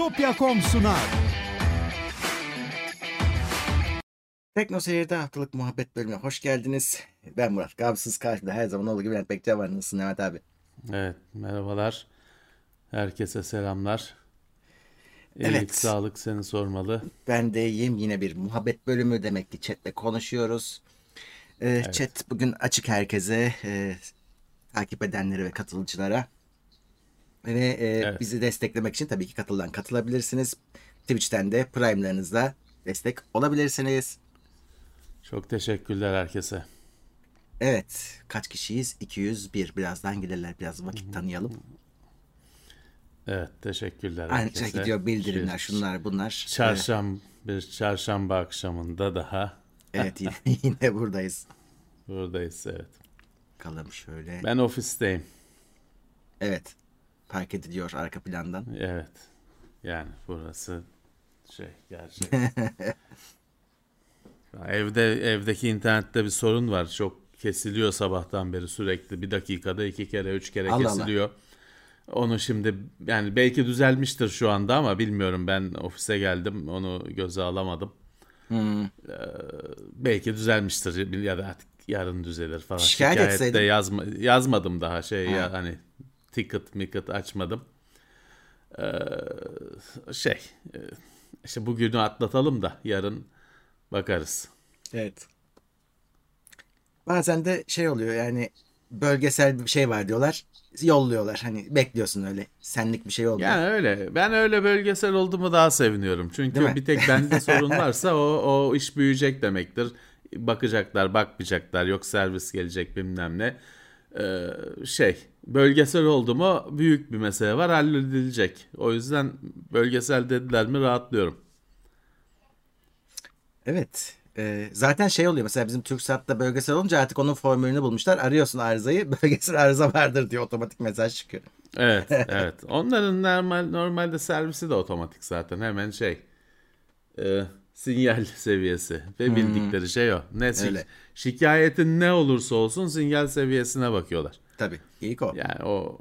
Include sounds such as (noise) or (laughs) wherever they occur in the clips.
Bitopya.com sunar. Tekno Seyir'de haftalık muhabbet bölümüne hoş geldiniz. Ben Murat. Gabsız karşımda her zaman olduğu gibi Levent Bekçe var. Nasılsın Levent abi? Evet, merhabalar. Herkese selamlar. İyilik, Evet. sağlık seni sormalı. Ben de iyiyim. Yine bir muhabbet bölümü. Demek ki chatle konuşuyoruz. Ee, Chat bugün açık herkese. e, takip edenlere ve katılıcılara. Ve e, Evet. bizi desteklemek için tabii ki katıldan katılabilirsiniz. Twitch'ten de Prime'larınızla destek olabilirsiniz. Çok teşekkürler herkese. Evet. Kaç kişiyiz? 201. Birazdan gelirler. Biraz vakit tanıyalım. Evet, teşekkürler Aynı herkese. şey gidiyor bildirimler, Bir şunlar bunlar. Çarşamba, bir çarşamba akşamında daha Evet yine, (laughs) yine buradayız. buradayız. Evet. Bakalım şöyle. Ben ofisteyim. Evet. Fark ediliyor arka plandan. Evet. Yani burası şey gerçek. (laughs) Evde evdeki internette bir sorun var. Çok kesiliyor sabahtan beri sürekli. Bir dakikada iki kere, üç kere Allah Allah. kesiliyor. Onu şimdi yani belki düzelmiştir şu anda ama bilmiyorum. Ben ofise geldim. Onu göze alamadım. Hmm. Ee, belki düzelmiştir ya da artık yarın düzelir falan. Şikayet Şikayette etseydin. yazma, yazmadım daha şey Ha. ya hani ticket micket açmadım. Ee, şey e, işte bugünü atlatalım da yarın bakarız. Evet. Bazen de şey oluyor yani bölgesel bir şey var diyorlar. Yolluyorlar. Hani bekliyorsun öyle. Senlik bir şey olmuyor. Yani öyle. Ben öyle bölgesel olduğumu daha seviniyorum. Çünkü bir tek bende (laughs) sorun varsa o, o iş büyüyecek demektir. Bakacaklar, bakmayacaklar. Yok servis gelecek bilmem ne. Ee, şey, bölgesel oldu mu büyük bir mesele var halledilecek. O yüzden bölgesel dediler mi rahatlıyorum. Evet. Ee, zaten şey oluyor mesela bizim TürkSat'ta bölgesel olunca artık onun formülünü bulmuşlar. Arıyorsun arızayı (laughs) bölgesel arıza vardır diye otomatik mesaj çıkıyor. Evet, (laughs) evet. Onların normal normalde servisi de otomatik zaten. Hemen şey e, sinyal seviyesi ve bildikleri şey o. Ne Hmm. Öyle. şikayetin ne olursa olsun sinyal seviyesine bakıyorlar. Tabii. İlk o. Yani o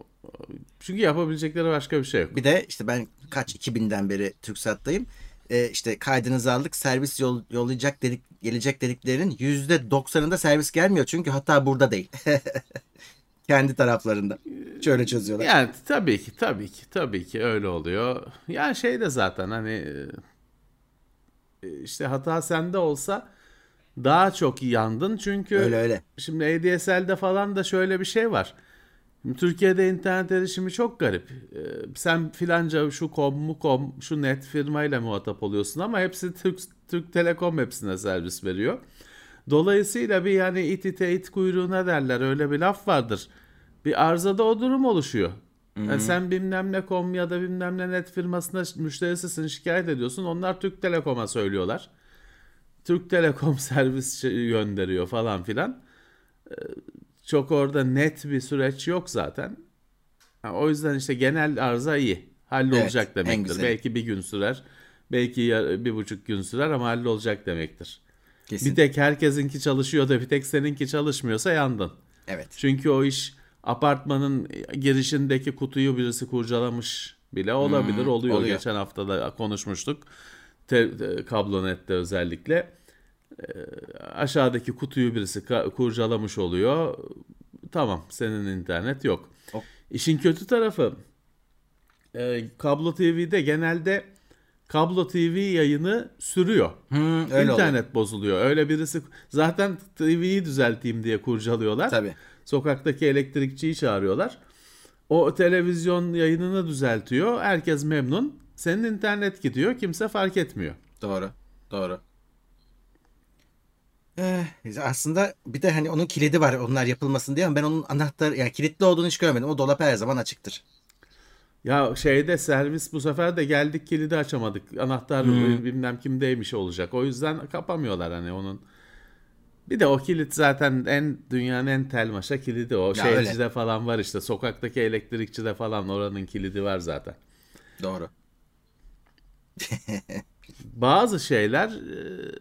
çünkü yapabilecekleri başka bir şey yok. Bir de işte ben kaç 2000'den beri TürkSat'tayım. Ee, işte kaydınızı aldık servis yol, yollayacak dedik gelecek dediklerinin %90'ında servis gelmiyor. Çünkü hata burada değil. (laughs) Kendi taraflarında. Şöyle çözüyorlar. Yani tabii ki tabii ki tabii ki öyle oluyor. Yani şey de zaten hani e, işte hata sende olsa daha çok yandın çünkü Öyle öyle. Şimdi ADSL'de falan da şöyle bir şey var. Şimdi Türkiye'de internet erişimi çok garip. Ee, sen filanca şu kom mu kom şu net firmayla muhatap oluyorsun ama hepsi Türk, Türk Telekom hepsine servis veriyor. Dolayısıyla bir yani it ite it kuyruğuna derler öyle bir laf vardır. Bir arzada o durum oluşuyor. Yani sen bilmem ne kom ya da bilmem ne net firmasına müşterisisin şikayet ediyorsun. Onlar Türk Telekom'a söylüyorlar. Türk Telekom (laughs) servis şey- gönderiyor falan filan. Ee, Çok orada net bir süreç yok zaten. O yüzden işte genel arıza iyi. Hallolacak Evet, demektir. Belki bir gün sürer. Belki bir buçuk gün sürer ama hallolacak demektir. Kesin. Bir tek herkesinki çalışıyor da bir tek seninki çalışmıyorsa yandın. Evet. Çünkü o iş apartmanın girişindeki kutuyu birisi kurcalamış bile olabilir. oluyor. oluyor. Geçen hafta da konuşmuştuk. Te, te- kablonette özellikle. Ee, aşağıdaki kutuyu birisi kurcalamış oluyor. Tamam senin internet yok. Hop. İşin kötü tarafı e, kablo TV'de genelde kablo TV yayını sürüyor. Hmm, öyle. İnternet bozuluyor. Öyle birisi zaten TV'yi düzelteyim diye kurcalıyorlar. Tabii. Sokaktaki elektrikçiyi çağırıyorlar. O televizyon yayınını düzeltiyor. Herkes memnun. Senin internet gidiyor. Kimse fark etmiyor. Doğru. Doğru. Ee, aslında bir de hani onun kilidi var onlar yapılmasın diye ama ben onun anahtarı yani kilitli olduğunu hiç görmedim. O dolap her zaman açıktır. Ya şeyde servis bu sefer de geldik kilidi açamadık. Anahtar Hmm. bilmem kimdeymiş olacak. O yüzden kapamıyorlar hani onun. Bir de o kilit zaten en dünyanın en telmaşa kilidi o. Ya Şeycide falan var işte. Sokaktaki elektrikçide falan oranın kilidi var zaten. Doğru. (laughs) Bazı şeyler e,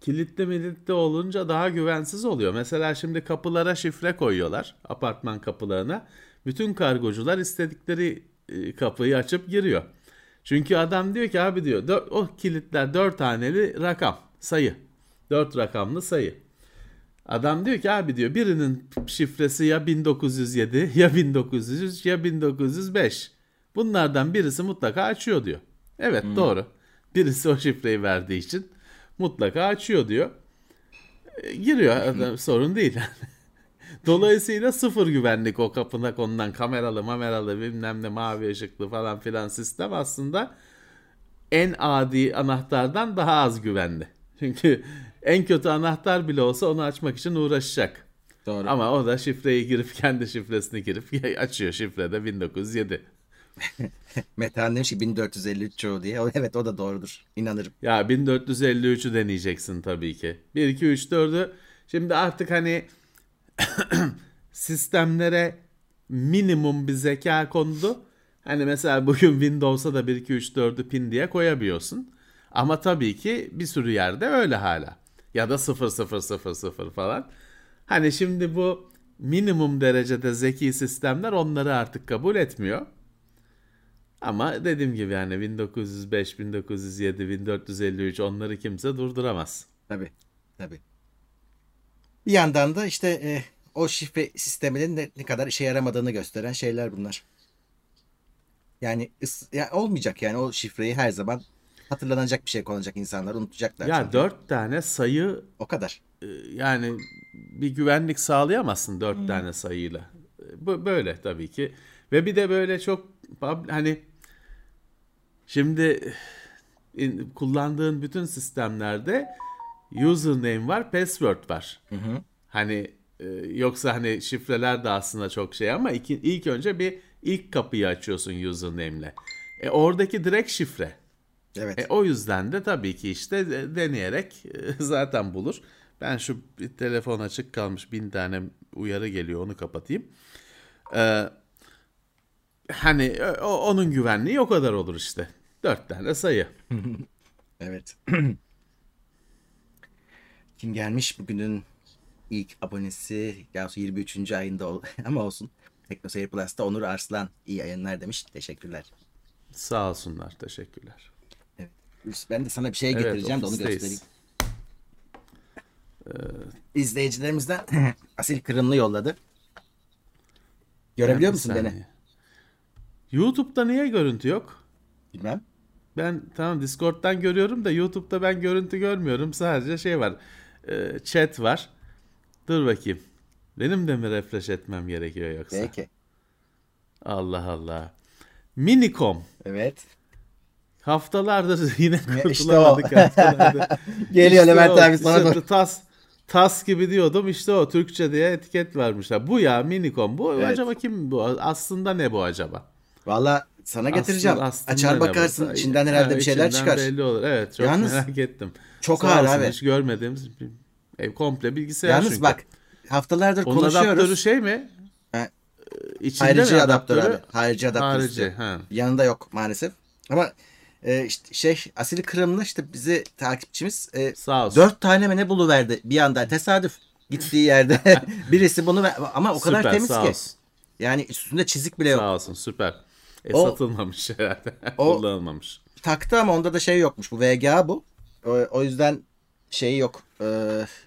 kilitli militli olunca daha güvensiz oluyor. Mesela şimdi kapılara şifre koyuyorlar. Apartman kapılarına. Bütün kargocular istedikleri e, kapıyı açıp giriyor. Çünkü adam diyor ki abi diyor o kilitler 4 haneli rakam sayı. 4 rakamlı sayı. Adam diyor ki abi diyor birinin şifresi ya 1907 (laughs) ya 1903 ya 1905. Bunlardan birisi mutlaka açıyor diyor. Evet doğru. Birisi o şifreyi verdiği için mutlaka açıyor diyor. E, giriyor adam, (laughs) sorun değil. (laughs) Dolayısıyla sıfır güvenlik o kapına konulan kameralı mameralı bilmem ne mavi ışıklı falan filan sistem aslında en adi anahtardan daha az güvenli. (laughs) Çünkü en kötü anahtar bile olsa onu açmak için uğraşacak. Doğru. Ama o da şifreyi girip kendi şifresini girip (laughs) açıyor şifrede 1907. (laughs) Metehan demiş ki 1453 çoğu diye. Evet o da doğrudur. İnanırım. Ya 1453'ü deneyeceksin tabii ki. 1 2 3 4'ü şimdi artık hani (coughs) sistemlere minimum bir zeka kondu. Hani mesela bugün Windows'a da 1 2 3 4'ü pin diye koyabiliyorsun. Ama tabii ki bir sürü yerde öyle hala. Ya da 0 0 0 0 falan. Hani şimdi bu minimum derecede zeki sistemler onları artık kabul etmiyor. Ama dediğim gibi yani 1905, 1907, 1453 onları kimse durduramaz. Tabii. Tabii. Bir yandan da işte e, o şifre sisteminin ne, ne kadar işe yaramadığını gösteren şeyler bunlar. Yani ıs- ya olmayacak yani o şifreyi her zaman hatırlanacak bir şey konacak insanlar unutacaklar. Ya dört tane sayı O kadar. e, yani bir güvenlik sağlayamazsın dört tane sayıyla. Bu böyle tabii ki. Ve bir de böyle çok hani şimdi in- kullandığın bütün sistemlerde username var, password var. Hani e, yoksa hani şifreler de aslında çok şey ama iki, ilk önce bir ilk kapıyı açıyorsun username'le. E oradaki direkt şifre. Evet. E, o yüzden de tabii ki işte de- deneyerek e, (laughs) zaten bulur. Ben şu telefon açık kalmış bin tane uyarı geliyor onu kapatayım. Ee, hani o, onun güvenliği o kadar olur işte. Dört tane sayı. (laughs) Evet. (clears throat) Kim gelmiş bugünün ilk abonesi ya 23. ayında ol (laughs) ama olsun. TeknoSeyir Plus'ta Onur Arslan iyi yayınlar demiş. Teşekkürler. Sağ olsunlar. Teşekkürler. Evet. Ben de sana bir şey Evet, getireceğim de onu göstereyim. İzleyicilerimizden (clears throat) Asil Kırımlı yolladı. Görebiliyor musun beni? saniye. YouTube'da niye görüntü yok? Bilmem. Ben tamam Discord'dan görüyorum da YouTube'da ben görüntü görmüyorum. Sadece şey var. E, chat var. Dur bakayım. Benim de mi refresh etmem gerekiyor yoksa? Peki. Allah Allah. Minicom. Evet. Haftalardır (laughs) yine işte kurtulamadık. o. haftalardır. (laughs) Geliyor İşte Levent o. abi sana İşte doğru. Tas, tas gibi diyordum. İşte o Türkçe diye etiket vermişler. Bu ya Minicom. Bu Evet. acaba kim bu? Aslında ne bu acaba? Valla sana getireceğim. Aslında- aslında Açar bakarsın. içinden herhalde Ha, bir şeyler çıkar. belli olur. Evet çok Yalnız merak ettim. çok Sağ ağır olsun, abi. Hiç görmediğimiz ev komple bilgisayar Yalnız çünkü. bak haftalardır Onun adaptörü konuşuyoruz. şey mi? Ha. Ee, İçinde Harici mi adaptör adaptörü? abi. Harici adaptör Harici. Ha. Yanında yok maalesef. Ama e, işte şey Asil Kırımlı işte bizi takipçimiz e, Sağ olsun. dört tane mi ne buluverdi bir anda tesadüf gittiği yerde (laughs) birisi bunu ver- ama o kadar Süper, temiz ki. olsun. Yani üstünde çizik bile yok. Sağ olsun süper. E, O- satılmamış (laughs) herhalde. o- Kullanılmamış. Taktı ama onda da şey yokmuş. Bu VGA bu. O, o yüzden şeyi yok. Ee,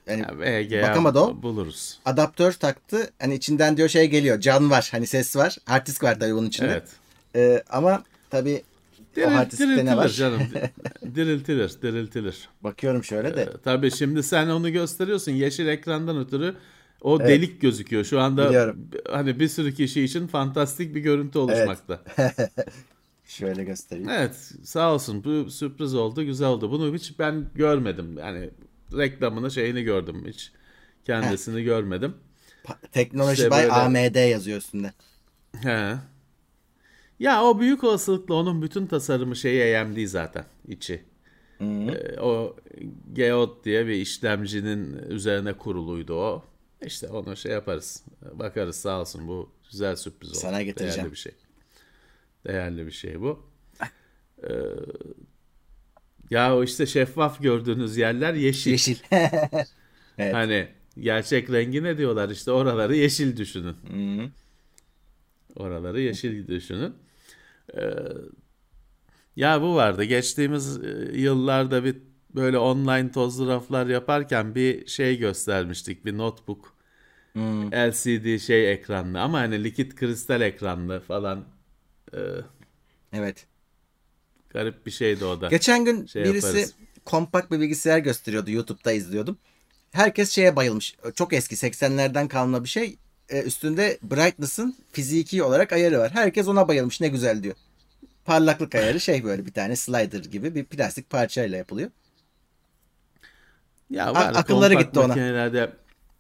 yani Ya, VGA bakamadı o. buluruz. adaptör taktı. Hani içinden diyor şey geliyor. Can var. Hani ses var. Hard disk var tabii bunun içinde. Evet. Ee, ama tabii o Diril, diskte ne diriltilir var? canım. (laughs) diriltilir, diriltilir. Bakıyorum şöyle de. Ee, tabii şimdi sen onu gösteriyorsun yeşil ekrandan ötürü o delik gözüküyor. Şu anda Biliyorum. hani bir sürü kişi için fantastik bir görüntü oluşmakta. (laughs) Şöyle göstereyim. Evet, sağ olsun. Bu sürpriz oldu, güzel oldu. Bunu hiç ben görmedim. Yani reklamını şeyini gördüm hiç. Kendisini (laughs) görmedim. Pa- Teknoloji İşte by böyle- AMD yazıyor üstünde. He. Ya o büyük olasılıkla onun bütün tasarımı şeye AMD zaten içi. Ee, o Geode diye bir işlemcinin üzerine kuruluydu o. İşte onu şey yaparız. Bakarız sağ olsun bu güzel sürpriz oldu. Sana getireceğim. Değerli bir şey. Değerli bir şey bu. (laughs) Ee, ya o işte şeffaf gördüğünüz yerler yeşil. Yeşil. (laughs) (laughs) evet. Hani gerçek rengi ne diyorlar işte oraları yeşil düşünün. Hı. Oraları yeşil düşünün. Ee, Ya bu vardı. Geçtiğimiz e, yıllarda bir böyle online tozlu raflar yaparken bir şey göstermiştik. Bir notebook. LCD şey ekranlı ama hani likit kristal ekranlı falan. Ee, Evet. garip bir şeydi o da. Geçen gün Şey birisi yaparız. kompakt bir bilgisayar gösteriyordu. YouTube'da izliyordum. Herkes şeye bayılmış. Çok eski 80'lerden kalma bir şey. Ee, üstünde brightness'ın fiziki olarak ayarı var. Herkes ona bayılmış. Ne güzel diyor. Parlaklık ayarı şey böyle bir tane slider gibi bir plastik parçayla yapılıyor. Ya var akılları gitti ona. makinelerde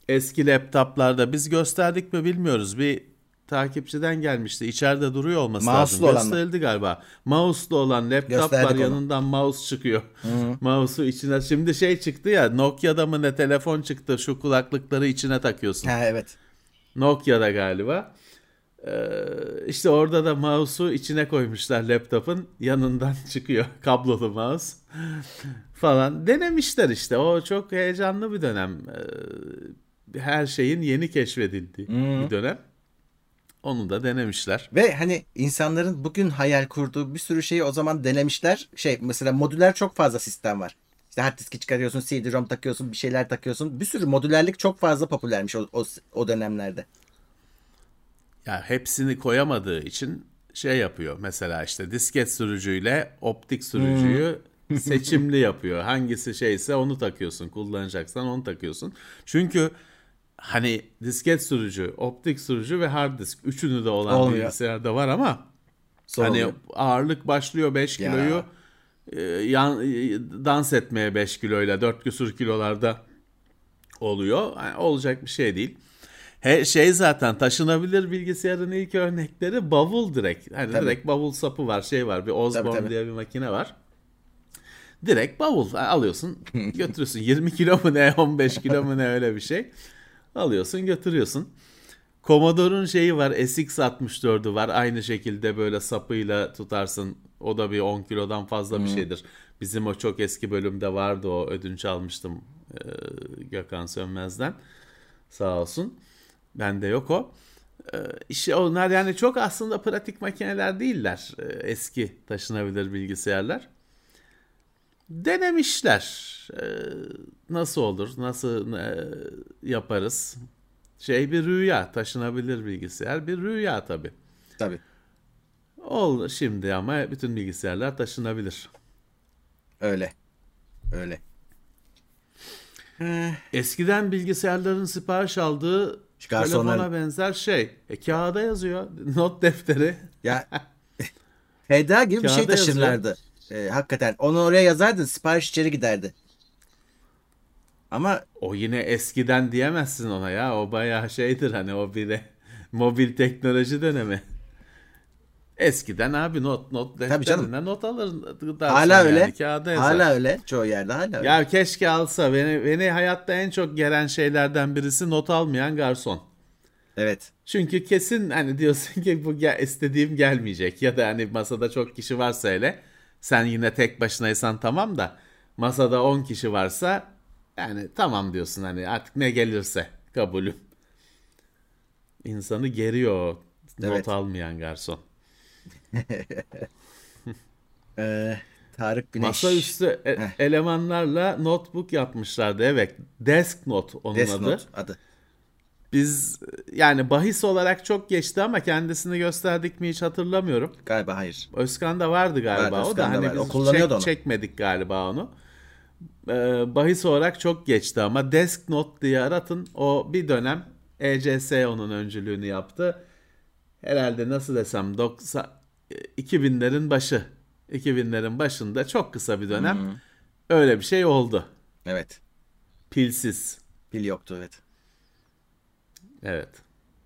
eski laptoplarda biz gösterdik mi bilmiyoruz. Bir takipçiden gelmişti. İçeride duruyor olması Mouse'lu lazım. olan mı? Gösterildi galiba. Mouse'lu olan laptop Gösterdik var onu. yanından mouse çıkıyor. (laughs) Mouse'u içine şimdi şey çıktı ya Nokia'da mı ne telefon çıktı şu kulaklıkları içine takıyorsun. Ha evet. Nokia'da galiba. Ee, işte orada da mouse'u içine koymuşlar laptopun yanından (laughs) çıkıyor kablolu mouse falan denemişler işte o çok heyecanlı bir dönem Ee, her şeyin yeni keşfedildiği bir dönem onu da denemişler Ve hani insanların bugün hayal kurduğu bir sürü şeyi o zaman denemişler. Şey mesela modüler çok fazla sistem var. İşte hard diski çıkarıyorsun, CD-ROM takıyorsun, bir şeyler takıyorsun. Bir sürü modülerlik çok fazla popülermiş o, o, o dönemlerde. Ya hepsini koyamadığı için şey yapıyor mesela işte disket sürücüyle optik sürücüyü (laughs) seçimli yapıyor. Hangisi şeyse onu takıyorsun. Kullanacaksan onu takıyorsun. Çünkü hani disket sürücü, optik sürücü ve hard disk üçünü de olan Olmuyor. bilgisayarda var ama Zor hani oluyor. ağırlık başlıyor 5 Ya. kiloyu e, yan, e, dans etmeye 5 kiloyla 4 küsur kilolarda oluyor. Yani olacak bir şey değil. He, şey zaten taşınabilir bilgisayarın ilk örnekleri bavul direkt. Hani Tabii. direkt bavul sapı var, şey var. Bir Osborne Tabii, tabii. diye bir makine var. Direkt bavul alıyorsun, (laughs) götürüyorsun. 20 kilo mu ne, 15 kilo mu ne öyle bir şey. Alıyorsun, götürüyorsun. Commodore'un şeyi var, SX64'ü var. Aynı şekilde böyle sapıyla tutarsın. O da bir 10 kilodan fazla bir şeydir. Bizim o çok eski bölümde vardı o. Ödünç almıştım e, Gökhan Sönmez'den. Sağ olsun. Bende yok o. Ee, işte onlar yani çok aslında pratik makineler değiller. Ee, eski taşınabilir bilgisayarlar. Denemişler. Ee, nasıl olur? Nasıl e, yaparız? Şey bir rüya. Taşınabilir bilgisayar bir rüya tabii. Tabii. Ol şimdi ama bütün bilgisayarlar taşınabilir. Öyle. Öyle. Eskiden bilgisayarların sipariş aldığı Garsonların- telefona benzer şey. E, kağıda yazıyor. (laughs) Not defteri. ya (laughs) HDA gibi bir şey Kağıda yazıyor. taşırlardı. Ee, hakikaten. Onu oraya yazardın sipariş içeri giderdi. Ama O yine eskiden diyemezsin ona ya. O bayağı şeydir hani o bile (laughs) mobil teknoloji dönemi. Eskiden abi not not Tabii canım. not alır. hala öyle. Yani, kağıda yazar. hala öyle. Çoğu yerde hala öyle. Ya keşke alsa. Beni, beni hayatta en çok gelen şeylerden birisi not almayan garson. Evet. Çünkü kesin hani diyorsun ki bu gel, istediğim gelmeyecek ya da hani masada çok kişi varsa hele sen yine tek başınaysan tamam da masada 10 kişi varsa yani tamam diyorsun hani artık ne gelirse kabulüm. İnsanı geriyor o not Evet. almayan garson. Ee, Tarık Güneş. Masaüstü e- Heh. elemanlarla notebook yapmışlardı evet. Desk Note onun Death adı. Note adı. Biz yani bahis olarak çok geçti ama kendisini gösterdik mi hiç hatırlamıyorum. Galiba hayır. Özkan da vardı galiba. Vardı, o da hani vardı. O biz kullanıyordu çek- onu. çekmedik galiba onu. Ee, bahis olarak çok geçti ama Desk Note diye aratın. O bir dönem ECS onun öncülüğünü yaptı. Herhalde nasıl desem 90 2000'lerin başı. 2000'lerin başında çok kısa bir dönem öyle bir şey oldu. Evet. Pilsiz. Pil yoktu evet. Evet.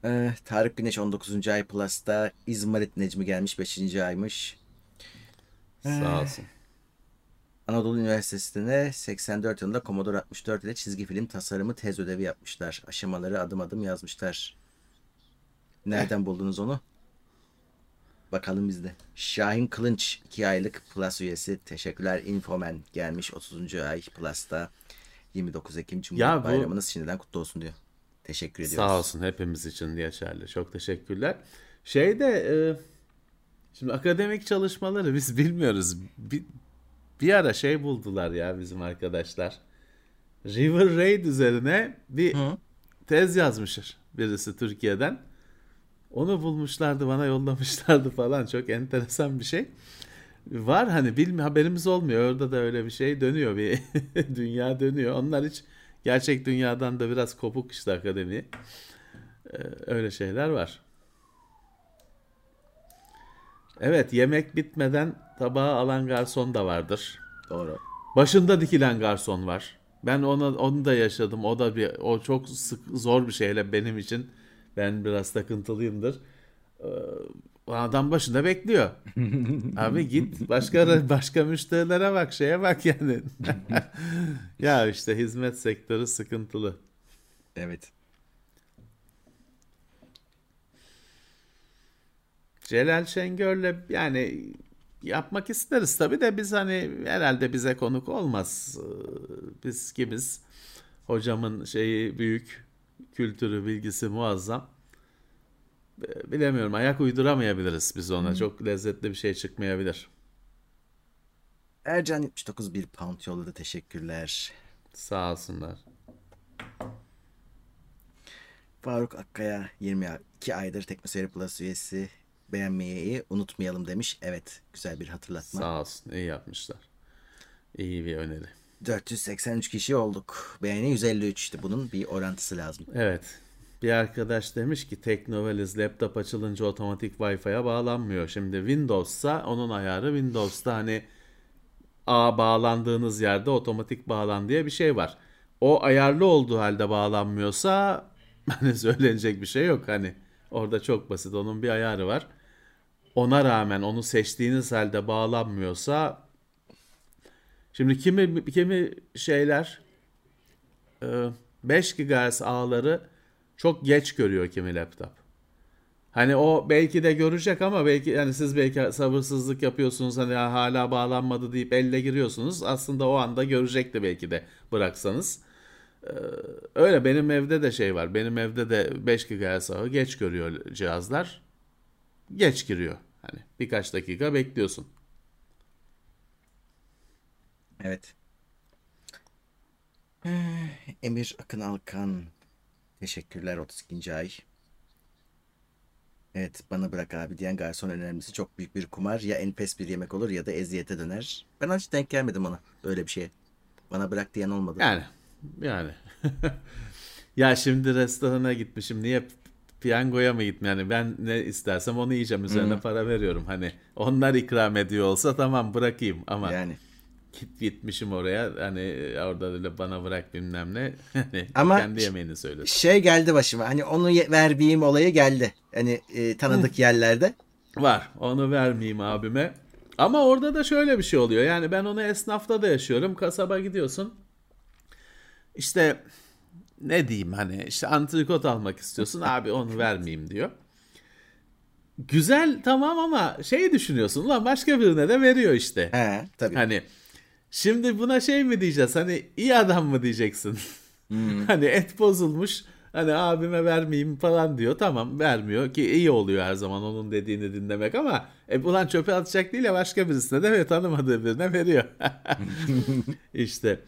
Ee, Tarık Güneş 19. ay Plus'ta İzmarit Necmi gelmiş 5. aymış. Sağ olsun. Anadolu Üniversitesi'nde 84 yılında Commodore 64 ile çizgi film tasarımı tez ödevi yapmışlar. Aşamaları adım adım yazmışlar. Nereden buldunuz onu? Bakalım bizde. Şahin Kılınç 2 aylık Plus üyesi. Teşekkürler Infoman gelmiş 30. ay Plus'ta. 29 Ekim Cumhuriyet bu- Bayramınız şimdiden kutlu olsun diyor. Teşekkür ediyoruz. Sağ olsun hepimiz için geçerli. Çok teşekkürler. Şeyde e, Şimdi akademik çalışmaları biz (laughs) bilmiyoruz. Bir, bir ara şey buldular ya bizim arkadaşlar. River Raid üzerine bir Hı. tez yazmışır birisi Türkiye'den. Onu bulmuşlardı bana yollamışlardı (laughs) falan çok enteresan bir şey. Var hani bilmi haberimiz olmuyor. Orada da öyle bir şey dönüyor bir (laughs) dünya dönüyor. Onlar hiç gerçek dünyadan da biraz kopuk işte akademi. Ee, öyle şeyler var. Evet yemek bitmeden tabağı alan garson da vardır. Doğru. Başında dikilen garson var. Ben onu onu da yaşadım. O da bir o çok sık, zor bir şeyle benim için. Ben biraz takıntılıyımdır. Ee, adam başında bekliyor. (laughs) Abi git başka başka müşterilere bak şeye bak yani. (laughs) ya işte hizmet sektörü sıkıntılı. Evet. Celal Şengör'le yani yapmak isteriz tabii de biz hani herhalde bize konuk olmaz. Ee, biz kimiz? Hocamın şeyi büyük, kültürü, bilgisi muazzam. Bilemiyorum ayak uyduramayabiliriz biz ona. Hmm. Çok lezzetli bir şey çıkmayabilir. Ercan 79 bir pound yolladı. Teşekkürler. Sağ olsunlar. Faruk Akkaya 22 aydır Teknoseyir Plus üyesi beğenmeyi unutmayalım demiş. Evet güzel bir hatırlatma. Sağ olsun iyi yapmışlar. İyi bir öneri. 483 kişi olduk. Beğeni 153 işte bunun bir orantısı lazım. Evet. Bir arkadaş demiş ki Teknovaliz laptop açılınca otomatik Wi-Fi'ye bağlanmıyor. Şimdi Windows'sa onun ayarı Windows'ta hani A bağlandığınız yerde otomatik bağlan diye bir şey var. O ayarlı olduğu halde bağlanmıyorsa (laughs) hani söylenecek bir şey yok hani. Orada çok basit onun bir ayarı var ona rağmen onu seçtiğiniz halde bağlanmıyorsa şimdi kimi kimi şeyler 5 e, GHz ağları çok geç görüyor kimi laptop. Hani o belki de görecek ama belki yani siz belki sabırsızlık yapıyorsunuz hani hala bağlanmadı deyip elle giriyorsunuz. Aslında o anda görecekti belki de bıraksanız. Ee, öyle benim evde de şey var. Benim evde de 5 GHz ağı geç görüyor cihazlar geç giriyor. Hani birkaç dakika bekliyorsun. Evet. Eh, Emir Akın Alkan. Teşekkürler 32. ay. Evet bana bırak abi diyen garson önermesi çok büyük bir kumar. Ya enfes bir yemek olur ya da eziyete döner. Ben hiç denk gelmedim ona böyle bir şeye. Bana bırak diyen olmadı. Yani yani. (laughs) ya şimdi restorana gitmişim. Niye piyangoya mı gitme yani ben ne istersem onu yiyeceğim üzerine hmm. para veriyorum hani onlar ikram ediyor olsa tamam bırakayım ama yani git gitmişim oraya. Hani orada öyle bana bırak bilmem ne. (laughs) Hani ama kendi yemeğini söyle. Şey geldi başıma. Hani onu vermeyeyim olayı geldi. Hani e, tanıdık yerlerde. Var. Onu vermeyeyim abime. Ama orada da şöyle bir şey oluyor. Yani ben onu esnafta da yaşıyorum. Kasaba gidiyorsun. İşte ne diyeyim hani işte antrikot almak istiyorsun. (laughs) Abi onu vermeyeyim diyor. Güzel tamam ama şey düşünüyorsun. Lan başka birine de veriyor işte. He tabii. Hani şimdi buna şey mi diyeceğiz hani iyi adam mı diyeceksin? Hmm. (laughs) hani et bozulmuş hani abime vermeyeyim falan diyor. Tamam vermiyor ki iyi oluyor her zaman onun dediğini dinlemek ama e ulan çöpe atacak değil ya başka birisine de ve tanımadığı birine veriyor. (laughs) işte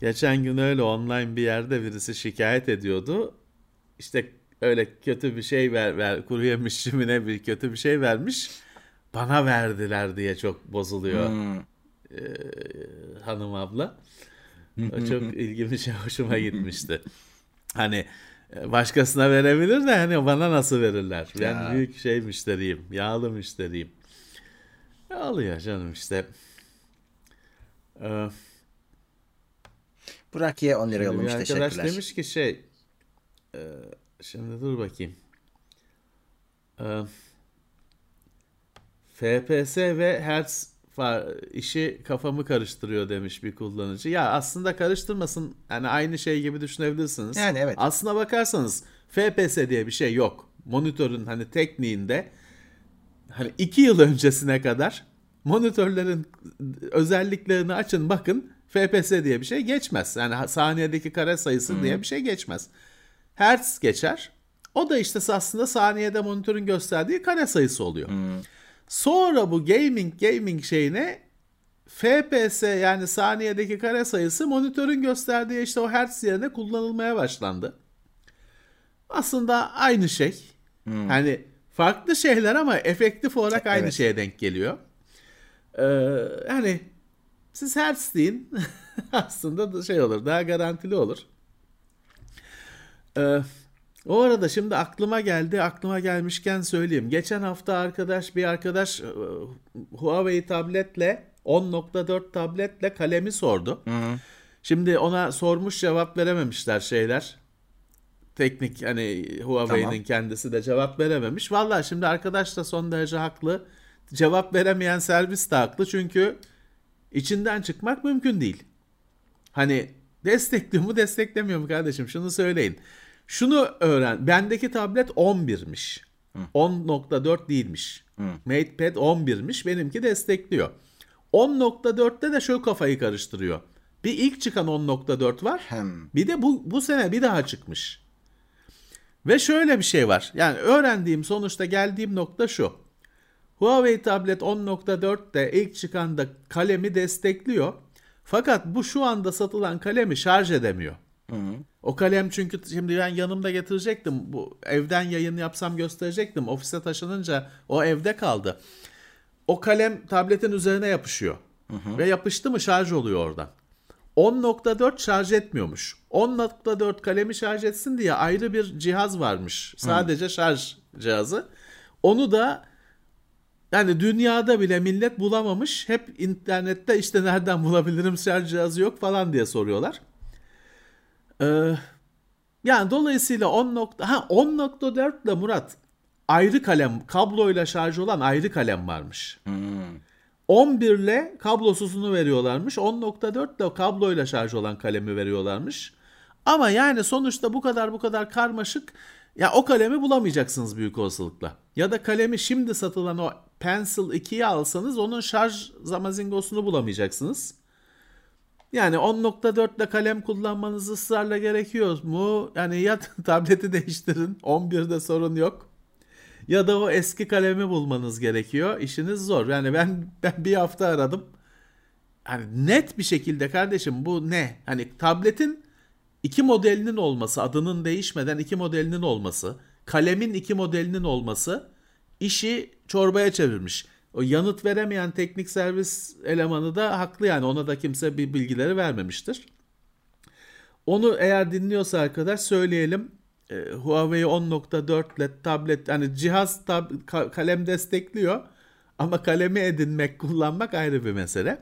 Geçen gün öyle online bir yerde birisi şikayet ediyordu. İşte öyle kötü bir şey ver, ver kuru yemişçimine bir kötü bir şey vermiş. Bana verdiler diye çok bozuluyor hmm. ee, hanım abla. O çok (laughs) ilgimi şey hoşuma gitmişti. Hani e, başkasına verebilir de hani bana nasıl verirler? Ben ya. büyük şey müşteriyim. Yağlı müşteriyim. Alıyor canım işte. Ee, Burak Ye 10 lira yollamış. Bir arkadaş Teşekkürler. demiş ki şey e, şimdi dur bakayım. E, FPS ve Hertz işi kafamı karıştırıyor demiş bir kullanıcı. Ya aslında karıştırmasın. Yani aynı şey gibi düşünebilirsiniz. Yani evet. Aslına bakarsanız FPS diye bir şey yok. Monitörün hani tekniğinde hani iki yıl öncesine kadar monitörlerin özelliklerini açın bakın FPS diye bir şey geçmez. Yani saniyedeki kare sayısı hmm. diye bir şey geçmez. Hertz geçer. O da işte aslında saniyede monitörün gösterdiği kare sayısı oluyor. Sonra bu gaming gaming şeyine FPS yani saniyedeki kare sayısı monitörün gösterdiği işte o hertz yerine kullanılmaya başlandı. Aslında aynı şey. Hani farklı şeyler ama efektif olarak aynı Evet. şeye denk geliyor. Ee, yani siz hertz deyin (laughs) aslında da şey olur daha garantili olur. Ee, o arada şimdi aklıma geldi. Aklıma gelmişken söyleyeyim. Geçen hafta arkadaş bir arkadaş e, Huawei tabletle 10.4 tabletle kalemi sordu. Şimdi ona sormuş cevap verememişler şeyler. Teknik hani Huawei'nin Tamam. kendisi de cevap verememiş. Vallahi şimdi arkadaş da son derece haklı. Cevap veremeyen servis de haklı. Çünkü içinden çıkmak mümkün değil. Hani destekliyor mu desteklemiyor mu kardeşim şunu söyleyin. Şunu öğren. Bendeki tablet 11'miş. 10.4 değilmiş. MatePad 11'miş. Benimki destekliyor. 10.4'te de şu kafayı karıştırıyor. Bir ilk çıkan 10.4 var. Hem. Bir de bu, bu sene bir daha çıkmış. Ve şöyle bir şey var. Yani öğrendiğim sonuçta geldiğim nokta şu. Huawei tablet 10.4'te ilk çıkan da kalemi destekliyor. Fakat bu şu anda satılan kalemi şarj edemiyor. O kalem çünkü şimdi ben yanımda getirecektim. Bu evden yayın yapsam gösterecektim. Ofise taşınınca o evde kaldı. O kalem tabletin üzerine yapışıyor. Ve yapıştı mı şarj oluyor oradan. 10.4 şarj etmiyormuş. 10.4 kalemi şarj etsin diye ayrı bir cihaz varmış. Sadece şarj cihazı. Onu da yani dünyada bile millet bulamamış. Hep internette işte nereden bulabilirim şarj cihazı yok falan diye soruyorlar. Ee, yani dolayısıyla 10 nokta, ha 10.4 ile Murat ayrı kalem kabloyla şarj olan ayrı kalem varmış. 11 ile kablosuzunu veriyorlarmış. 10.4 ile kabloyla şarj olan kalemi veriyorlarmış. Ama yani sonuçta bu kadar bu kadar karmaşık ya o kalemi bulamayacaksınız büyük olasılıkla. Ya da kalemi şimdi satılan o Pencil 2'yi alsanız onun şarj zamazingosunu bulamayacaksınız. Yani 10.4 ile kalem kullanmanız ısrarla gerekiyor mu? Yani ya (laughs) tableti değiştirin 11'de sorun yok. Ya da o eski kalemi bulmanız gerekiyor. İşiniz zor. Yani ben (laughs) ben bir hafta aradım. Hani net bir şekilde kardeşim bu ne? Hani tabletin iki modelinin olması, adının değişmeden iki modelinin olması, kalemin iki modelinin olması işi çorbaya çevirmiş. O yanıt veremeyen teknik servis elemanı da haklı yani ona da kimse bir bilgileri vermemiştir. Onu eğer dinliyorsa arkadaş söyleyelim. E, Huawei 10.4 ile tablet hani cihaz tab- ka- kalem destekliyor ama kalemi edinmek kullanmak ayrı bir mesele.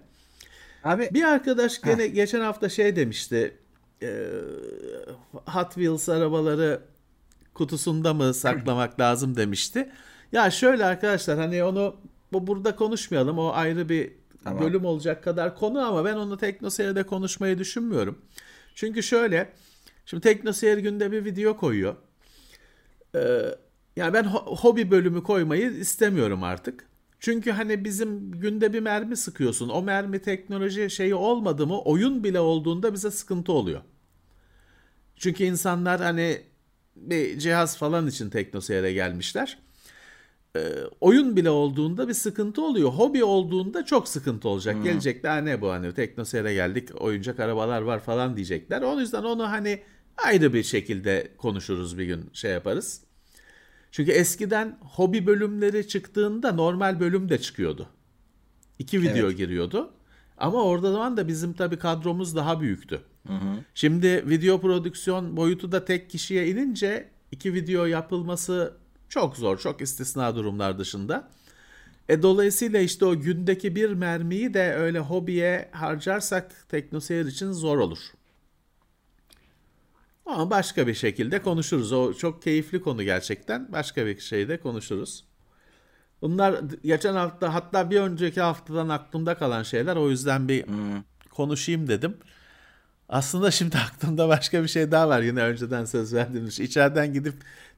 Abi Bir arkadaş gene geçen hafta şey demişti. e, Hot Wheels arabaları kutusunda mı saklamak lazım demişti. Ya şöyle arkadaşlar hani onu bu burada konuşmayalım. O ayrı bir Tamam. bölüm olacak kadar konu ama ben onu TeknoSeyir'de konuşmayı düşünmüyorum. Çünkü şöyle şimdi TeknoSeyir günde bir video koyuyor. Ee, yani ben ho- hobi bölümü koymayı istemiyorum artık. Çünkü hani bizim günde bir mermi sıkıyorsun. O mermi teknoloji şeyi olmadı mı oyun bile olduğunda bize sıkıntı oluyor. Çünkü insanlar hani bir cihaz falan için teknoseyre gelmişler. Ee, oyun bile olduğunda bir sıkıntı oluyor. Hobi olduğunda çok sıkıntı olacak. Gelecekler ne bu hani teknoseyre geldik oyuncak arabalar var falan diyecekler. O yüzden onu hani ayrı bir şekilde konuşuruz bir gün şey yaparız. Çünkü eskiden hobi bölümleri çıktığında normal bölüm de çıkıyordu. İki video Evet. giriyordu. Ama orada zaman da bizim tabii kadromuz daha büyüktü. Şimdi video prodüksiyon boyutu da tek kişiye inince iki video yapılması çok zor, çok istisna durumlar dışında. E dolayısıyla işte o gündeki bir mermiyi de öyle hobiye harcarsak teknoseyir için zor olur. Ama başka bir şekilde konuşuruz. O çok keyifli konu gerçekten. Başka bir şeyde konuşuruz. Bunlar geçen hafta hatta bir önceki haftadan aklımda kalan şeyler. O yüzden bir konuşayım dedim. Aslında şimdi (laughs) aklımda başka bir şey daha var. Yine önceden söz verdiğim şey. İçeriden gidip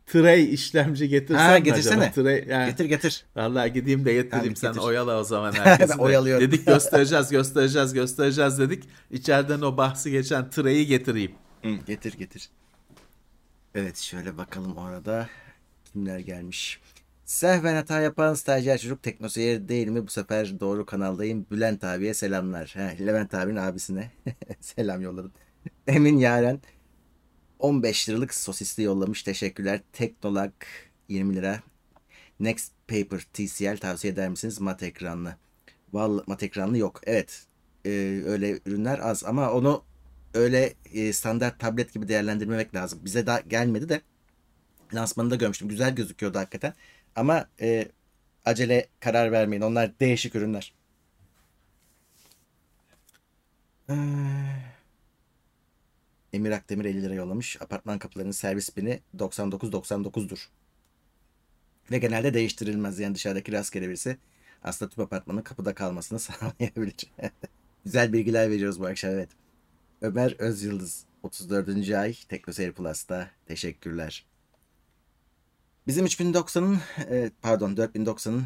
tray işlemci getirsem ha mi acaba? getirsene. Tray, yani, Getir getir. Vallahi gideyim de getireyim Hadi sen getir. oyala o zaman (laughs) herkesi. Ben oyalıyorum. Dedik göstereceğiz göstereceğiz göstereceğiz dedik. İçeriden o bahsi geçen tray'i getireyim. Hı, getir getir. Evet şöyle bakalım orada kimler gelmiş. Sehven hata yapan stajyer çocuk teknoseyir değil mi? Bu sefer doğru kanaldayım. Bülent abiye selamlar. He, Levent abinin abisine (laughs) selam yolladım. Emin Yaren 15 liralık sosisli yollamış. Teşekkürler. Teknolak 20 lira. Next Paper TCL tavsiye eder misiniz? Mat ekranlı. Vallahi mat ekranlı yok. Evet. Ee, öyle ürünler az ama onu öyle e, standart tablet gibi değerlendirmemek lazım. Bize daha gelmedi de lansmanında görmüştüm. Güzel gözüküyordu hakikaten. Ama e, acele karar vermeyin. Onlar değişik ürünler. Ee, Emir Akdemir 50 lira yollamış. Apartman kapılarının servis bini 99.99'dur. Ve genelde değiştirilmez. Yani dışarıdaki rastgele birisi aslında tüm apartmanın kapıda kalmasını (laughs) sağlayabilir. (laughs) Güzel bilgiler veriyoruz bu akşam evet. Ömer Özyıldız 34. ay Teknoseyir Plus'ta. Teşekkürler. Bizim 3090'ın e, pardon 4090'ın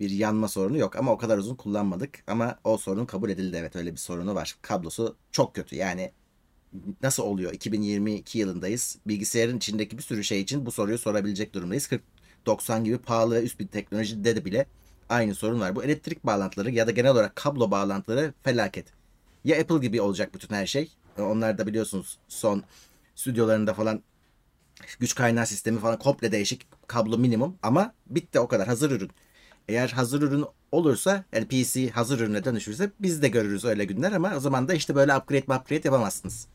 bir yanma sorunu yok ama o kadar uzun kullanmadık. Ama o sorun kabul edildi evet öyle bir sorunu var. Kablosu çok kötü yani nasıl oluyor 2022 yılındayız. Bilgisayarın içindeki bir sürü şey için bu soruyu sorabilecek durumdayız. 40-90 gibi pahalı ve üst bir teknolojide de bile aynı sorun var. Bu elektrik bağlantıları ya da genel olarak kablo bağlantıları felaket. Ya Apple gibi olacak bütün her şey. Onlar da biliyorsunuz son stüdyolarında falan güç kaynağı sistemi falan komple değişik. Kablo minimum ama bitti o kadar hazır ürün. Eğer hazır ürün olursa yani PC hazır ürüne dönüşürse biz de görürüz öyle günler ama o zaman da işte böyle upgrade upgrade yapamazsınız.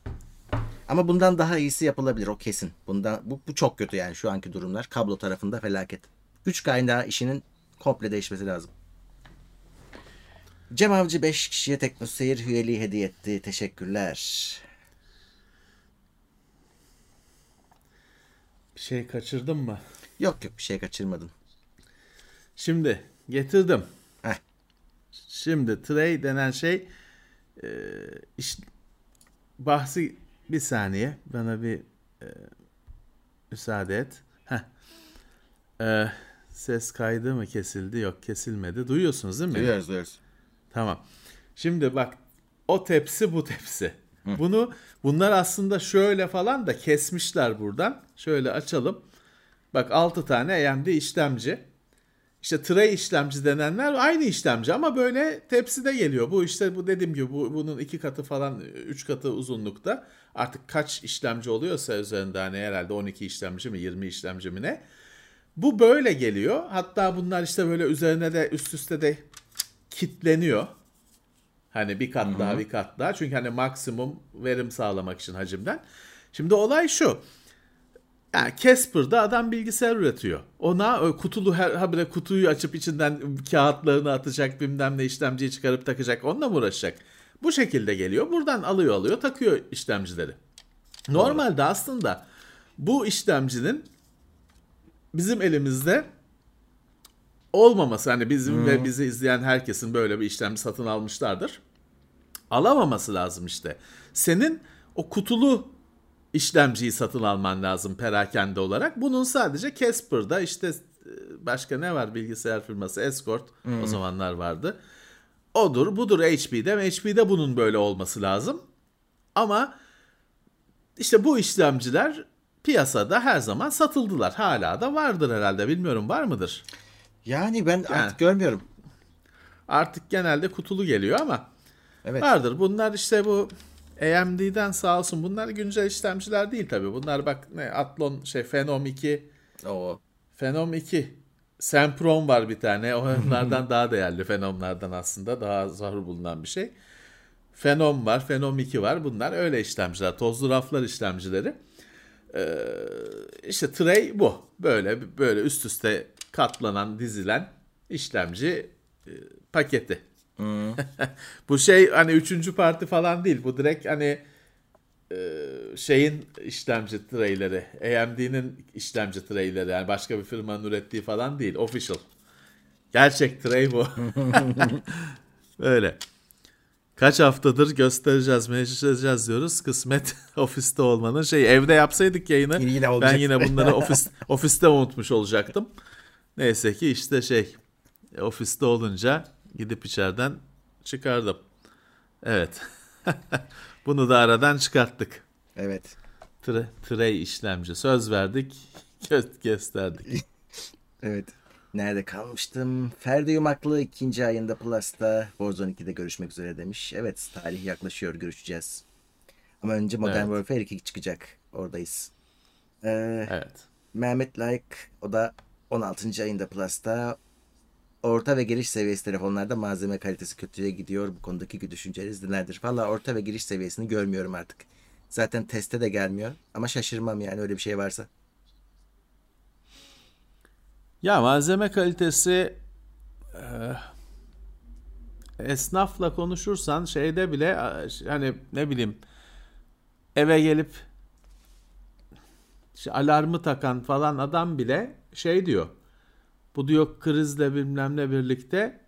Ama bundan daha iyisi yapılabilir o kesin. Bundan bu, bu çok kötü yani şu anki durumlar. Kablo tarafında felaket. Güç kaynağı işinin komple değişmesi lazım. Cem Avcı 5 kişiye teknoseyir üyeliği hediye etti. Teşekkürler. Bir şey kaçırdım mı? Yok yok bir şey kaçırmadın. Şimdi getirdim. Heh. Şimdi tray denen şey e, iş, bahsi bir saniye bana bir e, müsaade et. Heh. E, ses kaydı mı kesildi? Yok kesilmedi. Duyuyorsunuz değil mi? Duyuyoruz duyuyoruz. Tamam. Şimdi bak o tepsi bu tepsi. Bunu bunlar aslında şöyle falan da kesmişler buradan. Şöyle açalım. Bak 6 tane AMD işlemci. İşte tray işlemci denenler aynı işlemci ama böyle tepside geliyor. Bu işte bu dediğim gibi bu, bunun iki katı falan üç katı uzunlukta. Artık kaç işlemci oluyorsa üzerinde hani herhalde 12 işlemci mi 20 işlemci mi ne. Bu böyle geliyor. Hatta bunlar işte böyle üzerine de üst üste de kitleniyor. Hani bir kat daha bir kat daha. Çünkü hani maksimum verim sağlamak için hacimden. Şimdi olay şu. Yani Casper'da adam bilgisayar üretiyor. Ona o kutulu her habire kutuyu açıp içinden kağıtlarını atacak bilmem ne işlemciyi çıkarıp takacak. Onunla mı uğraşacak? Bu şekilde geliyor. Buradan alıyor alıyor takıyor işlemcileri. Normalde aslında bu işlemcinin bizim elimizde olmaması hani bizim ve bizi izleyen herkesin böyle bir işlemci satın almışlardır. Alamaması lazım işte. Senin o kutulu işlemciyi satın alman lazım perakende olarak. Bunun sadece Casper'da işte e, başka ne var bilgisayar firması Escort o zamanlar vardı. Odur budur HP'de HP'de bunun böyle olması lazım. Ama işte bu işlemciler piyasada her zaman satıldılar. Hala da vardır herhalde bilmiyorum var mıdır? Yani ben artık görmüyorum. Artık genelde kutulu geliyor ama Evet. vardır. Bunlar işte bu AMD'den sağ olsun bunlar güncel işlemciler değil tabii. Bunlar bak ne Athlon şey Phenom 2 O Phenom 2 Sempron var bir tane. Onlardan daha değerli Phenom'lardan aslında. Daha zor bulunan bir şey. Phenom var, Phenom 2 var. Bunlar öyle işlemciler. Tozlu raflar işlemcileri. Ee, işte tray bu. Böyle böyle üst üste katlanan, dizilen işlemci e, paketi. (laughs) bu şey hani üçüncü parti falan değil. Bu direkt hani e, şeyin işlemci trayleri, AMD'nin işlemci trayleri yani başka bir firmanın ürettiği falan değil. Official. Gerçek tray bu. (laughs) Öyle. Kaç haftadır göstereceğiz, meclis diyoruz. Kısmet (laughs) ofiste olmanın şey evde yapsaydık yayını Yine- ben yine bunları ofis ofiste unutmuş olacaktım. Neyse ki işte şey ofiste olunca gidip içeriden çıkardım. Evet. (laughs) Bunu da aradan çıkarttık. evet. Tre, tray işlemci. Söz verdik. (laughs) gö- gösterdik. (laughs) Evet. Nerede kalmıştım? Ferdi Yumaklı ikinci ayında Plus'ta Warzone 2'de görüşmek üzere demiş. Evet tarih yaklaşıyor görüşeceğiz. Ama önce Modern Evet. Warfare 2 çıkacak. Oradayız. Ee, Evet. Mehmet Like o da 16. ayında Plus'ta orta ve giriş seviyesi telefonlarda malzeme kalitesi kötüye gidiyor. Bu konudaki düşünceniz nelerdir? Valla orta ve giriş seviyesini görmüyorum artık. Zaten teste de gelmiyor. Ama şaşırmam yani öyle bir şey varsa. Ya malzeme kalitesi e, esnafla konuşursan şeyde bile hani ne bileyim eve gelip işte alarmı takan falan adam bile şey diyor. Bu diyor krizle bilmem birlikte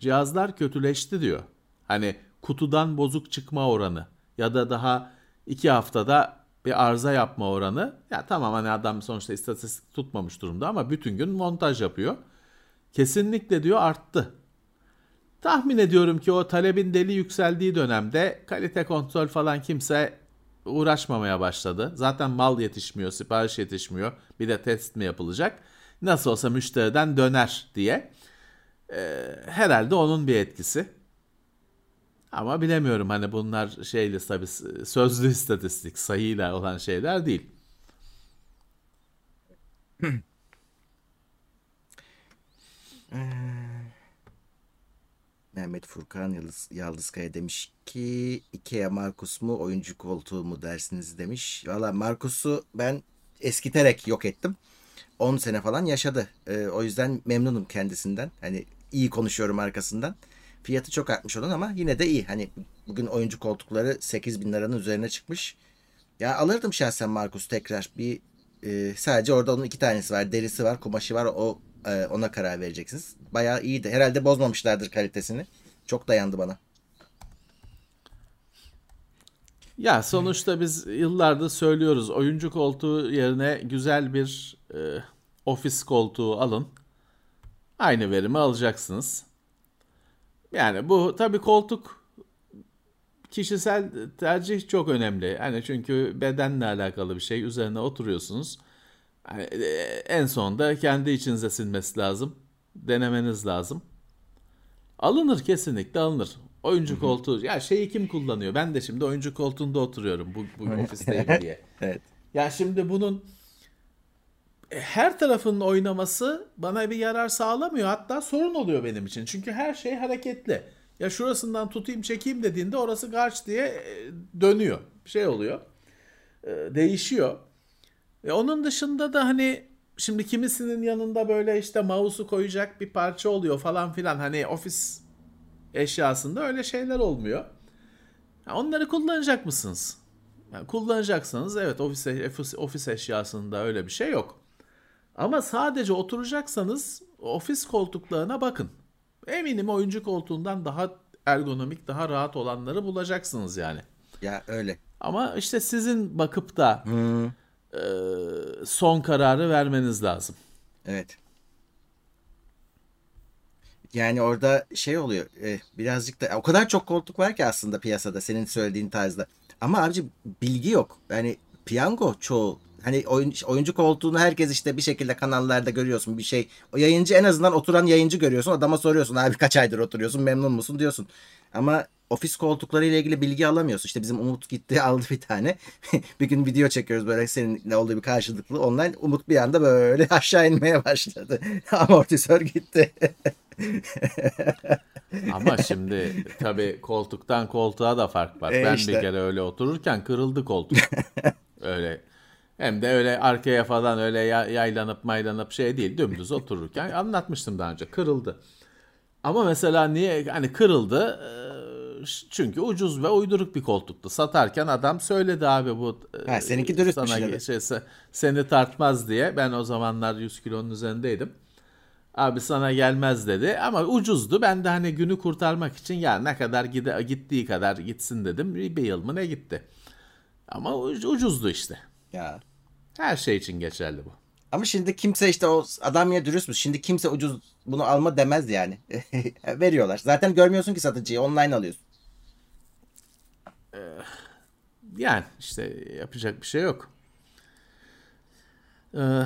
cihazlar kötüleşti diyor. Hani kutudan bozuk çıkma oranı ya da daha iki haftada bir arıza yapma oranı. Ya tamam hani adam sonuçta istatistik tutmamış durumda ama bütün gün montaj yapıyor. Kesinlikle diyor arttı. Tahmin ediyorum ki o talebin deli yükseldiği dönemde kalite kontrol falan kimse uğraşmamaya başladı. Zaten mal yetişmiyor, sipariş yetişmiyor. Bir de test mi yapılacak? Nasıl olsa müşteriden döner diye. Ee, herhalde onun bir etkisi. Ama bilemiyorum hani bunlar şeyle tabii sözlü istatistik sayıyla olan şeyler değil. Mehmet Furkan Yıldız, Yaldızkaya demiş ki Ikea Markus mu oyuncu koltuğu mu dersiniz demiş. Valla Markus'u ben eskiterek yok ettim. 10 sene falan yaşadı. Ee, o yüzden memnunum kendisinden. Hani iyi konuşuyorum arkasından. Fiyatı çok artmış onun ama yine de iyi. Hani bugün oyuncu koltukları 8 bin liranın üzerine çıkmış. Ya alırdım şahsen Markus tekrar. Bir e, sadece orada onun iki tanesi var. Derisi var, kumaşı var. O e, ona karar vereceksiniz. Bayağı iyiydi. Herhalde bozmamışlardır kalitesini. Çok dayandı bana. Ya sonuçta biz yıllardır söylüyoruz oyuncu koltuğu yerine güzel bir e, ofis koltuğu alın. Aynı verimi alacaksınız. Yani bu tabii koltuk kişisel tercih çok önemli. Hani çünkü bedenle alakalı bir şey. Üzerine oturuyorsunuz. Yani e, en sonunda kendi içinize sinmesi lazım. Denemeniz lazım. Alınır kesinlikle alınır. Oyuncu koltuğu. Ya şeyi kim kullanıyor? Ben de şimdi oyuncu koltuğunda oturuyorum bu, bu (laughs) ofisteyim diye. Evet. Ya şimdi bunun her tarafının oynaması bana bir yarar sağlamıyor. Hatta sorun oluyor benim için. Çünkü her şey hareketli. Ya şurasından tutayım çekeyim dediğinde orası garç diye e, dönüyor. Şey oluyor. E, Değişiyor. E, onun dışında da hani şimdi kimisinin yanında böyle işte mouse'u koyacak bir parça oluyor falan filan. Hani ofis eşyasında öyle şeyler olmuyor. Onları kullanacak mısınız? Yani kullanacaksanız evet ofis, ofis, ofis eşyasında öyle bir şey yok. Ama sadece oturacaksanız ofis koltuklarına bakın. Eminim oyuncu koltuğundan daha ergonomik, daha rahat olanları bulacaksınız yani. Ya öyle. Ama işte sizin bakıp da Hmm, e, son kararı vermeniz lazım. evet. Yani orada şey oluyor. e, birazcık da o kadar çok koltuk var ki aslında piyasada senin söylediğin tarzda. Ama abici bilgi yok. Yani piyango çoğu. Hani oyun, oyuncu koltuğunu herkes işte bir şekilde kanallarda görüyorsun bir şey. O yayıncı en azından oturan yayıncı görüyorsun. Adama soruyorsun abi kaç aydır oturuyorsun memnun musun diyorsun. Ama ofis koltukları ile ilgili bilgi alamıyorsun. İşte bizim Umut gitti (laughs) aldı bir tane. (laughs) bir gün video çekiyoruz böyle seninle olduğu bir karşılıklı online. Umut bir anda böyle (laughs) aşağı inmeye başladı. Amortisör gitti. Ama şimdi tabii koltuktan koltuğa da fark var. E ben işte. bir kere öyle otururken kırıldı koltuk. öyle hem de öyle arkaya falan öyle ya- yaylanıp maylanıp şey değil. Dümdüz otururken (laughs) anlatmıştım daha önce kırıldı. Ama mesela niye hani kırıldı? Ee, Çünkü ucuz ve uyduruk bir koltuktu. Satarken adam söyledi abi bu e, Ha, seninki dürüstmüş sana şey, se- seni tartmaz diye. Ben o zamanlar 100 kilonun üzerindeydim. Abi sana gelmez dedi ama ucuzdu. Ben de hani günü kurtarmak için ya ne kadar gide, gittiği kadar gitsin dedim. Bir, yıl mı ne gitti. Ama uc- ucuzdu işte. Ya. Her şey için geçerli bu. Ama şimdi kimse işte o adam ya dürüstmüş. Şimdi kimse ucuz bunu alma demez yani. (laughs) Veriyorlar. Zaten görmüyorsun ki satıcıyı. Online alıyorsun. yani işte yapacak bir şey yok. Ee,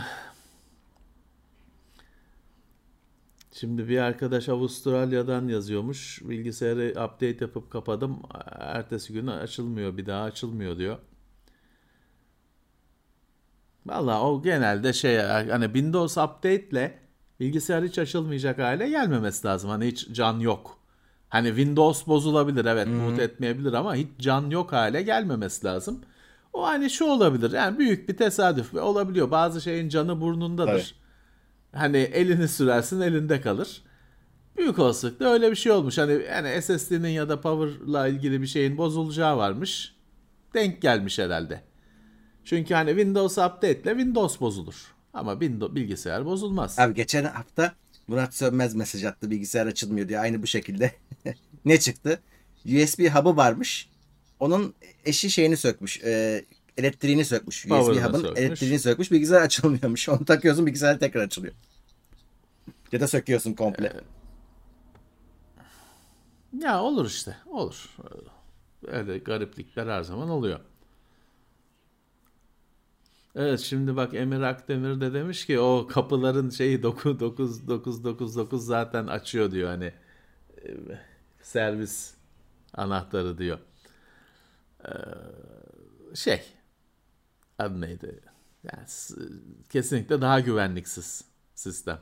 şimdi bir arkadaş Avustralya'dan yazıyormuş. Bilgisayarı update yapıp kapadım. Ertesi gün açılmıyor. Bir daha açılmıyor diyor. Valla o genelde şey hani Windows Update ile bilgisayar hiç açılmayacak hale gelmemesi lazım. Hani hiç can yok. Hani Windows bozulabilir evet boot etmeyebilir ama hiç can yok hale gelmemesi lazım. O hani şu olabilir yani büyük bir tesadüf olabiliyor. Bazı şeyin canı burnundadır. Tabii. Hani elini sürersin elinde kalır. Büyük olasılıkla öyle bir şey olmuş. Hani yani SSD'nin ya da power'la ilgili bir şeyin bozulacağı varmış. Denk gelmiş herhalde. Çünkü hani Windows Update ile Windows bozulur. Ama Windows bilgisayar bozulmaz. Abi geçen hafta Murat Sönmez mesaj attı bilgisayar açılmıyor diye aynı bu şekilde. (laughs) ne çıktı? USB hub'ı varmış. Onun eşi şeyini sökmüş. e, elektriğini sökmüş. USB Power'ını hub'ın sökmüş. elektriğini sökmüş. Bilgisayar açılmıyormuş. Onu takıyorsun bilgisayar tekrar açılıyor. Ya da söküyorsun komple. Ya olur işte. Olur. Öyle gariplikler her zaman oluyor. Evet şimdi bak Emir Akdemir de demiş ki o kapıların şeyi 9999 zaten açıyor diyor hani servis anahtarı diyor. Ee, şey adı neydi? Yani kesinlikle daha güvenliksiz sistem.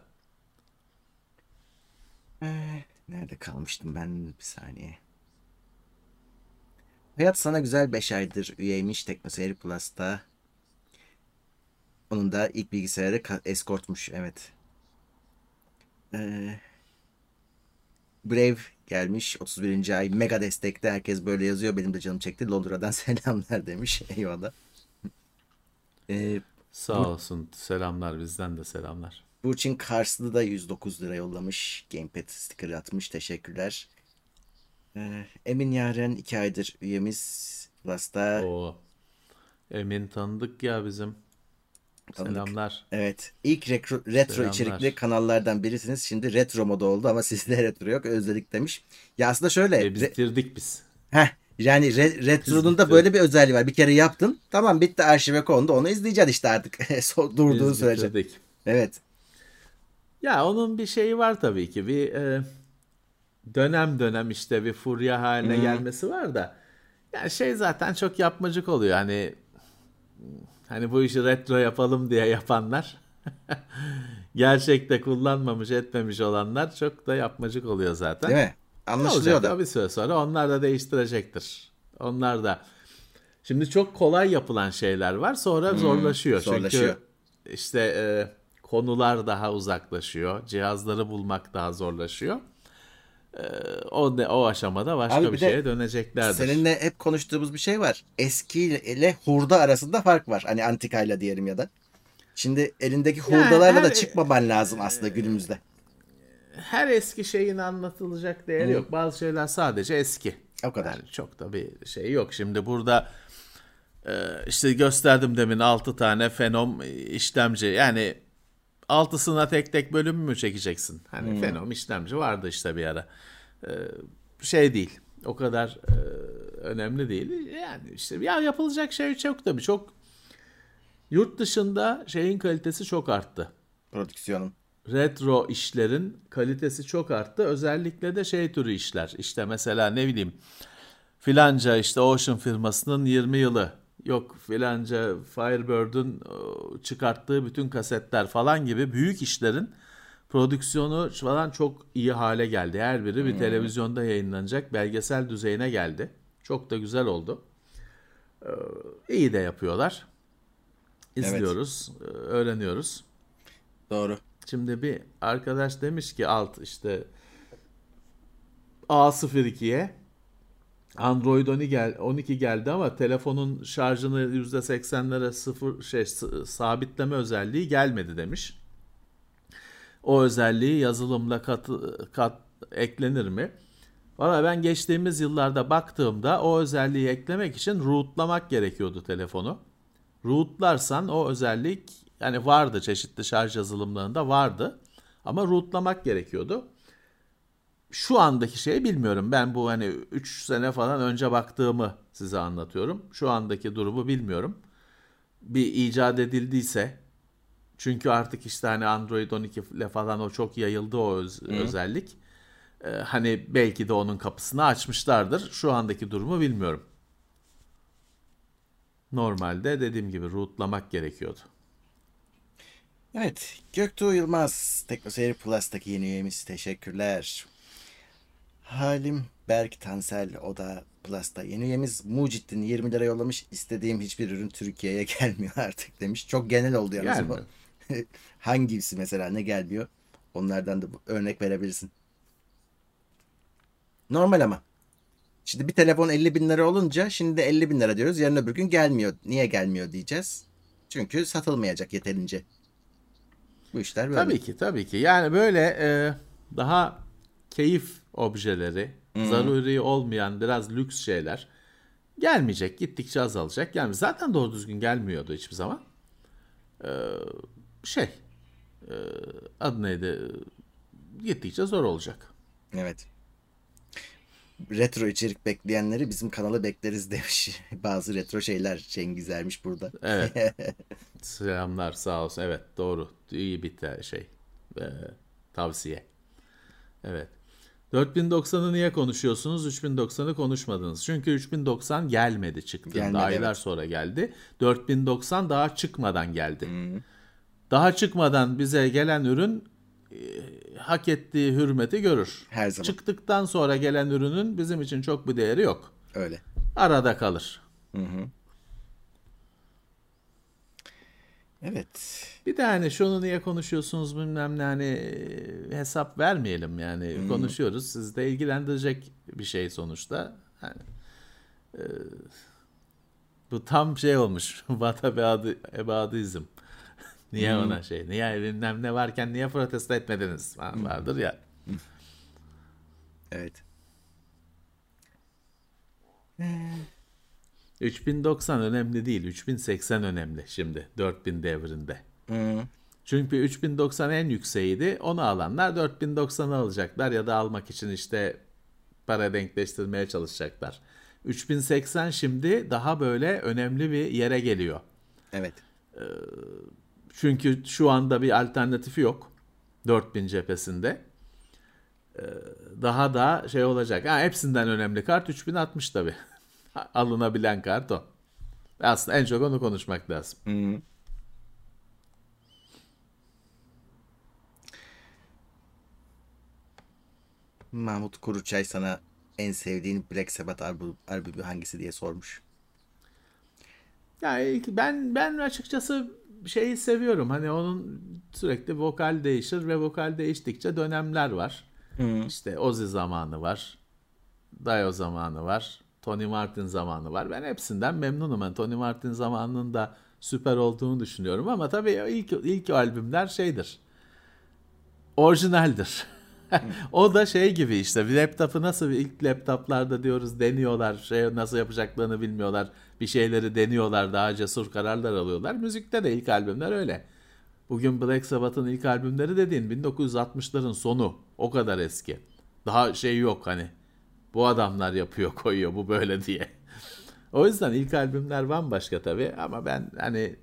Eh, Nerede kalmıştım ben bir saniye. Hayat sana güzel 5 aydır üyeymiş Teknoseyir Plus'ta. Onun da ilk bilgisayarı escortmuş evet. Ee, Brave gelmiş 31. ay mega destekte herkes böyle yazıyor benim de canım çekti Londra'dan (laughs) selamlar demiş eyvallah. Ee, Sağ olsun. Selamlar bizden de selamlar. Burçin Karslı da 109 lira yollamış. Gamepad sticker atmış. Teşekkürler. Ee, Emin Yaren 2 aydır üyemiz. Plus'ta. O Emin tanıdık ya bizim. Selamlar. Evet. İlk retro, retro Selamlar. içerikli kanallardan birisiniz. Şimdi retro moda oldu ama (laughs) sizde retro yok. Özledik demiş. Ya aslında şöyle. E, bitirdik biz. Heh, yani re- retro'nun da böyle bir özelliği var. Bir kere yaptın. Tamam bitti arşive kondu. Onu izleyeceksin işte artık. (laughs) So- Durduğu Biz sürece. bitirdik. Evet. Ya onun bir şeyi var tabii ki. Bir e, dönem dönem işte bir furya haline gelmesi var da. Yani şey zaten çok yapmacık oluyor. Hani hani bu işi retro yapalım diye yapanlar (laughs) gerçekte kullanmamış etmemiş olanlar çok da yapmacık oluyor zaten. Değil mi? Anlaşılıyor da. bir süre sonra onlar da değiştirecektir. Onlar da. Şimdi çok kolay yapılan şeyler var sonra zorlaşıyor. Hmm, zorlaşıyor. Çünkü işte e, konular daha uzaklaşıyor. Cihazları bulmak daha zorlaşıyor. E, o de, o aşamada başka Abi bir, şeye döneceklerdir. Seninle hep konuştuğumuz bir şey var. Eski ile hurda arasında fark var. Hani antikayla diyelim ya da. Şimdi elindeki hurdalarla da çıkmaman lazım aslında günümüzde. Her eski şeyin anlatılacak değeri yok. Bazı şeyler sadece eski. O kadar. Yani çok da bir şey yok. Şimdi burada e, işte gösterdim demin 6 tane fenom işlemci. Yani altısına tek tek bölüm mü çekeceksin? Hani fenom işlemci vardı işte bir ara. E, şey değil. O kadar e, önemli değil. Yani işte ya yapılacak şey çok tabii. Çok yurt dışında şeyin kalitesi çok arttı Prodüksiyonun. retro işlerin kalitesi çok arttı. Özellikle de şey türü işler. İşte mesela ne bileyim filanca işte Ocean firmasının 20 yılı. Yok filanca Firebird'ün o, çıkarttığı bütün kasetler falan gibi büyük işlerin prodüksiyonu falan çok iyi hale geldi. Her biri bir televizyonda yayınlanacak belgesel düzeyine geldi. Çok da güzel oldu. Ee, iyi de yapıyorlar. İzliyoruz, e, öğreniyoruz. Doğru. Şimdi bir arkadaş demiş ki alt işte A02'ye Android 12 gel 12 geldi ama telefonun şarjını %80'lere sıfır şey sabitleme özelliği gelmedi demiş. O özelliği yazılımla kat, kat eklenir mi? Valla ben geçtiğimiz yıllarda baktığımda o özelliği eklemek için rootlamak gerekiyordu telefonu. Rootlarsan o özellik yani vardı çeşitli şarj yazılımlarında vardı ama rootlamak gerekiyordu. Şu andaki şeyi bilmiyorum. Ben bu hani 3 sene falan önce baktığımı size anlatıyorum. Şu andaki durumu bilmiyorum. Bir icat edildiyse çünkü artık işte hani Android 12 ile falan o çok yayıldı o öz- özellik. Ee, hani belki de onun kapısını açmışlardır. Şu andaki durumu bilmiyorum. Normalde dediğim gibi rootlamak gerekiyordu. Evet. Göktuğ Yılmaz. TeknoSeyir Plus'taki yeni üyemiz. Teşekkürler. Halim Berk Tansel. O da Plus'ta yeni üyemiz. Mucittin 20 lira yollamış. İstediğim hiçbir ürün Türkiye'ye (laughs) gelmiyor artık demiş. Çok genel oldu yalnız bu. (laughs) Hangisi mesela ne gelmiyor? Onlardan da örnek verebilirsin. Normal ama. Şimdi bir telefon 50 bin lira olunca şimdi de 50 bin lira diyoruz. Yarın öbür gün gelmiyor. Niye gelmiyor diyeceğiz. Çünkü satılmayacak yeterince. Bu işler böyle. Tabii ki tabii ki. Yani böyle e, daha keyif objeleri, zaruri olmayan biraz lüks şeyler gelmeyecek. Gittikçe azalacak. Yani zaten doğru düzgün gelmiyordu hiçbir zaman. E, şey e, adı neydi? Gittikçe zor olacak. Evet. Retro içerik bekleyenleri bizim kanalı bekleriz demiş. (laughs) Bazı retro şeyler Cengizermiş burada. Evet. (laughs) Selamlar sağ olsun. Evet doğru. İyi bir şey. Ee, tavsiye. Evet. 4090'ı niye konuşuyorsunuz? 3090'ı konuşmadınız. Çünkü 3090 gelmedi çıktığında. Gelmedi, Aylar evet. sonra geldi. 4090 daha çıkmadan geldi. Daha çıkmadan bize gelen ürün e, hak ettiği hürmeti görür. Her zaman. Çıktıktan sonra gelen ürünün bizim için çok bir değeri yok. Öyle. Arada kalır. Evet. Bir de hani şunu niye konuşuyorsunuz bilmem ne hani e, hesap vermeyelim yani konuşuyoruz. Sizi de ilgilendirecek bir şey sonuçta. Hani, e, bu tam şey olmuş. Vata ebadı, ebadizm. Niye ona şey? Niye bilmem ne varken niye protesto etmediniz? Var- Vardır ya. Evet. 3090 önemli değil. 3080 önemli şimdi 4000 devrinde. Hı. Çünkü 3090 en yükseğiydi. Onu alanlar 4090'ı alacaklar ya da almak için işte para denkleştirmeye çalışacaklar. 3080 şimdi daha böyle önemli bir yere geliyor. Evet. Çünkü şu anda bir alternatifi yok 4000 cephesinde. Ee, Daha da şey olacak. Ha, hepsinden önemli kart 3060 tabii. (laughs) Alınabilen kart o. Aslında en çok onu konuşmak lazım. Hı. Mahmut Kuruçay sana en sevdiğin Black Sabbath albüm, albümü hangisi diye sormuş. Yani ilk- ben ben açıkçası şeyi seviyorum. Hani onun sürekli vokal değişir ve vokal değiştikçe dönemler var. İşte Ozzy zamanı var. Dio zamanı var. Tony Martin zamanı var. Ben hepsinden memnunum. Ben Tony Martin zamanının da süper olduğunu düşünüyorum ama tabii ilk ilk albümler şeydir. Orijinaldir. (laughs) o da şey gibi işte bir laptopu nasıl ilk laptoplarda diyoruz deniyorlar şey nasıl yapacaklarını bilmiyorlar bir şeyleri deniyorlar daha cesur kararlar alıyorlar müzikte de ilk albümler öyle bugün Black Sabbath'ın ilk albümleri dediğin 1960'ların sonu o kadar eski daha şey yok hani bu adamlar yapıyor koyuyor bu böyle diye o yüzden ilk albümler bambaşka tabii ama ben hani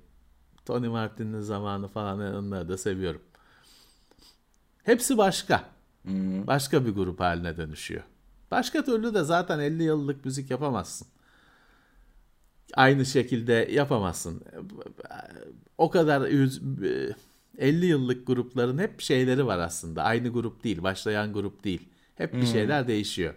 Tony Martin'in zamanı falan onları da seviyorum hepsi başka Başka bir grup haline dönüşüyor. Başka türlü de zaten 50 yıllık müzik yapamazsın. Aynı şekilde yapamazsın. O kadar yüz- 50 yıllık grupların hep şeyleri var aslında. Aynı grup değil, başlayan grup değil. Hep bir şeyler değişiyor.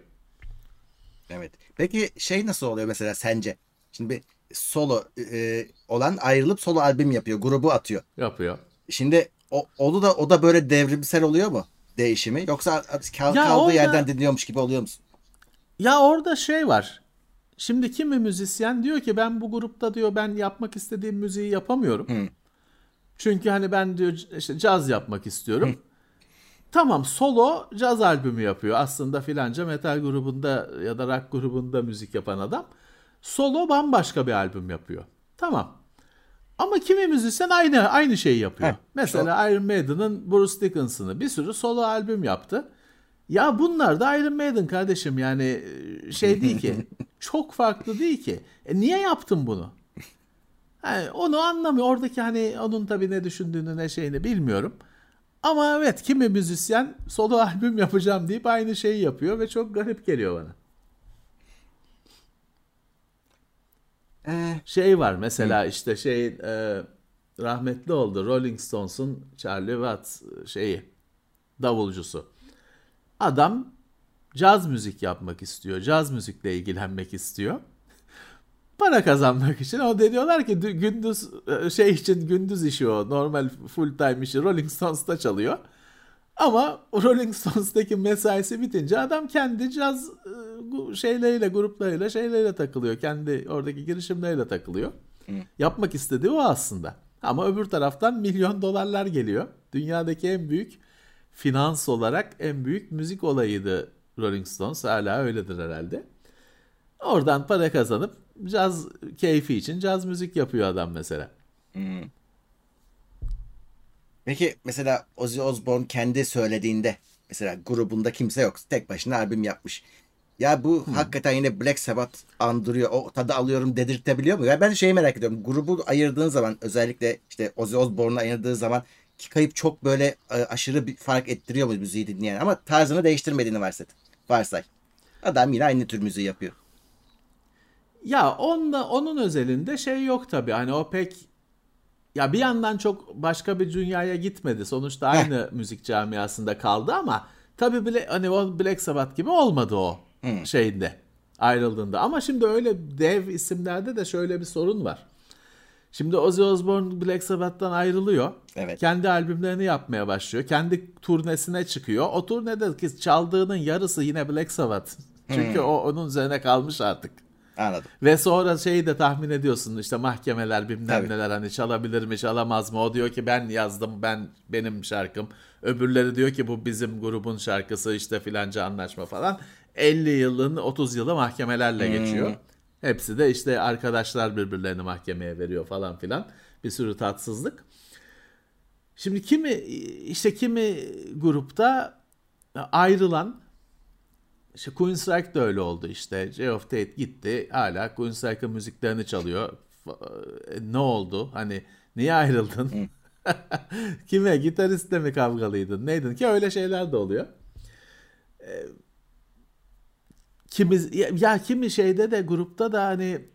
Evet. Peki şey nasıl oluyor mesela sence? Şimdi bir solo e, olan ayrılıp solo albüm yapıyor, grubu atıyor. Yapıyor. Şimdi o, onu da o da böyle devrimsel oluyor mu? Değişimi yoksa kal- Ya kaldığı orada- yerden dinliyormuş gibi oluyor musun? Ya orada şey var. Şimdi kimi müzisyen diyor ki ben bu grupta diyor ben yapmak istediğim müziği yapamıyorum. Çünkü hani ben diyor işte caz yapmak istiyorum. Tamam solo caz albümü yapıyor. Aslında filanca metal grubunda ya da rock grubunda müzik yapan adam. Solo bambaşka bir albüm yapıyor. Tamam. Ama kimi müzisyen aynı aynı şeyi yapıyor. Heh, Mesela Iron Maiden'ın Bruce Dickinson'ı bir sürü solo albüm yaptı. Ya bunlar da Iron Maiden kardeşim yani e, şey değil ki. (laughs) çok farklı değil ki. E niye yaptın bunu? Yani onu anlamıyor. Oradaki hani onun tabii ne düşündüğünü ne şeyini bilmiyorum. Ama evet kimi müzisyen solo albüm yapacağım deyip aynı şeyi yapıyor ve çok garip geliyor bana. Ee, Şey var mesela işte şey e, rahmetli oldu Rolling Stones'un Charlie Watts e, şeyi davulcusu. Adam caz müzik yapmak istiyor. Caz müzikle ilgilenmek istiyor. Para kazanmak için o da diyorlar ki dü- gündüz e, şey için gündüz işi o. Normal full time işi Rolling Stones'ta çalıyor. Ama Rolling Stones'taki mesaisi bitince adam kendi caz e, şeyleriyle, gruplarıyla, şeyleriyle takılıyor. Kendi oradaki girişimleriyle takılıyor. Yapmak istediği o aslında. Ama öbür taraftan milyon dolarlar geliyor. Dünyadaki en büyük finans olarak en büyük müzik olayıydı Rolling Stones. Hala öyledir herhalde. Oradan para kazanıp caz keyfi için caz müzik yapıyor adam mesela. peki mesela Ozzy Osbourne kendi söylediğinde mesela grubunda kimse yok. Tek başına albüm yapmış. Ya bu hakikaten yine Black Sabbath andırıyor. O tadı alıyorum dedirtebiliyor mu? Ya ben şeyi merak ediyorum. Grubu ayırdığın zaman özellikle işte Ozzy Osbourne'u ayırdığı zaman ki kayıp çok böyle e, aşırı bir fark ettiriyor mu müziği dinleyen? Ama tarzını değiştirmediğini varsay. Varsay. Adam yine aynı tür müziği yapıyor. Ya onunla, onun özelinde şey yok tabii. Hani o pek ya bir yandan çok başka bir dünyaya gitmedi. Sonuçta aynı müzik camiasında kaldı ama tabii bile hani o Black Sabbath gibi olmadı o şeyinde ayrıldığında. Ama şimdi öyle dev isimlerde de şöyle bir sorun var. Şimdi Ozzy Osbourne Black Sabbath'tan ayrılıyor. Evet. Kendi albümlerini yapmaya başlıyor. Kendi turnesine çıkıyor. O turnede ki çaldığının yarısı yine Black Sabbath. Çünkü o onun üzerine kalmış artık. Anladım. Ve sonra şeyi de tahmin ediyorsun işte mahkemeler bilmem Tabii. neler hani çalabilir mi çalamaz mı? O diyor ki ben yazdım ben benim şarkım. Öbürleri diyor ki bu bizim grubun şarkısı işte filanca anlaşma falan. 50 yılın 30 yılı mahkemelerle geçiyor. Hepsi de işte arkadaşlar birbirlerini mahkemeye veriyor falan filan. Bir sürü tatsızlık. Şimdi kimi işte kimi grupta ayrılan işte Queensryche de öyle oldu işte. Geoff Tate gitti. Hala Queensryche'ın müziklerini çalıyor. E, Ne oldu? Hani niye ayrıldın? (laughs) Kime? Gitaristle mi kavgalıydın? Neydin? Ki öyle şeyler de oluyor. Ee, Kimi, ya, ya kimi şeyde de grupta da hani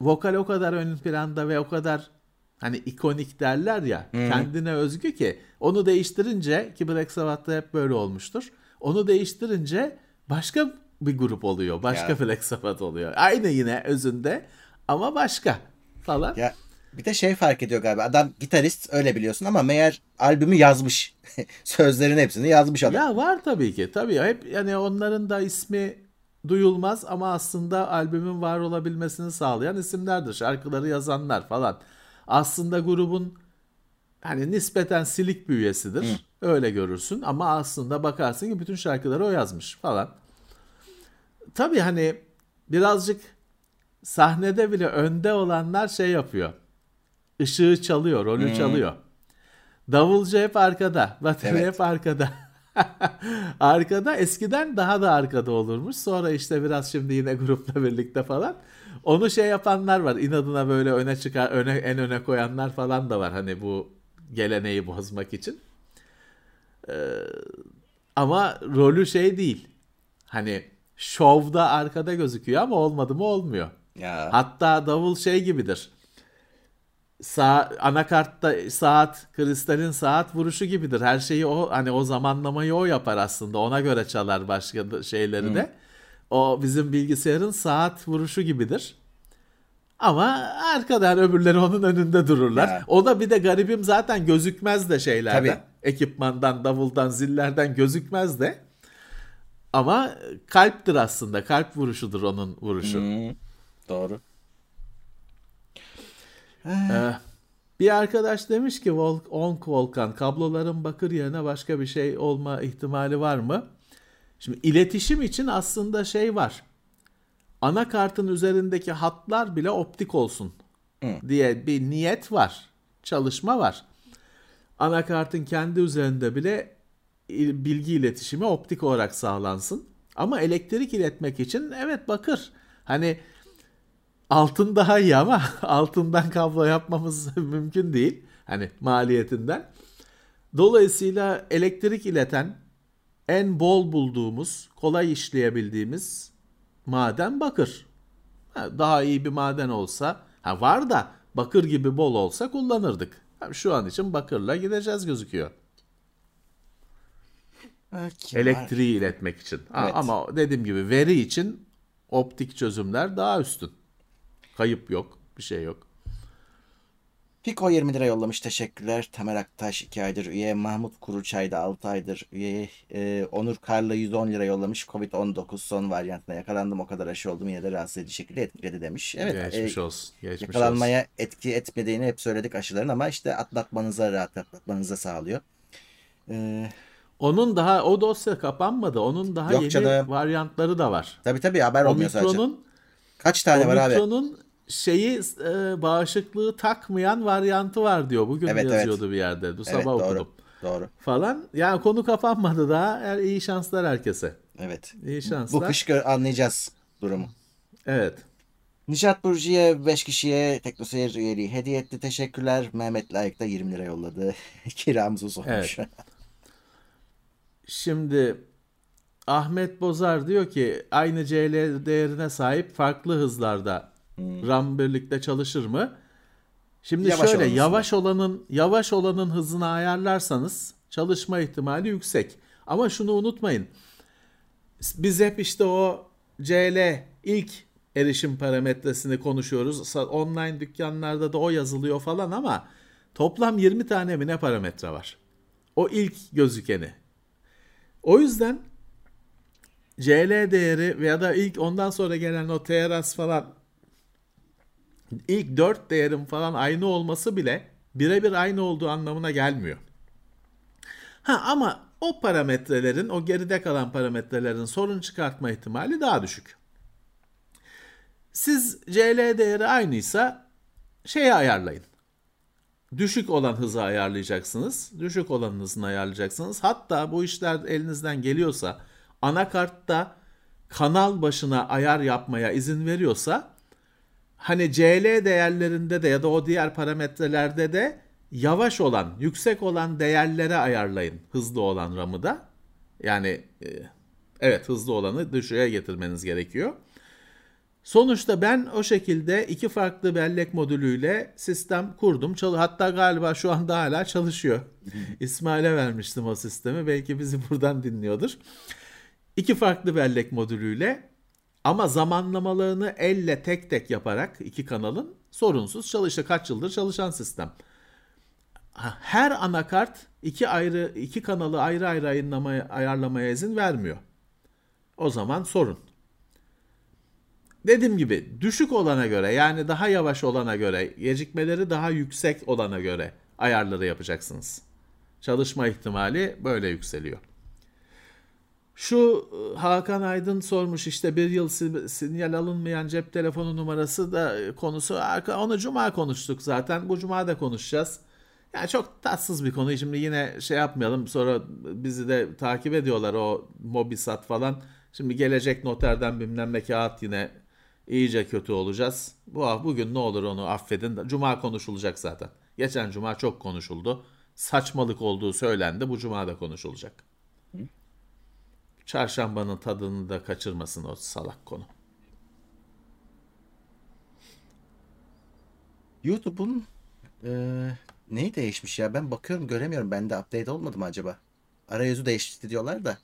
vokal o kadar ön planda ve o kadar hani ikonik derler ya kendine özgü ki onu değiştirince ki Black Sabbath'ta hep böyle olmuştur. Onu değiştirince başka bir grup oluyor. Başka Ya. Black oluyor. Aynı yine özünde ama başka falan. Ya bir de şey fark ediyor galiba. Adam gitarist öyle biliyorsun ama meğer albümü yazmış. (laughs) Sözlerin hepsini yazmış adam. Ya var tabii ki. Tabii hep yani onların da ismi duyulmaz ama aslında albümün var olabilmesini sağlayan isimlerdir. Şarkıları yazanlar falan. Aslında grubun hani nispeten silik bir üyesidir. Öyle görürsün ama aslında bakarsın ki bütün şarkıları o yazmış falan. Tabii hani birazcık sahnede bile önde olanlar şey yapıyor. Işığı çalıyor, rolü çalıyor. Davulcu hep arkada, bateri Evet. hep arkada. (laughs) arkada eskiden daha da arkada olurmuş. Sonra işte biraz şimdi yine grupla birlikte falan. Onu şey yapanlar var. İnadına böyle öne çıkar, öne en öne koyanlar falan da var. Hani bu geleneği bozmak için. Ee, ama rolü şey değil. Hani şovda arkada gözüküyor ama olmadı mı olmuyor. Ya. Hatta davul şey gibidir. Sağ, anakartta saat, kristalin saat vuruşu gibidir. Her şeyi o hani o zamanlamayı o yapar aslında. Ona göre çalar başka şeyleri de. O bizim bilgisayarın saat vuruşu gibidir. Ama arkadan öbürleri onun önünde dururlar. Ya. O da bir de garibim zaten gözükmez de şeylerden. Tabii. Ekipmandan, davuldan, zillerden gözükmez de. Ama kalptir aslında. Kalp vuruşudur onun vuruşu. Hı, Doğru. Ee, bir arkadaş demiş ki Vol Onk Volkan kabloların bakır yerine başka bir şey olma ihtimali var mı? Şimdi iletişim için aslında şey var. Anakartın üzerindeki hatlar bile optik olsun diye bir niyet var. Çalışma var. Anakartın kendi üzerinde bile il- bilgi iletişimi optik olarak sağlansın. Ama elektrik iletmek için evet bakır. Hani altın daha iyi ama (laughs) altından kablo yapmamız (laughs) mümkün değil. Hani maliyetinden. Dolayısıyla elektrik ileten en bol bulduğumuz, kolay işleyebildiğimiz maden bakır. Ha, Daha iyi bir maden olsa, ha var da bakır gibi bol olsa kullanırdık. Şu an için bakırla gideceğiz gözüküyor. Kim var? Elektriği iletmek için. Ha, Evet. Ama dediğim gibi veri için optik çözümler daha üstün. Kayıp yok, bir şey yok. Piko 20 lira yollamış. Teşekkürler. Tamer Aktaş 2 aydır üye. Mahmut Kuruçay da 6 aydır üye. Ee, Onur Karlı 110 lira yollamış. Covid-19 son varyantına yakalandım. O kadar aşı oldum. Yine de rahatsız edici şekilde etkiledi demiş. Evet. Geçmiş e, olsun. Geçmiş olsun. yakalanmaya etki etmediğini hep söyledik aşıların ama işte atlatmanıza rahat atlatmanıza sağlıyor. Ee, Onun daha o dosya kapanmadı. Onun daha Yok yeni canım. varyantları da var. tabii tabii haber olmuyor sadece. Omikron'un Kaç tane var abi? Omikron'un şeyi e, bağışıklığı takmayan varyantı var diyor. Bugün Evet, evet. yazıyordu bir yerde. Bu Evet sabah doğru. okudum. Doğru. Falan. Yani konu kapanmadı daha. Er, iyi şanslar herkese. Evet. İyi şanslar. Bu kış anlayacağız durumu. Evet. Nişat Burcu'ya 5 kişiye Teknoseyir üyeliği hediye etti. Teşekkürler. Mehmet Layık da 20 lira yolladı. (laughs) Kiramızı sormuş. Evet. Şimdi Ahmet Bozar diyor ki aynı CL değerine sahip farklı hızlarda RAM birlikte çalışır mı? Şimdi Hmm. Yavaş şöyle olanın yavaş olanın yavaş olanın hızını ayarlarsanız çalışma ihtimali yüksek. Ama şunu unutmayın. Biz hep işte o CL ilk erişim parametresini konuşuyoruz. Online dükkanlarda da o yazılıyor falan ama toplam 20 tane mi ne parametre var? O ilk gözükeni. O yüzden CL değeri veya da ilk ondan sonra gelen o TRS falan ilk 4 değerin falan aynı olması bile birebir aynı olduğu anlamına gelmiyor. Ha ama o parametrelerin, o geride kalan parametrelerin sorun çıkartma ihtimali daha düşük. Siz CL değeri aynıysa şeyi ayarlayın. Düşük olan hızı ayarlayacaksınız. Düşük olan hızını ayarlayacaksınız. Hatta bu işler elinizden geliyorsa anakartta kanal başına ayar yapmaya izin veriyorsa hani CL değerlerinde de ya da o diğer parametrelerde de yavaş olan, yüksek olan değerlere ayarlayın hızlı olan RAM'ı da. Yani e, evet hızlı olanı düşüğe getirmeniz gerekiyor. Sonuçta ben o şekilde iki farklı bellek modülüyle sistem kurdum. Çal- Hatta galiba şu anda hala çalışıyor. (laughs) İsmail'e vermiştim o sistemi. Belki bizi buradan dinliyordur. İki farklı bellek modülüyle ama zamanlamalarını elle tek tek yaparak iki kanalın sorunsuz çalıştı. Kaç yıldır çalışan sistem. Her anakart iki ayrı iki kanalı ayrı ayrı ayarlamaya, ayarlamaya izin vermiyor. O zaman sorun. Dediğim gibi düşük olana göre yani daha yavaş olana göre gecikmeleri daha yüksek olana göre ayarları yapacaksınız. Çalışma ihtimali böyle yükseliyor. Şu e, Hakan Aydın sormuş işte bir yıl si- sinyal alınmayan cep telefonu numarası da e, konusu. Onu cuma konuştuk zaten. Bu cuma da konuşacağız. Yani çok tatsız bir konu. Şimdi yine şey yapmayalım. Sonra bizi de takip ediyorlar o Mobisat falan. Şimdi gelecek noterden bilmem ne kağıt yine iyice kötü olacağız. Bu bugün ne olur onu affedin. Cuma konuşulacak zaten. Geçen cuma çok konuşuldu. Saçmalık olduğu söylendi. Bu cuma da konuşulacak. Çarşambanın tadını da kaçırmasın o salak konu. YouTube'un eee neyi değişmiş ya? Ben bakıyorum göremiyorum. Bende update olmadı mı acaba? Arayüzü değişti diyorlar da.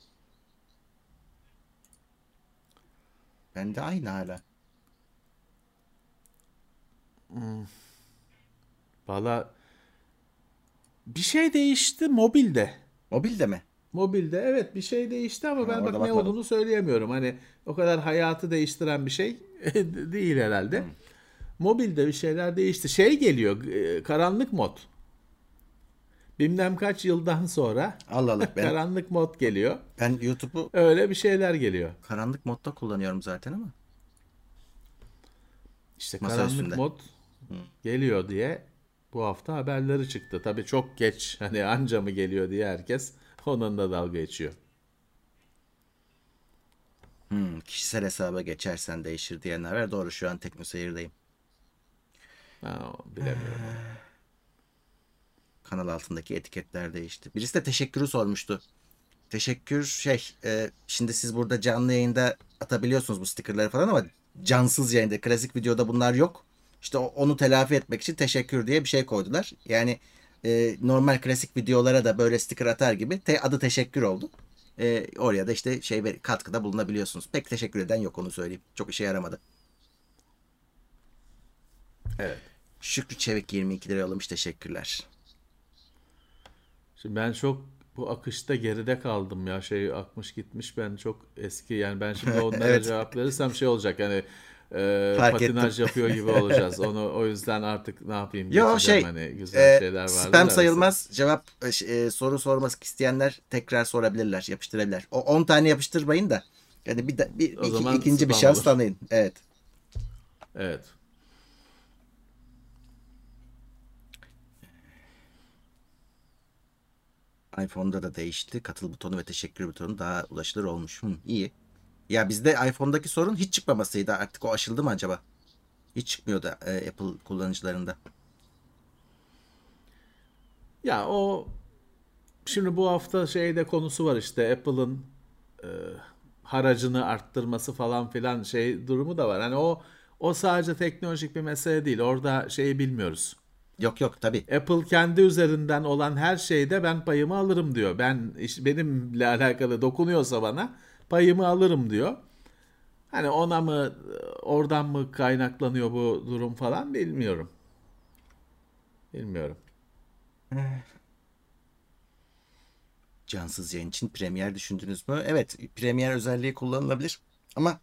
Bende aynı hala. Valla bir şey değişti mobilde. Mobilde mi? Mobilde evet bir şey değişti ama Ha, ben bak ne olduğunu söyleyemiyorum. Hani o kadar hayatı değiştiren bir şey (laughs) değil herhalde. Mobilde bir şeyler değişti. Şey geliyor e, karanlık mod. Bilmem kaç yıldan sonra Allah Allah. (laughs) Ben, karanlık mod geliyor. ben YouTube'u Öyle bir şeyler geliyor. karanlık modda kullanıyorum zaten ama. İşte Masa karanlık üstünde. mod geliyor diye bu hafta haberleri çıktı. Tabii çok geç hani anca mı geliyor diye herkes Onunla dalga geçiyor. Hmm, kişisel hesaba geçersen değişir diyenler var. Doğru şu an TeknoSeyir'deyim. Ha, bilemiyorum. (sighs) Kanal altındaki etiketler değişti. Birisi de teşekkürü sormuştu. Teşekkür şey e, şimdi siz burada canlı yayında atabiliyorsunuz bu stickerları falan ama cansız yayında klasik videoda bunlar yok. İşte onu telafi etmek için teşekkür diye bir şey koydular. Yani e, normal klasik videolara da böyle sticker atar gibi te, adı teşekkür oldu. E, oraya da işte şey katkıda bulunabiliyorsunuz. Pek teşekkür eden yok onu söyleyeyim. Çok işe yaramadı. Evet. Şükrü Çevik 22 lira yollamış teşekkürler. Şimdi ben çok bu akışta geride kaldım ya şey akmış gitmiş ben çok eski yani ben şimdi onlara (laughs) Evet. cevap verirsem şey olacak yani e, Fark patinaj ettim. yapıyor gibi olacağız onu o yüzden artık ne yapayım Yo şey hani güzel e, şeyler vardı spam sayılmaz. Cevap e, e, soru sormak isteyenler tekrar sorabilirler, yapıştırabilirler. O 10 tane yapıştırmayın da yani bir, bir O iki- ikinci bir şans olur. tanıyın. Evet. Evet. iPhone'da da değişti. Katıl butonu ve teşekkür butonu daha ulaşılır olmuş. Hı, iyi. Ya bizde iPhone'daki sorun hiç çıkmamasıydı. Artık o aşıldı mı acaba? Hiç çıkmıyordu e, Apple kullanıcılarında. Ya o şimdi bu hafta şeyde konusu var işte Apple'ın e, haracını arttırması falan filan şey durumu da var. Hani o o sadece teknolojik bir mesele değil. Orada şeyi bilmiyoruz. Yok yok tabii. Apple kendi üzerinden olan her şeyde ben payımı alırım diyor. Ben iş- benimle alakalı dokunuyorsa bana payımı alırım diyor. Hani ona mı oradan mı kaynaklanıyor bu durum falan bilmiyorum. Bilmiyorum. Cansız yayın için Premiere düşündünüz mü? Evet, Premiere özelliği kullanılabilir. Ama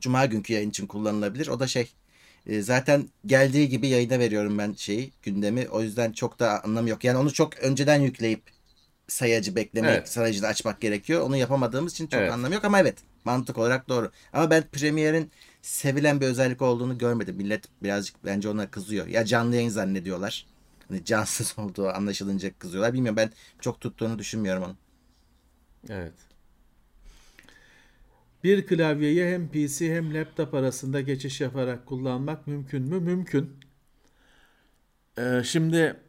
Cuma günkü yayın için kullanılabilir. O da şey, e, zaten geldiği gibi yayına veriyorum ben şeyi, gündemi. O yüzden çok da anlamı yok. Yani onu çok önceden yükleyip sayacı beklemek, Evet. sayacı da açmak gerekiyor. Onu yapamadığımız için çok Evet. anlamı yok ama evet, mantık olarak doğru. Ama ben Premiere'in sevilen bir özellik olduğunu görmedim. Millet birazcık bence ona kızıyor. Ya canlı yayın zannediyorlar. Hani cansız (laughs) olduğu anlaşılınca kızıyorlar. Bilmiyorum ben çok tuttuğunu düşünmüyorum onu. Evet. Bir klavyeyi hem PC hem laptop arasında geçiş yaparak kullanmak mümkün mü? Mümkün. Ee, şimdi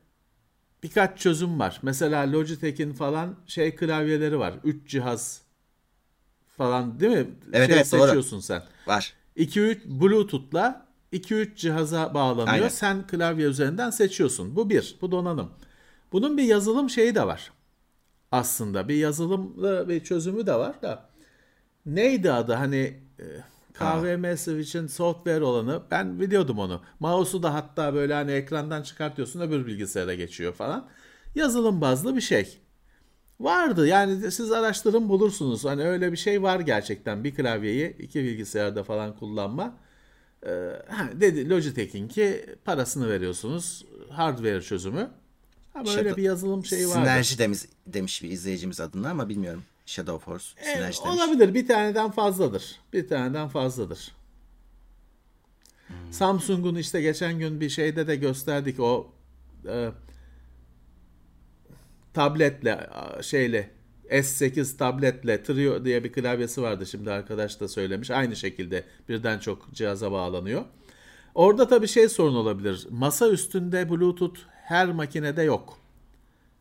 birkaç çözüm var. Mesela Logitech'in falan şey klavyeleri var. 3 cihaz falan değil mi? Evet, şey evet, doğru. seçiyorsun sen. Var. 2-3 Bluetooth'la 2-3 cihaza bağlanıyor. Aynen. Sen klavye üzerinden seçiyorsun. Bu bir. Bu donanım. Bunun bir yazılım şeyi de var. Aslında bir yazılımlı bir çözümü de var da. Neydi adı? Hani e, KVM Switch'in software olanı. Ben biliyordum onu. Mouse'u da hatta böyle hani ekrandan çıkartıyorsun öbür bilgisayara geçiyor falan. Yazılım bazlı bir şey. Vardı yani siz araştırın bulursunuz. Hani öyle bir şey var gerçekten. Bir klavyeyi iki bilgisayarda falan kullanma. Ee, ha, dedi Logitech'in ki parasını veriyorsunuz. Hardware çözümü. Ama Shadow- öyle bir yazılım şeyi var. Sinerji demiş, demiş bir izleyicimiz adına ama bilmiyorum. Shadow Force. Sinerji demiş. E, olabilir. Bir taneden fazladır. Bir taneden fazladır. Samsung'un işte geçen gün bir şeyde de gösterdik o e, tabletle şeyle S8 tabletle Trio diye bir klavyesi vardı şimdi arkadaş da söylemiş. Aynı şekilde birden çok cihaza bağlanıyor. Orada tabii şey sorun olabilir. Masa üstünde Bluetooth her makinede yok.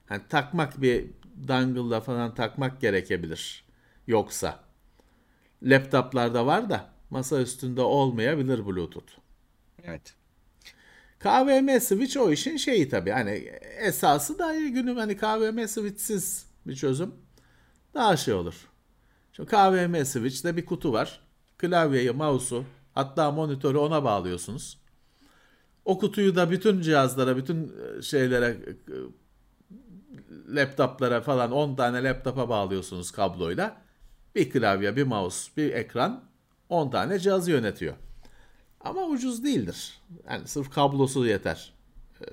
Hani takmak bir dongle'la falan takmak gerekebilir. Yoksa. Laptoplarda var da masa üstünde olmayabilir Bluetooth. Evet. KVM switch o işin şeyi tabii. Hani esası da günüm hani KVM switchsiz bir çözüm daha şey olur. Şimdi KVM switch'te bir kutu var. Klavyeyi, mouse'u hatta monitörü ona bağlıyorsunuz. O kutuyu da bütün cihazlara, bütün e, şeylere e, laptoplara falan 10 tane laptopa bağlıyorsunuz kabloyla. Bir klavye, bir mouse, bir ekran 10 tane cihazı yönetiyor. Ama ucuz değildir. Yani sırf kablosu yeter. Ee,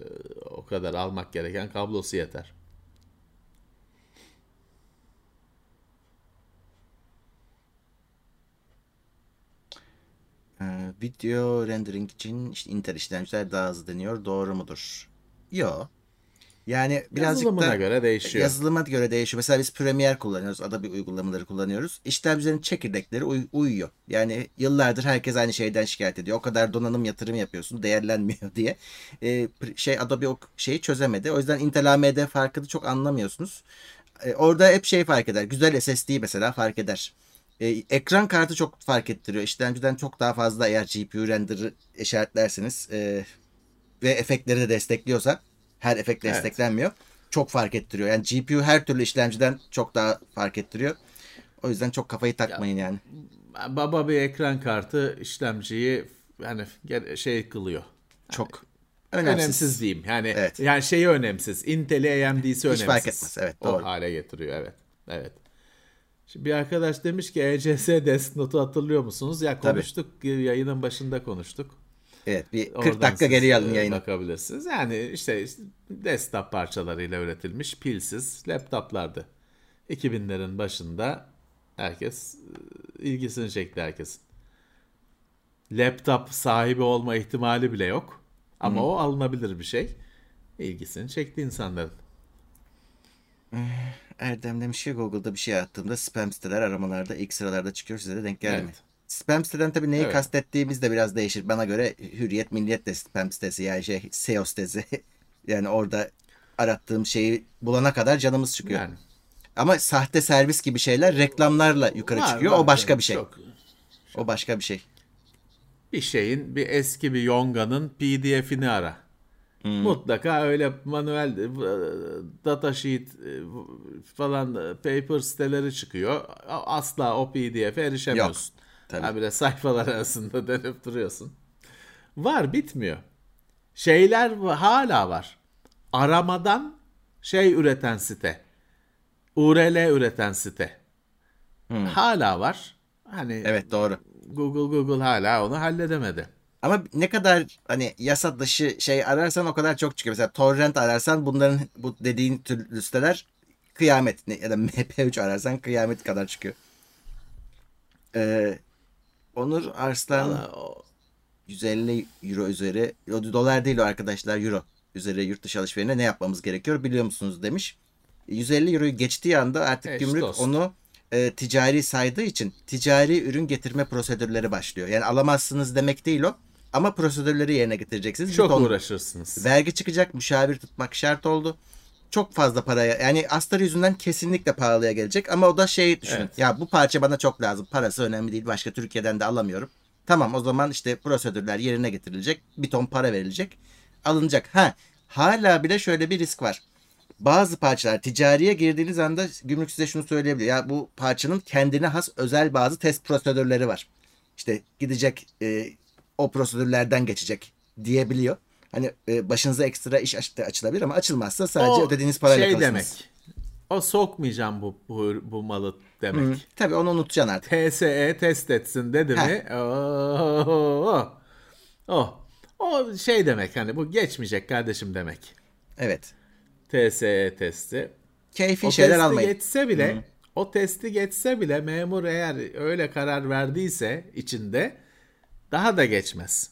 o kadar almak gereken kablosu yeter. Ee, video rendering için işte Intel işlemciler daha hızlı deniyor. Doğru mudur? Yo. Yani birazcık Yazılımına da göre değişiyor. yazılıma göre değişiyor. Mesela biz Premiere kullanıyoruz. Adobe uygulamaları kullanıyoruz. İşlemcilerin çekirdekleri uy- uyuyor. Yani yıllardır herkes aynı şeyden şikayet ediyor. O kadar donanım yatırım yapıyorsun değerlenmiyor (laughs) diye. Ee, şey Adobe o şeyi çözemedi. O yüzden Intel AMD farkını çok anlamıyorsunuz. Ee, orada hep şey fark eder. Güzel SSD mesela fark eder. Ee, ekran kartı çok fark ettiriyor. İşlemciden çok daha fazla eğer GPU render'ı işaretlerseniz e, ve efektleri de destekliyorsa her efekt Evet. desteklenmiyor. Çok fark ettiriyor. Yani GPU her türlü işlemciden çok daha fark ettiriyor. O yüzden çok kafayı takmayın yani. Baba bir ekran kartı işlemciyi yani şey kılıyor. Çok Önemsiz, önemsiz. diyeyim. Yani Evet. yani şeyi önemsiz. Intel'i AMD'si önemsiz. fark etmez, evet, O doğru. hale getiriyor evet. Evet. Şimdi bir arkadaş demiş ki ECS Desk Note'u hatırlıyor musunuz? Ya Tabii. konuştuk yayının başında konuştuk. Evet bir 40 Oradan dakika geri alın e, yayını. Bakabilirsiniz. Yani işte desktop parçalarıyla üretilmiş pilsiz laptoplardı. 2000'lerin başında herkes e, ilgisini çekti herkesin. Laptop sahibi olma ihtimali bile yok. Ama o alınabilir bir şey. İlgisini çekti insanların. Erdem demiş ki Google'da bir şey attığımda spam siteler aramalarda ilk sıralarda çıkıyor size de denk geldi mi? Spam siteden tabii neyi Evet. kastettiğimiz de biraz değişir. Bana göre Hürriyet Milliyet de spam sitesi yani şey SEO sitesi. (laughs) yani orada arattığım şeyi bulana kadar canımız çıkıyor. Yani Ama sahte servis gibi şeyler reklamlarla yukarı var, çıkıyor. var o başka bir şey. çok. O başka bir şey. bir şeyin bir eski bir yonganın PDF'ini ara. Mutlaka öyle manuel e, data sheet e, falan e, paper siteleri çıkıyor. Asla o PDF'e erişemiyorsun. Tabii. Bile sayfalar arasında (laughs) dönüp duruyorsun. Var bitmiyor. Şeyler hala var. Aramadan şey üreten site. URL üreten site. Hala var. Hani Evet doğru. Google Google hala onu halledemedi. Ama ne kadar hani yasa dışı şey ararsan o kadar çok çıkıyor. Mesela torrent ararsan bunların bu dediğin tür siteler kıyamet ya da MP3 ararsan kıyamet kadar çıkıyor. Ee, Onur Arslan Valla o- 150 euro üzeri o dolar değil o arkadaşlar euro üzeri yurt dışı alışverişine ne yapmamız gerekiyor biliyor musunuz demiş. 150 euroyu geçtiği anda artık Eş gümrük dost. onu e, ticari saydığı için ticari ürün getirme prosedürleri başlıyor. Yani alamazsınız demek değil o ama prosedürleri yerine getireceksiniz. Bir çok ton uğraşırsınız. Vergi çıkacak, müşavir tutmak şart oldu. Çok fazla paraya yani astar yüzünden kesinlikle pahalıya gelecek ama o da şey düşünün. Evet. Ya bu parça bana çok lazım. Parası önemli değil. Başka Türkiye'den de alamıyorum. Tamam o zaman işte prosedürler yerine getirilecek. Bir ton para verilecek. Alınacak. Ha hala bile şöyle bir risk var. Bazı parçalar ticariye girdiğiniz anda gümrük size şunu söyleyebilir. Ya bu parçanın kendine has özel bazı test prosedürleri var. İşte gidecek e, o prosedürlerden geçecek diyebiliyor. Hani e, başınıza ekstra iş aç- açılabilir ama açılmazsa sadece O ödediğiniz parayla şey kalırsınız. demek. O sokmayacağım bu, bu, bu malı demek. Hı, Tabii onu unutacaksın artık. TSE test etsin dedi mi? Oo, o. O şey demek hani bu geçmeyecek kardeşim demek. Evet. TSE testi. Keyfi O şeyler testi almayın. geçse bile o testi geçse bile memur eğer öyle karar verdiyse içinde daha da geçmez.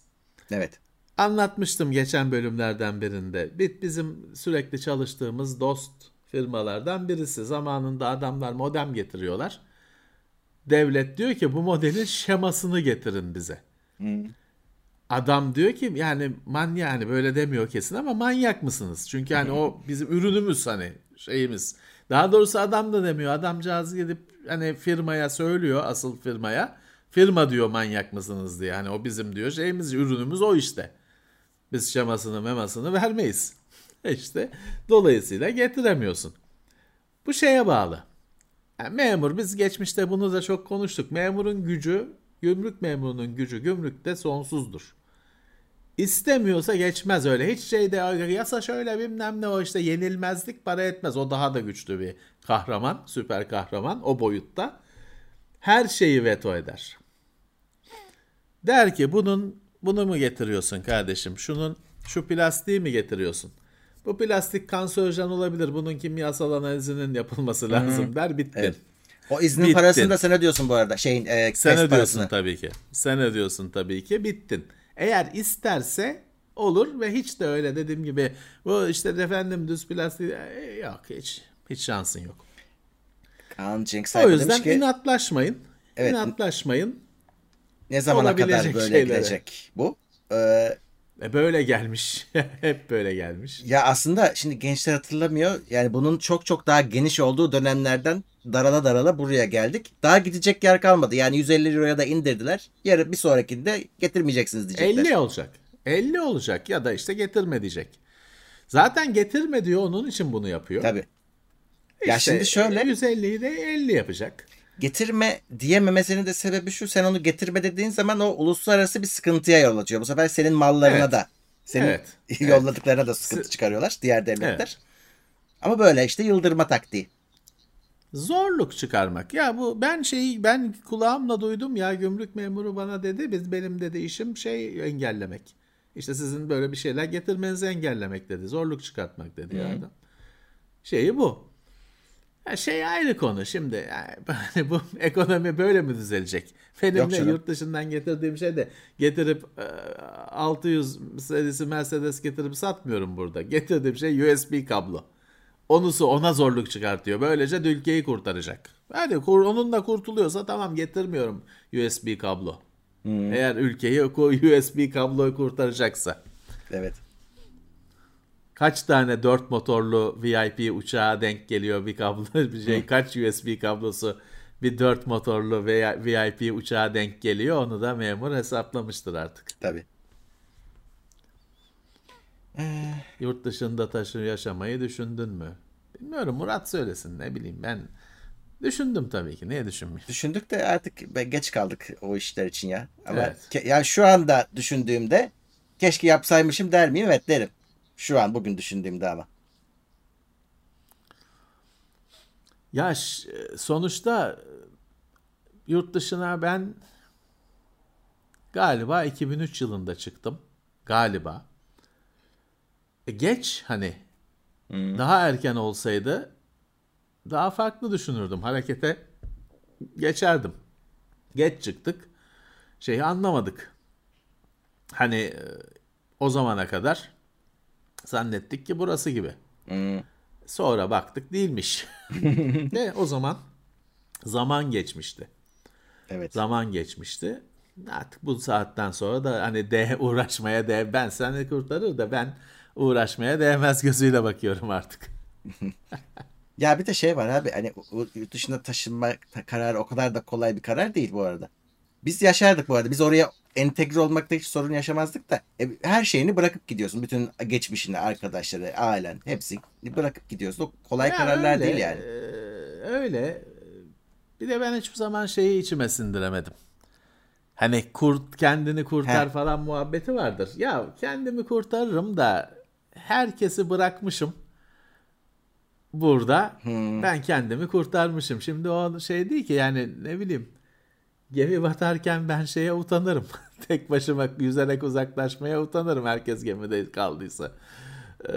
Evet. Anlatmıştım geçen bölümlerden birinde. Bi- Bizim sürekli çalıştığımız dost firmalardan birisi. Zamanında adamlar modem getiriyorlar. Devlet diyor ki bu modelin şemasını getirin bize. Adam diyor ki yani manyak hani böyle demiyor kesin ama manyak mısınız? Çünkü hani o bizim ürünümüz hani şeyimiz. Daha doğrusu adam da demiyor. Adamcağız gidip hani firmaya söylüyor asıl firmaya. Firma diyor manyak mısınız diye. Hani o bizim diyor şeyimiz ürünümüz o işte. Biz şemasını memasını vermeyiz. (laughs) İşte dolayısıyla getiremiyorsun. Bu şeye bağlı. Yani memur biz geçmişte bunu da çok konuştuk. Memurun gücü, gümrük memurunun gücü gümrükte sonsuzdur. İstemiyorsa geçmez öyle. Hiç şeyde yasa şöyle bilmem ne o işte yenilmezlik para etmez. O daha da güçlü bir kahraman, süper kahraman o boyutta. Her şeyi veto eder. Der ki bunun bunu mu getiriyorsun kardeşim? Şunun şu plastiği mi getiriyorsun? Bu plastik kanserojen olabilir. Bunun kimyasal analizinin yapılması lazım der bittin. Evet. O iznin Bittin. parasını da sen ödüyorsun bu arada. Şeyin e, Sen ödüyorsun parasını. tabii ki. Sen ödüyorsun tabii ki. Bittin. Eğer isterse olur ve hiç de öyle dediğim gibi bu işte efendim düz plastik e, yok hiç hiç şansın yok. Kaan Cenk O yüzden ki inatlaşmayın. Evet. İnatlaşmayın. Ne zamana kadar böyle şeylere. gidecek bu? Ee, E böyle gelmiş. (laughs) Hep böyle gelmiş. ya aslında şimdi gençler hatırlamıyor. Yani bunun çok çok daha geniş olduğu dönemlerden darala darala buraya geldik. Daha gidecek yer kalmadı. Yani 150 liraya da indirdiler. Yarın bir sonrakinde getirmeyeceksiniz diyecekler. 50 olacak. 50 olacak ya da işte getirme diyecek. Zaten getirme diyor onun için bunu yapıyor. Tabii. Ya İşte şimdi şöyle 150'yi de 50 yapacak. Getirme diyememesinin de sebebi şu. Sen onu getirme dediğin zaman o uluslararası bir sıkıntıya yol açıyor. Bu sefer senin mallarına Evet. da senin Evet. (laughs) yolladıklarına da sıkıntı çıkarıyorlar diğer devletler. Evet. Ama böyle işte yıldırma taktiği. Zorluk çıkarmak. Ya bu ben şeyi ben kulağımla duydum ya gümrük memuru bana dedi biz benim dedi işim şey engellemek. İşte sizin böyle bir şeyler getirmenizi engellemek dedi. Zorluk çıkartmak dedi ya adam. Şeyi bu. Şey ayrı konu şimdi. Yani bu (laughs) ekonomi böyle mi düzelecek? Benim de yurt dışından getirdiğim şey de getirip e, 600 serisi Mercedes getirip satmıyorum burada. Getirdiğim şey USB kablo. Onusu ona zorluk çıkartıyor. Böylece de ülkeyi kurtaracak. Hadi kur, onunla kurtuluyorsa tamam getirmiyorum USB kablo. Eğer ülkeyi o USB kabloyu kurtaracaksa. Evet. Kaç tane 4 motorlu VIP uçağa denk geliyor bir kablo (laughs) bir şey kaç USB kablosu bir 4 motorlu veya VIP uçağa denk geliyor onu da memur hesaplamıştır artık. Tabii. Yurt dışında taşı yaşamayı düşündün mü? Bilmiyorum Murat söylesin ne bileyim ben düşündüm tabii ki niye düşünmeyeyim. Düşündük de artık geç kaldık o işler için ya. Ama Evet. yani şu anda düşündüğümde keşke yapsaymışım der miyim? Evet derim. Şu an bugün düşündüğümde ama. Ya sonuçta yurt dışına ben galiba 2003 yılında çıktım. Galiba. E geç hani. Daha erken olsaydı daha farklı düşünürdüm. Harekete geçerdim. Geç çıktık. Şeyi anlamadık. Hani e, o zamana kadar zannettik ki burası gibi. Hmm. Sonra baktık değilmiş. (laughs) (laughs) Ve o zaman zaman geçmişti. Evet. Zaman geçmişti. Artık bu saatten sonra da hani de (laughs) uğraşmaya de ben seni kurtarır da ben uğraşmaya değmez gözüyle bakıyorum artık. Ya bir de şey var abi hani yurt dışına taşınma ta- kararı o kadar da kolay bir karar değil bu arada. Biz yaşardık bu arada. Biz oraya entegre olmakta hiç sorun yaşamazdık da e, her şeyini bırakıp gidiyorsun. Bütün geçmişini, arkadaşları, ailen hepsi bırakıp gidiyorsun. O kolay Ya kararlar öyle, değil yani. e, öyle. Bir de ben hiçbir zaman şeyi içime sindiremedim. Hani kurt kendini kurtar He. falan muhabbeti vardır. Ya kendimi kurtarırım da herkesi bırakmışım. Burada Hmm. ben kendimi kurtarmışım. Şimdi o şey değil ki yani ne bileyim gemi batarken ben şeye utanırım. (laughs) (laughs) Tek başıma yüzerek uzaklaşmaya utanırım herkes gemide kaldıysa. Ee,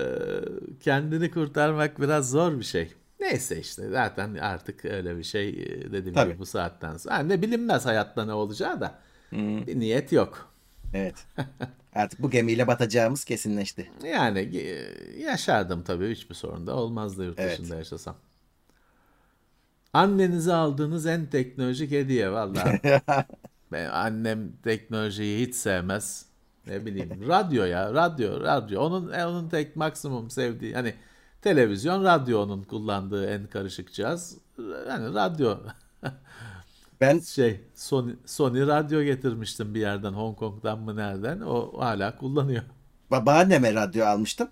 kendini kurtarmak biraz zor bir şey. Neyse işte zaten artık öyle bir şey e, dediğim Tabii. gibi bu saatten sonra. Ha, ne bilinmez hayatta ne olacağı da Hmm. bir niyet yok. Evet. (laughs) Artık bu gemiyle batacağımız kesinleşti. Yani e, yaşardım tabii hiçbir sorun da olmazdı yurt Evet. dışında yaşasam. Annenize aldığınız en teknolojik hediye vallahi. (laughs) Ben annem teknolojiyi hiç sevmez. Ne bileyim radyo ya radyo radyo onun e, onun tek maksimum sevdiği hani televizyon radyo onun kullandığı en karışık cihaz. Yani radyo (laughs) Ben şey Sony, Sony radyo getirmiştim bir yerden Hong Kong'dan mı nereden o hala kullanıyor. babaanneme radyo almıştım.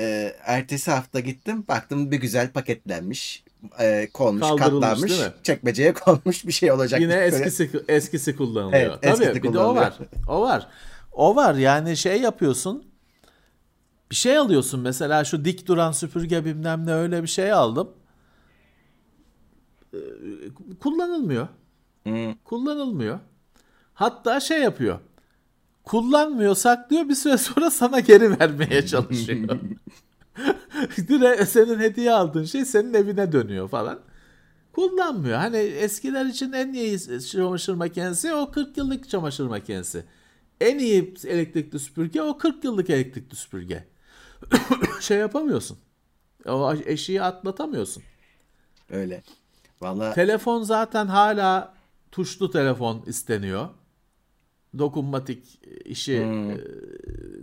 Ee, ertesi hafta gittim. Baktım bir güzel paketlenmiş. Ee, konmuş, katlanmış. Çekmeceye konmuş bir şey olacak. Yine Böyle- eskisi eskisi kullanılıyor. Evet, Tabii eskisi bir de o kullanılıyor. var. O var. O var yani şey yapıyorsun. Bir şey alıyorsun mesela şu dik duran süpürge bilmem ne öyle bir şey aldım. Ee, Kullanılmıyor. Hı. Kullanılmıyor. Hatta şey yapıyor. Kullanmıyor, saklıyor bir süre sonra sana geri vermeye (laughs) çalışıyor. (laughs) Direkt senin hediye aldığın şey senin evine dönüyor falan. Kullanmıyor. Hani eskiler için en iyi çamaşır makinesi o 40 yıllık çamaşır makinesi. en iyi elektrikli süpürge o 40 yıllık elektrikli süpürge. (coughs) şey yapamıyorsun. O eşiği atlatamıyorsun. Öyle. Vallahi Telefon zaten hala tuşlu telefon isteniyor. Dokunmatik işi Hmm. e,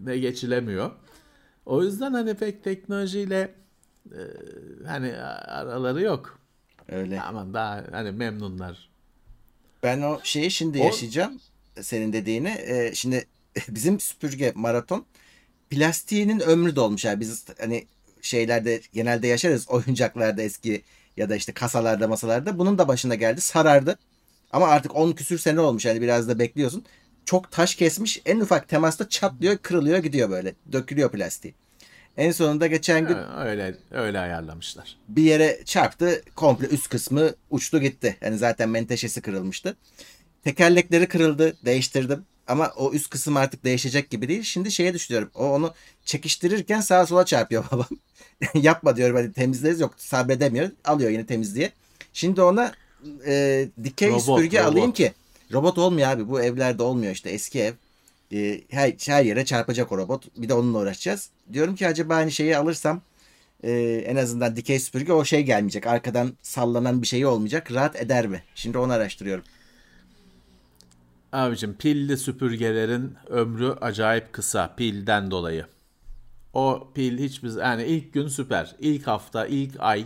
ne geçilemiyor. O yüzden hani pek teknolojiyle e, hani araları yok. öyle. Aman daha hani memnunlar. Ben o şeyi şimdi O- yaşayacağım. Senin dediğini. Ee, şimdi (laughs) bizim süpürge maraton plastiğinin ömrü dolmuş. Yani biz hani şeylerde genelde yaşarız. (laughs) Oyuncaklarda eski ya da işte kasalarda masalarda. Bunun da başına geldi. Sarardı. Ama artık 10 küsür sene olmuş. Yani biraz da bekliyorsun. Çok taş kesmiş. En ufak temasta çatlıyor, kırılıyor, gidiyor böyle. Dökülüyor plastiği. En sonunda geçen gün Ha, Öyle öyle ayarlamışlar. bir yere çarptı. Komple üst kısmı uçtu gitti. Yani zaten menteşesi kırılmıştı. Tekerlekleri kırıldı. Değiştirdim. Ama o üst kısım artık değişecek gibi değil. Şimdi şeye düşünüyorum. O onu çekiştirirken sağa sola çarpıyor (laughs) babam. Yapma diyorum hadi temizleriz. Yok sabredemiyor. Alıyor yine temizliğe. Şimdi ona e, dikey Robot, süpürge robot. alayım ki. Robot olmuyor abi. Bu evlerde olmuyor işte. Eski ev. E, her, her yere çarpacak o robot. Bir de onunla uğraşacağız. Diyorum ki acaba aynı şeyi alırsam e, en azından dikey süpürge o şey gelmeyecek. Arkadan sallanan bir şey olmayacak. Rahat eder mi? Şimdi onu araştırıyorum. Abicim pilli süpürgelerin ömrü acayip kısa pilden dolayı. O pil hiçbir yani ilk gün süper. İlk hafta, ilk ay,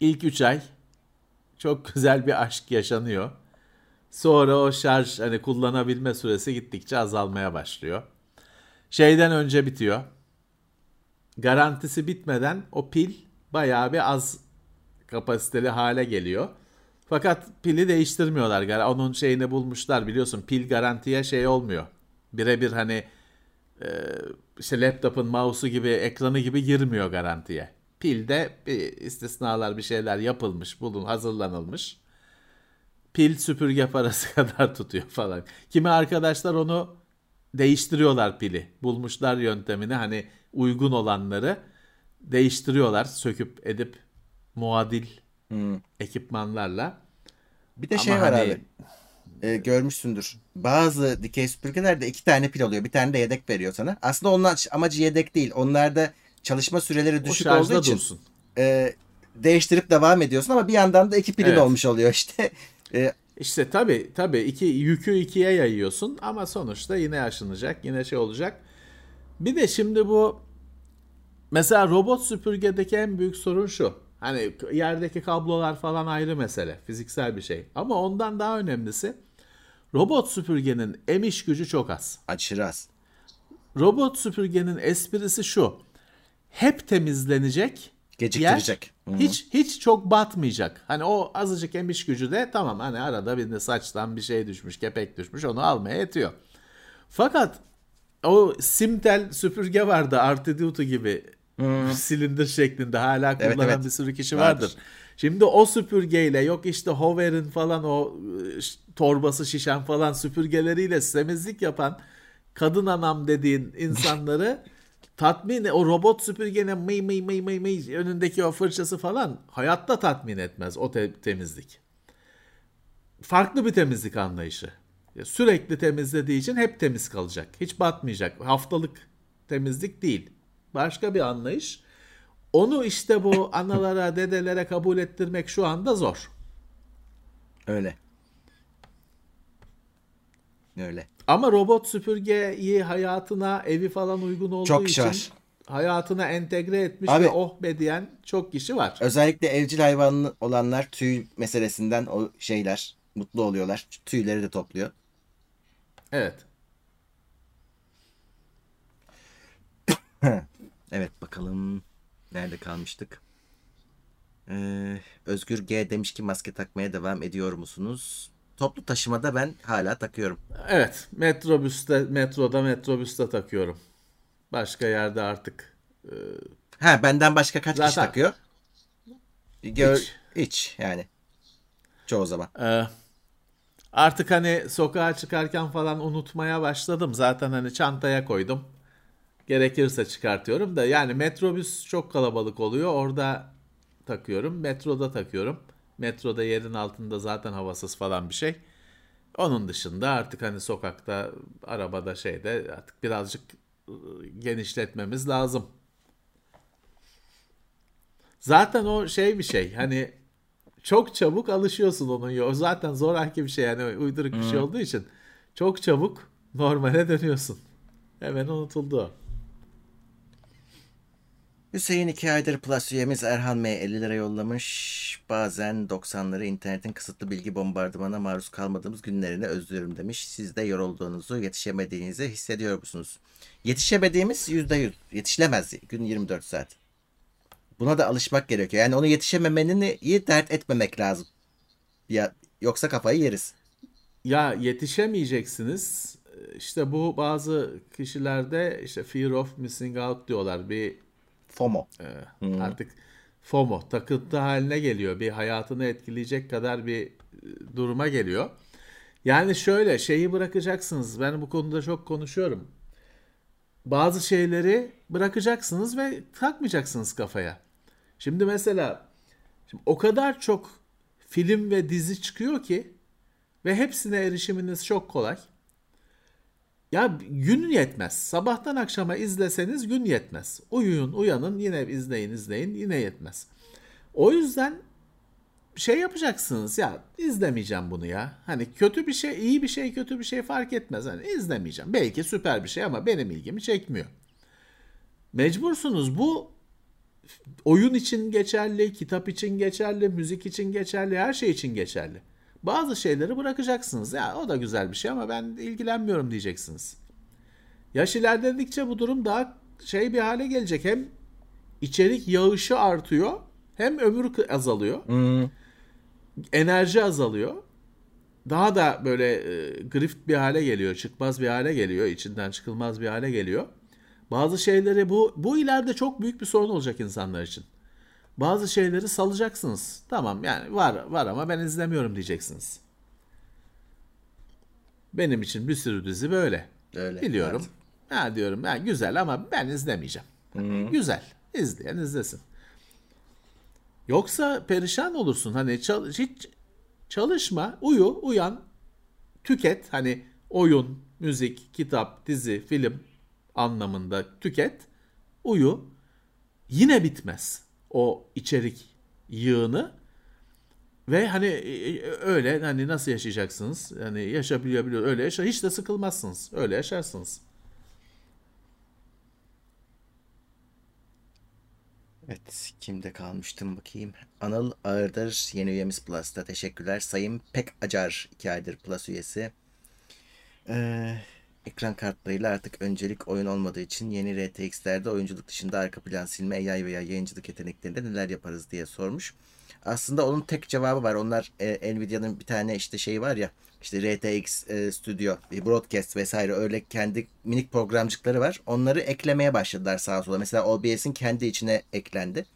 ilk 3 ay çok (laughs) güzel bir aşk yaşanıyor. Sonra o şarj hani kullanabilme süresi gittikçe azalmaya başlıyor. Şeyden önce bitiyor. Garantisi bitmeden o pil bayağı bir az kapasiteli hale geliyor. Fakat pili değiştirmiyorlar. Onun şeyini bulmuşlar biliyorsun. Pil garantiye şey olmuyor. Birebir hani e, işte laptopun mouse'u gibi ekranı gibi girmiyor garantiye. Pilde bir istisnalar bir şeyler yapılmış, bulun hazırlanılmış. Pil süpürge parası (laughs) kadar tutuyor falan. Kimi arkadaşlar onu değiştiriyorlar pili. Bulmuşlar yöntemini hani uygun olanları değiştiriyorlar söküp edip muadil ekipmanlarla. Bir de Ama şey var hani- abi. E, görmüşsündür. Bazı dikey süpürgelerde iki tane pil oluyor. Bir tane de yedek veriyor sana. Aslında onun amacı yedek değil. Onlarda çalışma süreleri düşük olduğu için dursun. e, değiştirip devam ediyorsun ama bir yandan da iki pilin Evet. olmuş oluyor işte. E, İşte tabii tabii iki yükü ikiye yayıyorsun ama sonuçta yine aşınacak, yine şey olacak. Bir de şimdi bu mesela robot süpürgedeki en büyük sorun şu. Hani yerdeki kablolar falan ayrı mesele, fiziksel bir şey. Ama ondan daha önemlisi robot süpürgenin emiş gücü çok az. aşırı az. Robot süpürgenin esprisi şu. Hep temizlenecek. Geciktirecek. yer hiç hiç çok batmayacak. Hani o azıcık emiş gücü de tamam hani arada bir de saçtan bir şey düşmüş, kepek düşmüş onu almaya yetiyor. Fakat o Simtel süpürge vardı Artiduto gibi silindir şeklinde hala Evet, kullanan evet. bir sürü kişi Vardır. vardır. Şimdi o süpürgeyle yok işte Hover'in falan o ş- torbası şişen falan süpürgeleriyle temizlik yapan kadın anam dediğin insanları (laughs) tatmin o robot süpürgenin mıy mıy mıy mıy mıy önündeki o fırçası falan hayatta tatmin etmez o te- temizlik. Farklı bir temizlik anlayışı. Sürekli temizlediği için hep temiz kalacak. Hiç batmayacak. Haftalık temizlik değil. Başka bir anlayış. Onu işte bu (laughs) analara, dedelere kabul ettirmek şu anda zor. Öyle. Öyle. Ama robot süpürgeyi hayatına, evi falan uygun olduğu Çok için var. hayatına entegre etmiş Abi- ve oh be diyen çok kişi var. Özellikle evcil hayvanlı olanlar tüy meselesinden o şeyler mutlu oluyorlar. Tüyleri de topluyor. Evet. (laughs) Evet bakalım nerede kalmıştık? Ee, Özgür G demiş ki maske takmaya devam ediyor musunuz? Toplu taşımada ben hala takıyorum. Evet. Metrobüste, metroda, metrobüste takıyorum. Başka yerde artık e, Ha benden başka kaç kişi Zaten- takıyor? Gör, Hiç. hiç yani. Çoğu zaman. Ee, artık hani sokağa çıkarken falan unutmaya başladım. Zaten hani çantaya koydum. Gerekirse çıkartıyorum da yani metrobüs çok kalabalık oluyor. Orada takıyorum. Metroda takıyorum. Metroda yerin altında zaten havasız falan bir şey. Onun dışında artık hani sokakta, arabada şeyde artık birazcık ıı, genişletmemiz lazım. Zaten o şey bir şey hani çok çabuk alışıyorsun onun o zaten zoraki bir şey yani uyduruk bir şey olduğu için çok çabuk normale dönüyorsun. Hemen unutuldu o. Hüseyin 2 aydır Plus üyemiz Erhan M 50 lira yollamış. Bazen 90'ları internetin kısıtlı bilgi bombardımana maruz kalmadığımız günlerini özlüyorum demiş. Siz de yorulduğunuzu, yetişemediğinizi hissediyor musunuz? Yetişemediğimiz %100. Yetişilemez gün 24 saat. Buna da alışmak gerekiyor. Yani onu yetişememenini iyi dert etmemek lazım. Ya yoksa kafayı yeriz. Ya yetişemeyeceksiniz. İşte bu bazı kişilerde işte fear of missing out diyorlar. Bir FOMO. e, artık FOMO takıntı haline geliyor. Bir hayatını etkileyecek kadar bir e, duruma geliyor. Yani şöyle şeyi bırakacaksınız. Ben bu konuda çok konuşuyorum. Bazı şeyleri bırakacaksınız ve takmayacaksınız kafaya. Şimdi mesela şimdi o kadar çok film ve dizi çıkıyor ki ve hepsine erişiminiz çok kolay. Ya gün yetmez. Sabahtan akşama izleseniz gün yetmez. Uyuyun, uyanın, yine izleyin, izleyin, yine yetmez. O yüzden şey yapacaksınız ya izlemeyeceğim bunu ya. Hani kötü bir şey, iyi bir şey, kötü bir şey fark etmez. Hani izlemeyeceğim. Belki süper bir şey ama benim ilgimi çekmiyor. Mecbursunuz. Bu oyun için geçerli, kitap için geçerli, müzik için geçerli, her şey için geçerli. Bazı şeyleri bırakacaksınız. Ya o da güzel bir şey ama ben ilgilenmiyorum diyeceksiniz. Yaş ilerledikçe bu durum daha şey bir hale gelecek. Hem içerik yağışı artıyor, hem ömür azalıyor. Enerji azalıyor. Daha da böyle e, grift bir hale geliyor, çıkmaz bir hale geliyor, içinden çıkılmaz bir hale geliyor. Bazı şeyleri bu bu ileride çok büyük bir sorun olacak insanlar için. Bazı şeyleri salacaksınız. Tamam yani var var ama ben izlemiyorum diyeceksiniz. Benim için bir sürü dizi böyle. Öyle, Biliyorum. evet. Ha diyorum ya güzel ama ben izlemeyeceğim. Güzel. İzleyen izlesin. Yoksa perişan olursun. Hani çal- hiç çalışma, uyu, uyan, tüket. Hani oyun, müzik, kitap, dizi, film anlamında tüket. Uyu. Yine bitmez o içerik yığını. Ve hani e, öyle hani nasıl yaşayacaksınız? Hani yaşabiliyor biliyor öyle yaşa hiç de sıkılmazsınız. Öyle yaşarsınız. Evet, kimde kalmıştım bakayım. Anıl Ağırdır yeni üyemiz Plus'ta. Teşekkürler. Sayın Pek Acar 2 aydır Plus üyesi. Ee, ekran kartlarıyla artık öncelik oyun olmadığı için yeni RTX'lerde oyunculuk dışında arka plan silme, AI veya yayıncılık yeteneklerinde neler yaparız diye sormuş. Aslında onun tek cevabı var. Onlar e, Nvidia'nın bir tane işte şey var ya işte RTX e, Studio, Broadcast vesaire öyle kendi minik programcıkları var. Onları eklemeye başladılar sağa sola. Mesela OBS'in kendi içine eklendi.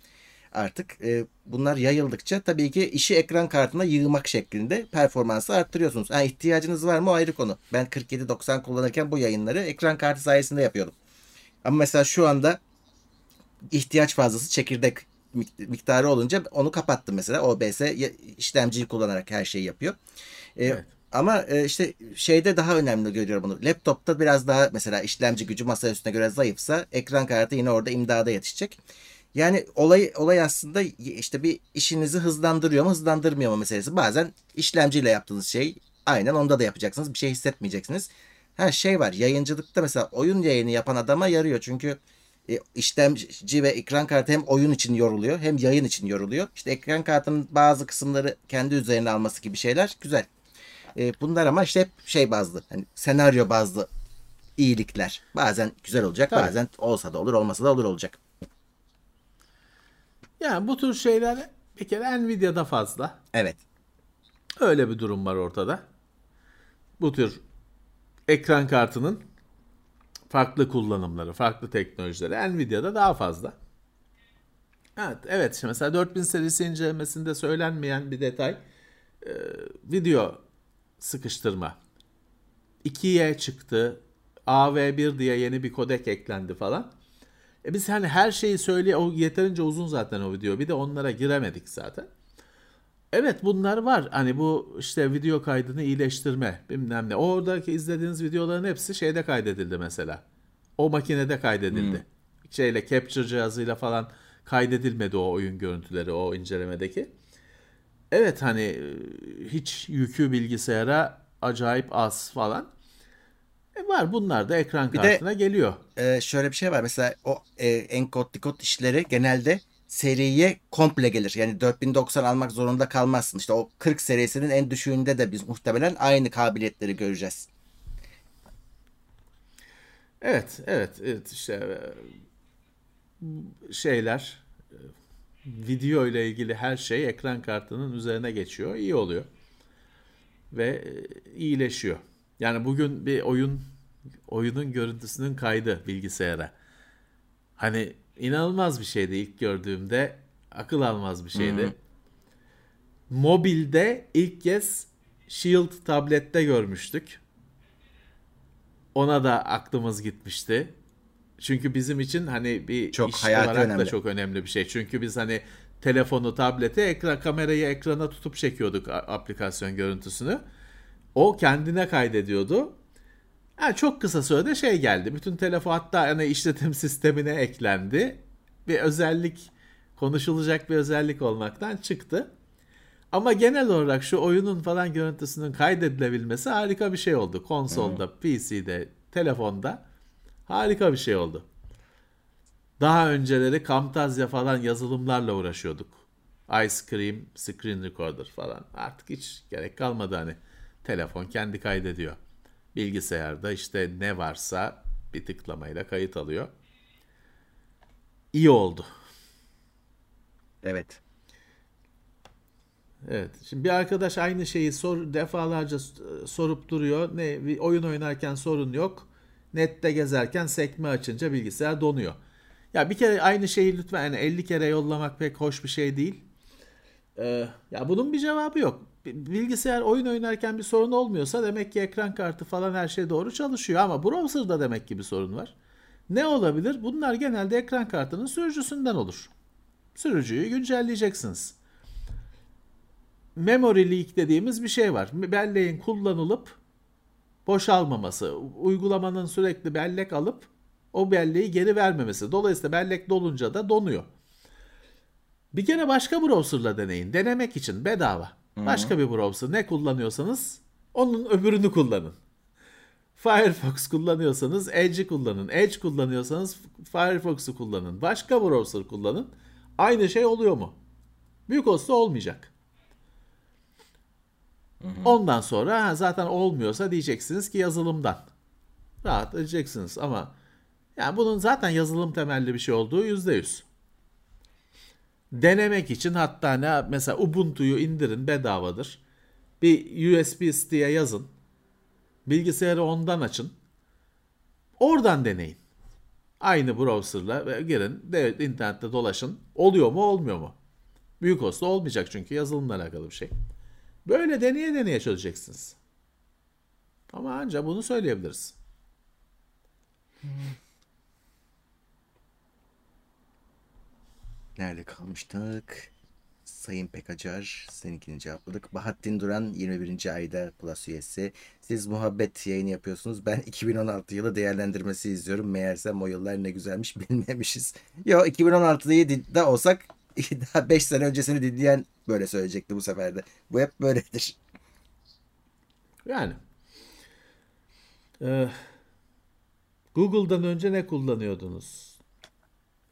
Artık e, bunlar yayıldıkça tabii ki işi ekran kartına yığmak şeklinde performansı arttırıyorsunuz. Ha, ihtiyacınız var mı o ayrı konu. Ben 4790 kullanırken bu yayınları ekran kartı sayesinde yapıyordum. Ama mesela şu anda ihtiyaç fazlası çekirdek mik- miktarı olunca onu kapattım mesela. OBS işlemciyi kullanarak her şeyi yapıyor. Ee, Evet. Ama e, işte şeyde daha önemli görüyorum bunu. Laptopta biraz daha mesela işlemci gücü masa üstüne göre zayıfsa ekran kartı yine orada imdada yetişecek. Yani olay olay aslında işte bir işinizi hızlandırıyor mu hızlandırmıyor mu meselesi. Bazen işlemciyle yaptığınız şey aynen onda da yapacaksınız. Bir şey hissetmeyeceksiniz. Her şey var. Yayıncılıkta mesela oyun yayını yapan adama yarıyor. Çünkü e, işlemci ve ekran kartı hem oyun için yoruluyor hem yayın için yoruluyor. İşte ekran kartının bazı kısımları kendi üzerine alması gibi şeyler güzel. E, bunlar ama işte hep şey bazlı. Hani senaryo bazlı iyilikler. Bazen güzel olacak, Tabii. bazen olsa da olur, olmasa da olur olacak. Yani bu tür şeyler bir kere Nvidia'da fazla. Evet. Öyle bir durum var ortada. Bu tür ekran kartının farklı kullanımları, farklı teknolojileri Nvidia'da daha fazla. Evet, evet. Şimdi mesela 4000 serisi incelemesinde söylenmeyen bir detay e, video sıkıştırma. 2'ye çıktı. AV1 diye yeni bir kodek eklendi falan. E biz hani her şeyi söyle o yeterince uzun zaten o video. Bir de onlara giremedik zaten. Evet bunlar var. Hani bu işte video kaydını iyileştirme bilmem ne. Oradaki izlediğiniz videoların hepsi şeyde kaydedildi mesela. O makinede kaydedildi. Şeyle capture cihazıyla falan kaydedilmedi o oyun görüntüleri o incelemedeki. Evet hani e, hiç yükü bilgisayara acayip az falan. E var bunlar da ekran Bir de- kartına geliyor. Ee, şöyle bir şey var. Mesela o e, enkod dekod işleri genelde seriye komple gelir. Yani 4090 almak zorunda kalmazsın. İşte o 40 serisinin en düşüğünde de biz muhtemelen aynı kabiliyetleri göreceğiz. Evet, evet, evet işte e, şeyler e, video ile ilgili her şey ekran kartının üzerine geçiyor. iyi oluyor. Ve e, iyileşiyor. Yani bugün bir oyun oyunun görüntüsünün kaydı bilgisayara. Hani inanılmaz bir şeydi ilk gördüğümde. Akıl almaz bir şeydi. Mobilde ilk kez Shield tablette görmüştük. Ona da aklımız gitmişti. Çünkü bizim için hani bir Çok iş olarak da önemli. çok önemli bir şey. Çünkü biz hani telefonu, tableti, ekran kamerayı ekrana tutup çekiyorduk aplikasyon görüntüsünü. O kendine kaydediyordu. Ha, çok kısa sürede şey geldi. Bütün telefon hatta hani işletim (laughs) sistemine eklendi. Bir özellik konuşulacak bir özellik olmaktan çıktı. Ama genel olarak şu oyunun falan görüntüsünün kaydedilebilmesi harika bir şey oldu. Konsolda, PC'de, telefonda harika bir şey oldu. Daha önceleri Camtasia falan yazılımlarla uğraşıyorduk. Ice Cream, Screen Recorder falan. Artık hiç gerek kalmadı hani. Telefon kendi kaydediyor. Bilgisayarda işte ne varsa bir tıklamayla kayıt alıyor. İyi oldu. Evet. Evet. Şimdi bir arkadaş aynı şeyi sor defalarca sorup duruyor. Ne oyun oynarken sorun yok. Nette gezerken sekme açınca bilgisayar donuyor. Ya bir kere aynı şeyi lütfen yani 50 kere yollamak pek hoş bir şey değil. Ee, ya bunun bir cevabı yok. Bi- Bilgisayar oyun oynarken bir sorun olmuyorsa demek ki ekran kartı falan her şey doğru çalışıyor ama browser'da demek ki bir sorun var. Ne olabilir? Bunlar genelde ekran kartının sürücüsünden olur. Sürücüyü güncelleyeceksiniz memory leak dediğimiz bir şey var. Belleğin kullanılıp boşalmaması, uygulamanın sürekli bellek alıp o belleği geri vermemesi. Dolayısıyla bellek dolunca da donuyor. Bir kere başka browserla deneyin. Denemek için bedava. Başka bir browser ne kullanıyorsanız onun öbürünü kullanın. Firefox kullanıyorsanız Edge'i kullanın. Edge kullanıyorsanız Firefox'u kullanın. Başka browser kullanın. Aynı şey oluyor mu? Büyük olsa olmayacak. Ondan sonra ha, zaten olmuyorsa diyeceksiniz ki yazılımdan. Rahat edeceksiniz ama yani bunun zaten yazılım temelli bir şey olduğu yüzde yüz. Denemek için hatta ne mesela Ubuntu'yu indirin bedavadır. Bir USB stick'e yazın. Bilgisayarı ondan açın. Oradan deneyin. Aynı browser'la ve girin, de, internette dolaşın. Oluyor mu, olmuyor mu? Büyük olsa olmayacak çünkü yazılımla alakalı bir şey. Böyle deneye deneye çözeceksiniz. Ama ancak bunu söyleyebiliriz. Nerede kalmıştık? Sayın Pekacar seninkini cevapladık. Bahattin Duran 21. ayda Plus üyesi. Siz muhabbet yayını yapıyorsunuz. Ben 2016 yılı değerlendirmesi izliyorum. Meğersem o yıllar ne güzelmiş (laughs) bilmemişiz. Yo 2016'yı din- da olsak (laughs) daha 5 sene öncesini dinleyen böyle söyleyecekti bu sefer de. Bu hep böyledir. Yani. Ee, Google'dan önce ne kullanıyordunuz?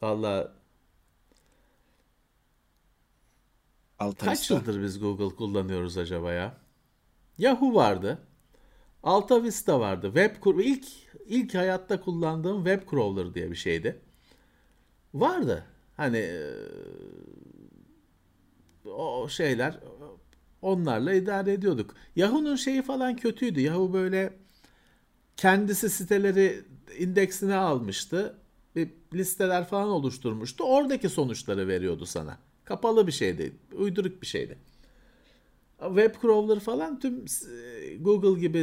Valla Alta kaç yıldır biz Google kullanıyoruz acaba ya? Yahoo vardı. Alta Vista vardı. Web ilk ilk hayatta kullandığım web crawler diye bir şeydi. Vardı. Hani e, o şeyler onlarla idare ediyorduk. Yahoo'nun şeyi falan kötüydü. Yahoo böyle kendisi siteleri indeksine almıştı. Bir listeler falan oluşturmuştu. Oradaki sonuçları veriyordu sana. Kapalı bir şeydi. Uyduruk bir şeydi. Web crawler falan tüm e, Google gibi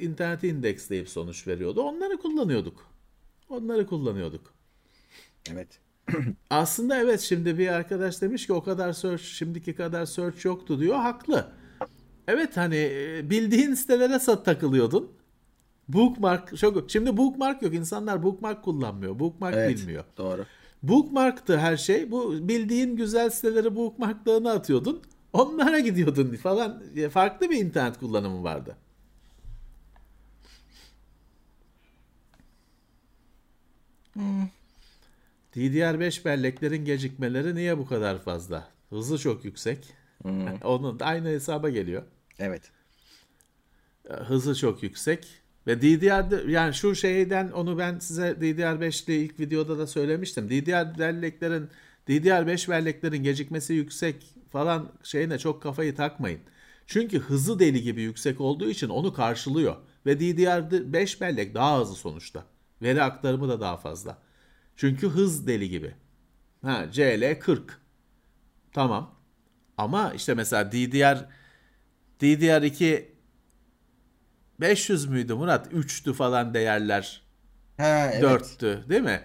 interneti indeksleyip sonuç veriyordu. Onları kullanıyorduk. Onları kullanıyorduk. Evet. (clears throat) Aslında evet şimdi bir arkadaş demiş ki o kadar search şimdiki kadar search yoktu diyor. Haklı. Evet hani e, bildiğin sitelere sat takılıyordun. Bookmark çok şimdi bookmark yok. İnsanlar bookmark kullanmıyor. Bookmark Evet. bilmiyor. Doğru. Bookmark'tı her şey. Bu bildiğin güzel siteleri bookmarklarına atıyordun. Onlara gidiyordun falan. Farklı bir internet kullanımı vardı. DDR5 belleklerin gecikmeleri niye bu kadar fazla? Hızı çok yüksek. (laughs) Onun da aynı hesaba geliyor. Evet. Hızı çok yüksek. Ve DDR yani şu şeyden onu ben size DDR5'li ilk videoda da söylemiştim. DDR belleklerin DDR5 belleklerin gecikmesi yüksek falan şeyine çok kafayı takmayın. Çünkü hızı deli gibi yüksek olduğu için onu karşılıyor. Ve DDR5 bellek daha hızlı sonuçta. Veri aktarımı da daha fazla. Çünkü hız deli gibi. Ha, CL 40. Tamam. Ama işte mesela DDR DDR2 500 müydü Murat? 3'tü falan değerler. Ha, evet. 4'tü değil mi?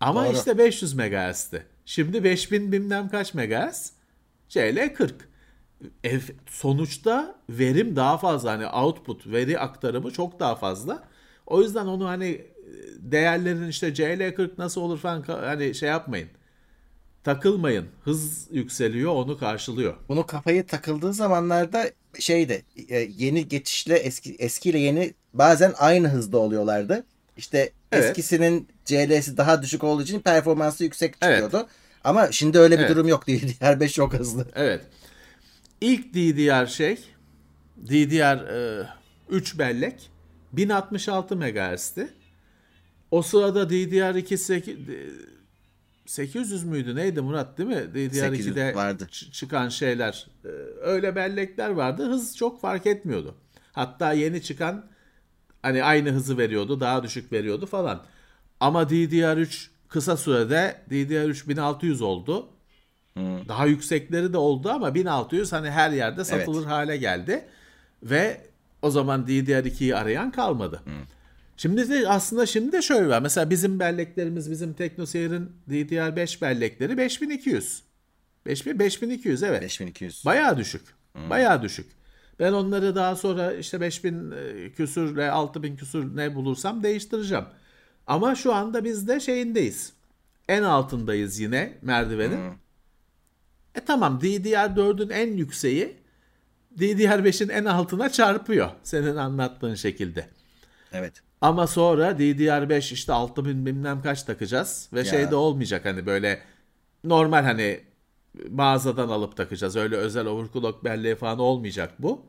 Ama Doğru. işte 500 MHz'ti. Şimdi 5000 bilmem kaç MHz. CL 40. E, sonuçta verim daha fazla. Hani output, veri aktarımı çok daha fazla. O yüzden onu hani e, değerlerin işte CL 40 nasıl olur falan hani şey yapmayın. Takılmayın. Hız yükseliyor onu karşılıyor. Bunu kafayı takıldığı zamanlarda şeydi e, yeni geçişle eski eskiyle yeni bazen aynı hızda oluyorlardı. İşte Evet. eskisinin CL'si daha düşük olduğu için performansı yüksek Evet. çıkıyordu. Ama şimdi öyle bir Evet. durum yok. (laughs) DDR5 çok hızlı. Evet. İlk DDR şey DDR e, 3 bellek 1066 MHz'ti. O sırada DDR2 sek- e, 800 müydü neydi Murat değil mi? 800 DDR2'de vardı. ç- çıkan şeyler e, öyle bellekler vardı. Hız çok fark etmiyordu. Hatta yeni çıkan hani aynı hızı veriyordu, daha düşük veriyordu falan. Ama DDR3 kısa sürede DDR3 1600 oldu. Daha yüksekleri de oldu ama 1600 hani her yerde satılır hale geldi. Ve o zaman DDR2'yi arayan kalmadı. Şimdi de aslında şimdi de şöyle var. Mesela bizim belleklerimiz, bizim TeknoSeyir'in DDR5 bellekleri 5200. 5000, 5200 evet. 5200. Bayağı düşük. Bayağı düşük. Ben onları daha sonra işte 5000 e, küsürle 6000 küsür ne bulursam değiştireceğim. Ama şu anda biz de şeyindeyiz. En altındayız yine merdivenin. E tamam DDR4'ün en yükseği DDR5'in en altına çarpıyor. Senin anlattığın şekilde. Evet. Ama sonra DDR5 işte 6000 bilmem kaç takacağız ve Ya. şey de olmayacak hani böyle normal hani mağazadan alıp takacağız. Öyle özel overclock belleği falan olmayacak bu.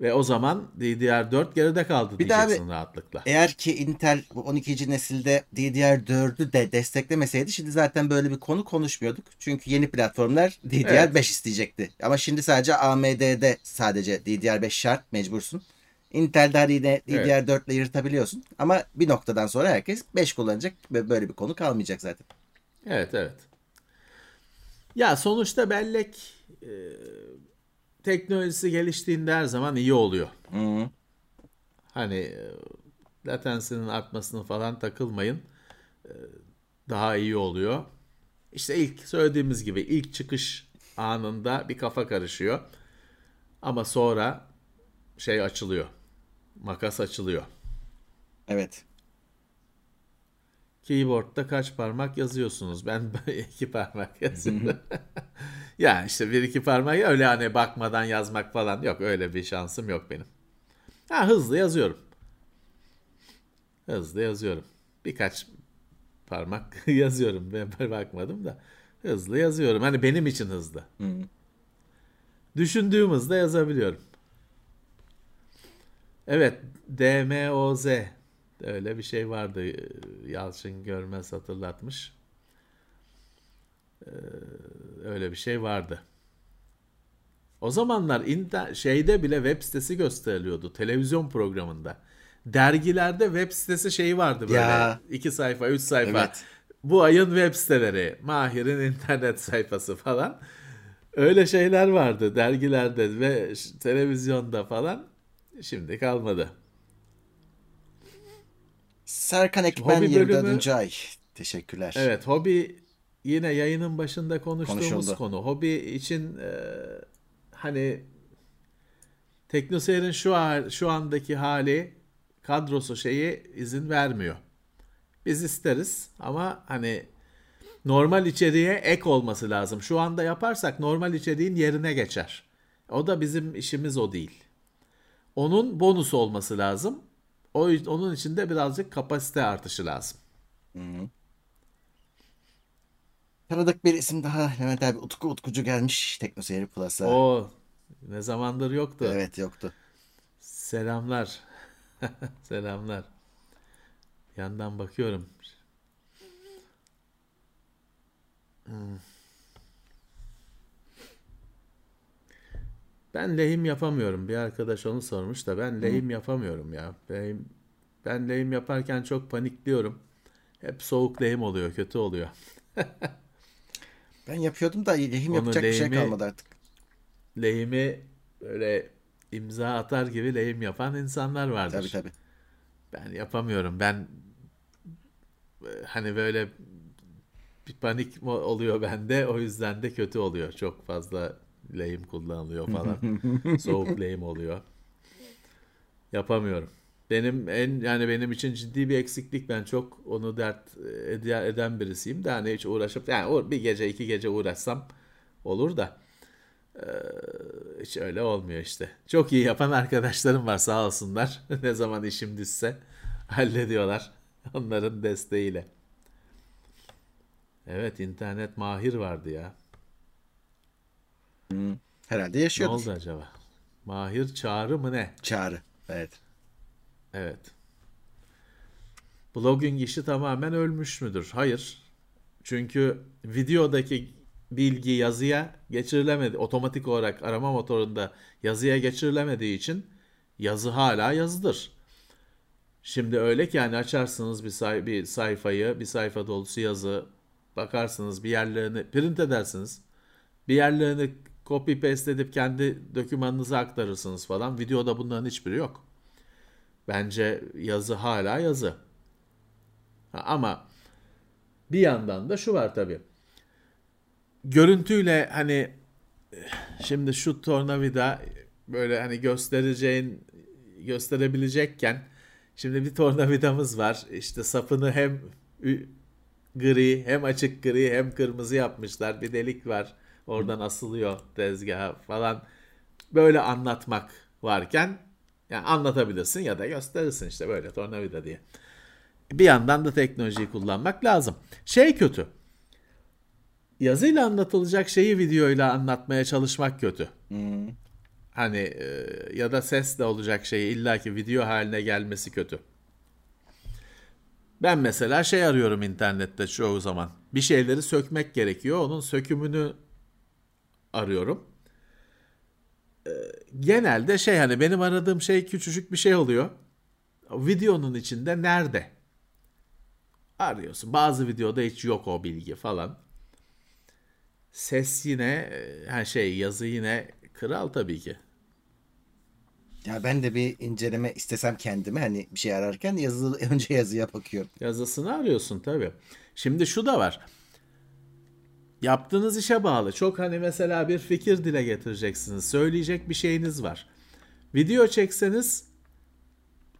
Ve o zaman DDR4 geride kaldı Bir diyeceksin rahatlıkla. Eğer ki Intel bu 12. nesilde DDR4'ü de desteklemeseydi şimdi zaten böyle bir konu konuşmuyorduk. Çünkü yeni platformlar DDR5 isteyecekti. Ama şimdi sadece AMD'de sadece DDR5 şart mecbursun. Intel'de hadi yine DDR4 ile yırtabiliyorsun. Ama bir noktadan sonra herkes 5 kullanacak ve böyle bir konu kalmayacak zaten. Evet evet. Ya sonuçta bellek e, teknolojisi geliştiğinde her zaman iyi oluyor. Hı. Hani e, latensinin artmasını falan takılmayın. E, Daha iyi oluyor. İşte ilk söylediğimiz gibi ilk çıkış anında bir kafa karışıyor. Ama sonra şey açılıyor. Makas açılıyor. Evet. Keyboard'da kaç parmak yazıyorsunuz? Ben (laughs) iki parmak yazıyorum. (laughs) ya işte bir iki parmak öyle hani bakmadan yazmak falan yok. Öyle bir şansım yok benim. Ha hızlı yazıyorum. Hızlı yazıyorum. Birkaç parmak (laughs) yazıyorum. Ben bakmadım da. Hızlı yazıyorum. Hani benim için hızlı. Düşündüğüm hızda yazabiliyorum. Evet. DMOZ. Öyle bir şey vardı. Yalçın Görmez hatırlatmış. Ee, Öyle bir şey vardı. O zamanlar inter- şeyde bile web sitesi gösteriliyordu. Televizyon programında. Dergilerde web sitesi şeyi vardı böyle. Ya. iki sayfa, üç sayfa. Evet. Bu ayın web siteleri. Mahir'in internet sayfası falan. Öyle şeyler vardı dergilerde ve televizyonda falan. Şimdi kalmadı. Serkan Ekmen Hobi 24. bölümü- ay. Teşekkürler. Evet hobi yine yayının başında konuştuğumuz Konuşuldu. konu. Hobi için e, hani Teknoseyir'in şu an, şu andaki hali kadrosu şeyi izin vermiyor. Biz isteriz ama hani normal içeriğe ek olması lazım. Şu anda yaparsak normal içeriğin yerine geçer. O da bizim işimiz o değil. Onun bonus olması lazım. O onun için de birazcık kapasite artışı lazım. Tanıdık bir isim daha Levent abi Utku Utkucu gelmiş Teknoseyir Plus'a. O ne zamandır yoktu. Evet yoktu. Selamlar. (laughs) Selamlar. Yandan bakıyorum. Hmm. Ben lehim yapamıyorum. Bir arkadaş onu sormuş da ben lehim yapamıyorum ya. Lehim, ben lehim yaparken çok panikliyorum. Hep soğuk lehim oluyor, kötü oluyor. (laughs) Ben yapıyordum da lehim Onu yapacak bir şey lehimi- kalmadı artık. Lehimi böyle imza atar gibi lehim yapan insanlar vardır. Tabii tabii. Ben yapamıyorum. Ben e, hani böyle bir panik oluyor bende. O yüzden de kötü oluyor. Çok fazla lehim kullanılıyor falan. (laughs) Soğuk lehim oluyor. Yapamıyorum. Benim en yani benim için ciddi bir eksiklik. Ben çok onu dert ede- eden birisiyim de hani hiç uğraşıp yani bir gece iki gece uğraşsam olur da hiç öyle olmuyor işte. Çok iyi yapan arkadaşlarım var sağ olsunlar. (laughs) Ne zaman işim düşse hallediyorlar. Onların desteğiyle. Evet internet mahir vardı ya. Herhalde Ne yaşıyordur. oldu acaba? Mahir Çağrı mı ne? Çağrı. Evet. Evet. Blogging işi tamamen ölmüş müdür? Hayır. Çünkü videodaki bilgi yazıya geçirilemedi. Otomatik olarak arama motorunda yazıya geçirilemediği için yazı hala yazıdır. Şimdi öyle ki yani açarsınız bir, say- bir sayfayı, bir sayfa dolusu yazı, bakarsınız bir yerlerini print edersiniz. Bir yerlerini copy paste edip kendi dokümanınıza aktarırsınız falan. Videoda bunların hiçbiri yok. Bence yazı hala yazı. Ha, ama bir yandan da şu var tabii. Görüntüyle hani şimdi şu tornavida böyle hani göstereceğin gösterebilecekken şimdi bir tornavidamız var. İşte sapını hem gri hem açık gri hem kırmızı yapmışlar. Bir delik var. Oradan asılıyor tezgaha falan. Böyle anlatmak varken yani anlatabilirsin ya da gösterirsin işte böyle tornavida diye. Bir yandan da teknolojiyi kullanmak lazım. Şey kötü. Yazıyla anlatılacak şeyi videoyla anlatmaya çalışmak kötü. Hani e, ya da sesle olacak şeyi illaki video haline gelmesi kötü. Ben mesela şey arıyorum internette çoğu zaman. Bir şeyleri sökmek gerekiyor. Onun sökümünü arıyorum. Ee, Genelde şey hani benim aradığım şey küçücük bir şey oluyor. Videonun içinde nerede? Arıyorsun. Bazı videoda hiç yok o bilgi falan. Ses yine e, her şey yazı yine kral tabii ki. Ya ben de bir inceleme istesem kendime hani bir şey ararken yazı (laughs) önce yazıya bakıyorum. Yazısını arıyorsun tabii. Şimdi şu da var. Yaptığınız işe bağlı. Çok hani mesela bir fikir dile getireceksiniz. Söyleyecek bir şeyiniz var. Video çekseniz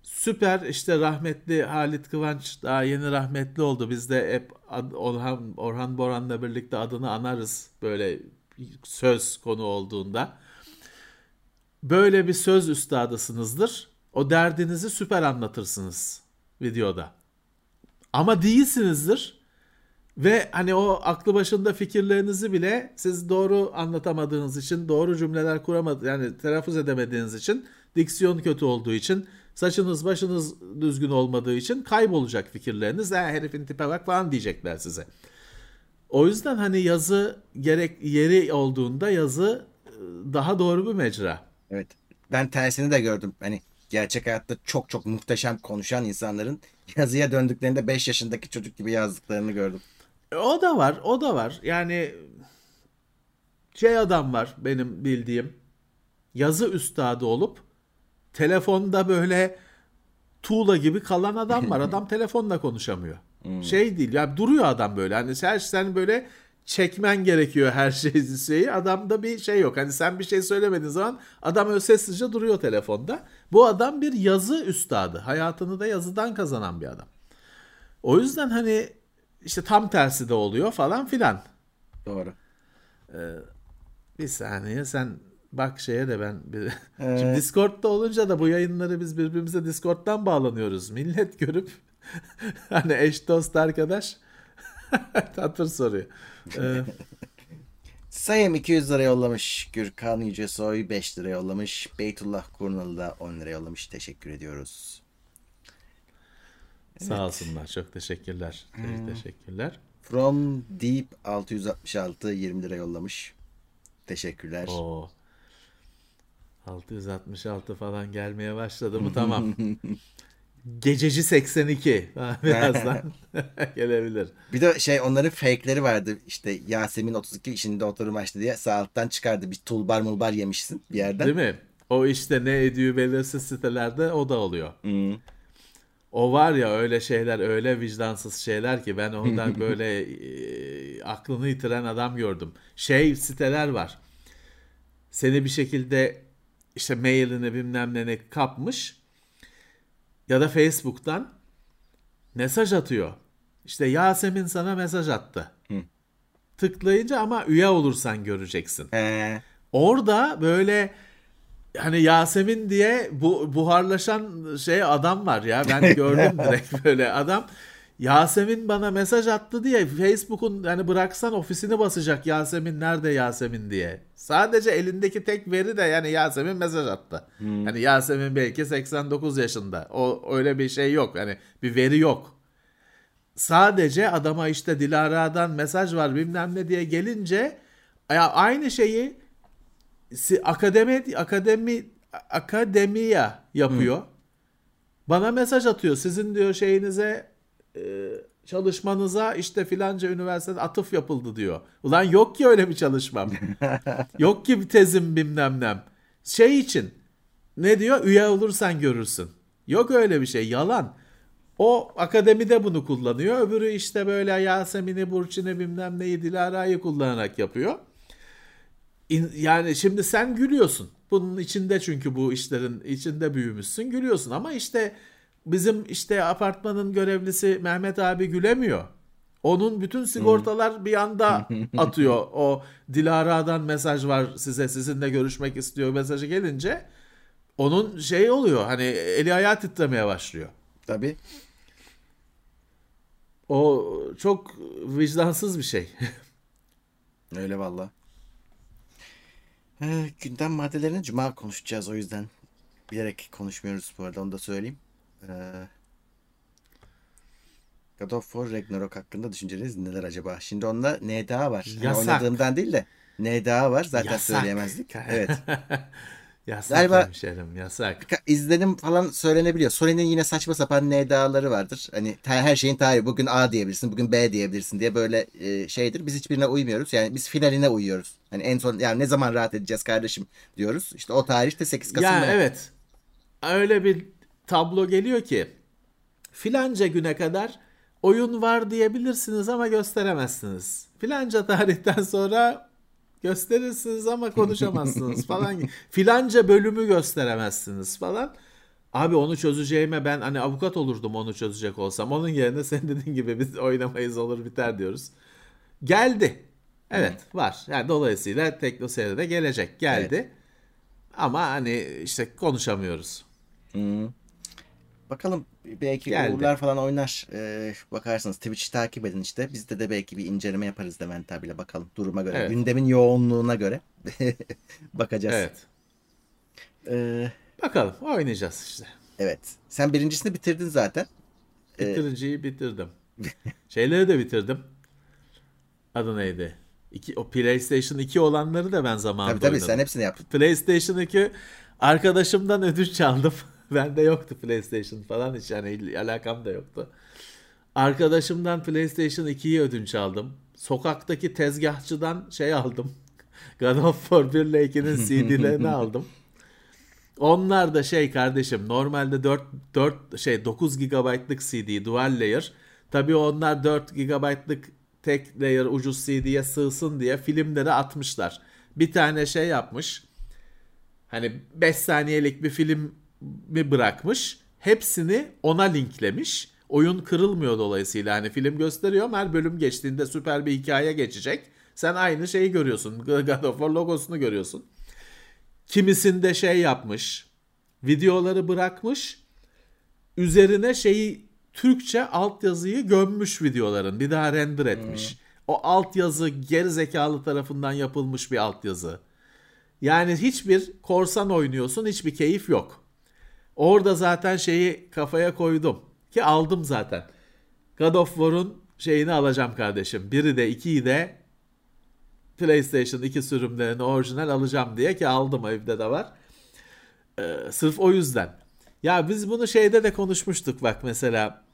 süper işte rahmetli Halit Kıvanç daha yeni rahmetli oldu. Biz de hep Orhan, Orhan Boran'la birlikte adını anarız böyle söz konu olduğunda. Böyle bir söz üstadısınızdır. O derdinizi süper anlatırsınız videoda. Ama değilsinizdir. Ve hani o aklı başında fikirlerinizi bile siz doğru anlatamadığınız için, doğru cümleler kuramadığınız, yani telaffuz edemediğiniz için, diksiyon kötü olduğu için, saçınız başınız düzgün olmadığı için kaybolacak fikirleriniz. Ha, herifin tipe bak falan diyecekler size. O yüzden hani yazı gerek yeri olduğunda yazı e, daha doğru bir mecra. Evet. Ben tersini de gördüm. Hani gerçek hayatta çok çok muhteşem konuşan insanların yazıya döndüklerinde 5 yaşındaki çocuk gibi yazdıklarını gördüm. E, O da var, o da var. Yani şey adam var benim bildiğim. Yazı üstadı olup telefonda böyle tuğla gibi kalan adam var. (laughs) Adam telefonla konuşamıyor. Şey değil. Yani duruyor adam böyle. Hani her sen böyle çekmen gerekiyor her (laughs) şeyi şeyi. Adamda bir şey yok. Hani sen bir şey söylemediğin zaman adam öyle sessizce duruyor telefonda. Bu adam bir yazı üstadı. Hayatını da yazıdan kazanan bir adam. O yüzden hani işte tam tersi de oluyor falan filan. Doğru. Bir saniye sen bak şeye de ben bir... (laughs) Şimdi Discord'da olunca da bu yayınları biz birbirimize Discord'dan bağlanıyoruz. Millet görüp (laughs) hani eş dost arkadaş (laughs) hatır soruyor. Ee, Sayım 200 lira yollamış. Gürkan Yücesoy 5 lira yollamış. Beytullah Kurnalı da 10 lira yollamış. Teşekkür ediyoruz. Sağ olsunlar. Çok teşekkürler. Çok teşekkürler. From Deep 666 20 lira yollamış. Teşekkürler. Oo. 666 falan gelmeye başladı mı tamam. (laughs) Gececi 82 (laughs) birazdan (laughs) gelebilir. Bir de şey onların fake'leri vardı. İşte Yasemin 32 işinde oturum açtı diye sağ alttan çıkardı. Bir tulbar mulbar yemişsin bir yerden. Değil mi? O işte ne ediyor belirsiz sitelerde o da oluyor. Hmm. O var ya öyle şeyler öyle vicdansız şeyler ki ben ondan (laughs) böyle e, aklını yitiren adam gördüm. Şey siteler var. Seni bir şekilde işte mailini bilmem ne kapmış ya da Facebook'tan mesaj atıyor. İşte Yasemin sana mesaj attı. Tıklayınca ama üye olursan göreceksin. He. Orada böyle hani Yasemin diye bu buharlaşan şey adam var ya ben (laughs) gördüm direkt böyle adam Yasemin bana mesaj attı diye Facebook'un yani bıraksan ofisini basacak Yasemin nerede Yasemin diye. Sadece elindeki tek veri de yani Yasemin mesaj attı. Hani Yasemin belki 89 yaşında. O öyle bir şey yok. Yani bir veri yok. Sadece adama işte Dilara'dan mesaj var bilmem ne diye gelince ya aynı şeyi akademi akademi akademiya yapıyor. Bana mesaj atıyor. Sizin diyor şeyinize e, çalışmanıza işte filanca üniversitede atıf yapıldı diyor. Ulan yok ki öyle bir çalışmam. (laughs) yok ki bir tezim bilmem nem. Şey için ne diyor? Üye olursan görürsün. Yok öyle bir şey. Yalan. O akademide bunu kullanıyor. Öbürü işte böyle Yasemin'i, Burçin'i bilmem neyi Dilara'yı kullanarak yapıyor. İn- yani şimdi sen gülüyorsun. Bunun içinde çünkü bu işlerin içinde büyümüşsün gülüyorsun ama işte bizim işte apartmanın görevlisi Mehmet abi gülemiyor. Onun bütün sigortalar bir anda (laughs) atıyor. O Dilara'dan mesaj var size sizinle görüşmek istiyor mesajı gelince onun şey oluyor hani eli ayağı titremeye başlıyor. Tabii. O çok vicdansız bir şey. (laughs) Öyle valla. Ee, gündem maddelerini cuma konuşacağız o yüzden. Bilerek konuşmuyoruz bu arada onu da söyleyeyim. Ee, God of War Ragnarok hakkında düşünceleriniz neler acaba? Şimdi onda NDA var. Hani Yasak. oynadığımdan değil de NDA var zaten Yasak. söyleyemezdik. (laughs) Evet. (laughs) yasak Galiba- hemşerim yasak. İzlenim falan söylenebiliyor. Sony'nin yine saçma sapan NDA'ları vardır. Hani her şeyin tarihi. Bugün A diyebilirsin, bugün B diyebilirsin diye böyle e, şeydir. Biz hiçbirine uymuyoruz. Yani biz finaline uyuyoruz. Hani en son yani ne zaman rahat edeceğiz kardeşim diyoruz. İşte o tarihte 8 Kasım. Ya mı ne? evet. Öyle bir tablo geliyor ki filanca güne kadar oyun var diyebilirsiniz ama gösteremezsiniz. Filanca tarihten sonra gösterirsiniz ama konuşamazsınız falan. Filanca bölümü gösteremezsiniz falan. Abi onu çözeceğime ben hani avukat olurdum onu çözecek olsam. Onun yerine sen dediğin gibi biz oynamayız olur biter diyoruz. Geldi. Evet var. Yani dolayısıyla TeknoSeyir'e de gelecek. Geldi. Ama hani işte konuşamıyoruz. Hı. Bakalım belki Geldi. Uğurlar falan oynar. Ee, bakarsınız Twitch'i takip edin işte. Bizde de belki bir inceleme yaparız Levent abiyle bakalım. Duruma göre. Evet. Gündemin yoğunluğuna göre. (laughs) Bakacağız. Evet. Ee, Bakalım oynayacağız işte. evet. Sen birincisini bitirdin zaten. Ee, bitirdim. (laughs) Şeyleri de bitirdim. Adı neydi? İki, o PlayStation 2 olanları da ben zamanında tabii tabii oynadım. sen hepsini yaptın. PlayStation 2 arkadaşımdan ödünç çaldım. (laughs) Bende yoktu PlayStation falan hiç yani alakam da yoktu. Arkadaşımdan PlayStation 2'yi ödünç aldım. Sokaktaki tezgahçıdan şey aldım. (laughs) God of War 1 ile 2'nin (laughs) CD'lerini aldım. Onlar da şey kardeşim normalde 4 4 şey 9 GB'lık CD dual layer Tabii onlar 4 GB'lık tek layer ucuz CD'ye sığsın diye filmleri atmışlar. Bir tane şey yapmış. Hani 5 saniyelik bir film mi bırakmış. Hepsini ona linklemiş. Oyun kırılmıyor dolayısıyla. Hani film gösteriyor her bölüm geçtiğinde süper bir hikaye geçecek. Sen aynı şeyi görüyorsun. (laughs) God of War logosunu görüyorsun. Kimisinde şey yapmış. Videoları bırakmış. Üzerine şeyi Türkçe altyazıyı gömmüş videoların. Bir daha render etmiş. Hmm. O altyazı geri zekalı tarafından yapılmış bir altyazı. Yani hiçbir korsan oynuyorsun, hiçbir keyif yok. Orada zaten şeyi kafaya koydum. Ki aldım zaten. God of War'un şeyini alacağım kardeşim. Biri de ikiyi de PlayStation 2 sürümlerini orijinal alacağım diye ki aldım evde de var. Ee, sırf o yüzden. Ya biz bunu şeyde de konuşmuştuk bak mesela.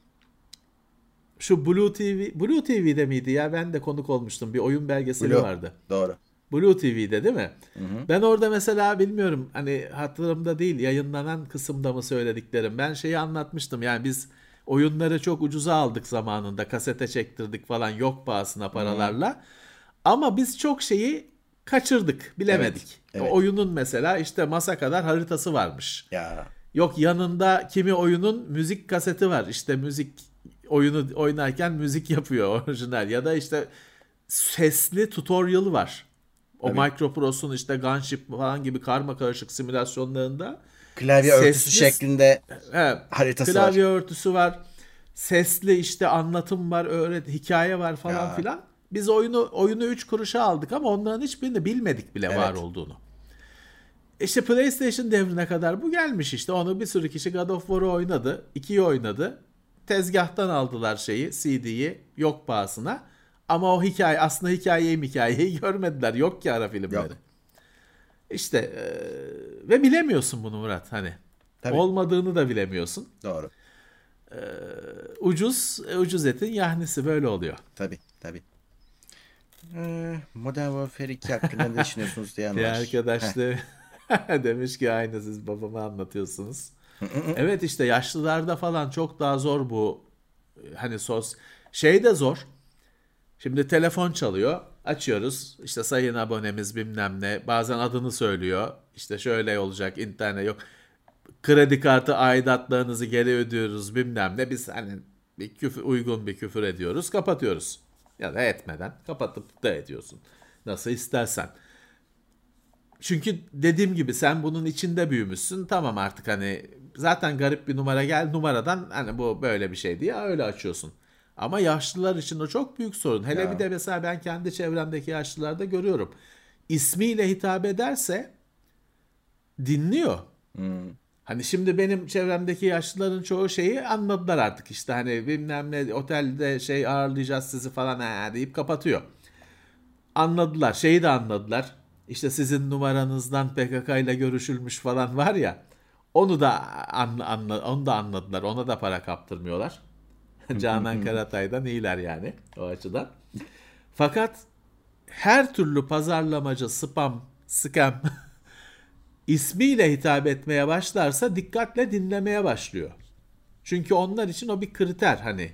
Şu Blue TV, Blue TV'de miydi ya? Ben de konuk olmuştum. Bir oyun belgeseli Blue, vardı. Doğru. Blue TV'de değil mi? Hı hı. Ben orada mesela bilmiyorum hani hatırımda değil yayınlanan kısımda mı söylediklerim. Ben şeyi anlatmıştım yani biz oyunları çok ucuza aldık zamanında kasete çektirdik falan yok pahasına paralarla. Hı. Ama biz çok şeyi kaçırdık bilemedik. Evet, evet. oyunun mesela işte masa kadar haritası varmış. Ya. Yok yanında kimi oyunun müzik kaseti var işte müzik oyunu oynarken müzik yapıyor (laughs) orijinal ya da işte sesli tutorial var. O Tabii. Micropros'un işte Gunship falan gibi karma karışık simülasyonlarında klavye sesli, örtüsü şeklinde he, haritası klavye var. örtüsü var. Sesli işte anlatım var, öğret hikaye var falan ya. filan. Biz oyunu oyunu 3 kuruşa aldık ama onların hiçbirini bilmedik bile evet. var olduğunu. İşte PlayStation devrine kadar bu gelmiş işte. Onu bir sürü kişi God of War'u oynadı. 2'yi oynadı. Tezgahtan aldılar şeyi, CD'yi yok pahasına. Ama o hikaye aslında hikayeyi hikayeyi (laughs) görmediler. Yok ki ara filmleri. Yok. İşte e, ve bilemiyorsun bunu Murat hani. Tabii. Olmadığını da bilemiyorsun. Doğru. E, ucuz ucuz etin yahnisi böyle oluyor. Tabii tabii. Ee, Modern Warfare 2 hakkında ne düşünüyorsunuz diyen (laughs) var. Bir arkadaş da (laughs) demiş ki aynı siz babama anlatıyorsunuz. evet işte yaşlılarda falan çok daha zor bu hani sos şey de zor Şimdi telefon çalıyor. Açıyoruz. İşte sayın abonemiz bilmem ne. Bazen adını söylüyor. İşte şöyle olacak internet yok. Kredi kartı aidatlarınızı geri ödüyoruz bilmem ne. Biz hani bir küfür, uygun bir küfür ediyoruz. Kapatıyoruz. Ya da etmeden kapatıp da ediyorsun. Nasıl istersen. Çünkü dediğim gibi sen bunun içinde büyümüşsün. Tamam artık hani zaten garip bir numara gel numaradan hani bu böyle bir şey diye öyle açıyorsun. Ama yaşlılar için o çok büyük sorun. Hele ya. bir de mesela ben kendi çevremdeki yaşlılarda görüyorum. İsmiyle hitap ederse dinliyor. Hmm. Hani şimdi benim çevremdeki yaşlıların çoğu şeyi anladılar artık işte hani bilmem ne otelde şey ağırlayacağız sizi falan ha deyip kapatıyor. Anladılar şeyi de anladılar. İşte sizin numaranızdan PKK ile görüşülmüş falan var ya. Onu da anla, anla, onu da anladılar. Ona da para kaptırmıyorlar. (laughs) Canan Karatay'dan iyiler yani o açıdan. Fakat her türlü pazarlamacı, spam, scam (laughs) ismiyle hitap etmeye başlarsa dikkatle dinlemeye başlıyor. Çünkü onlar için o bir kriter hani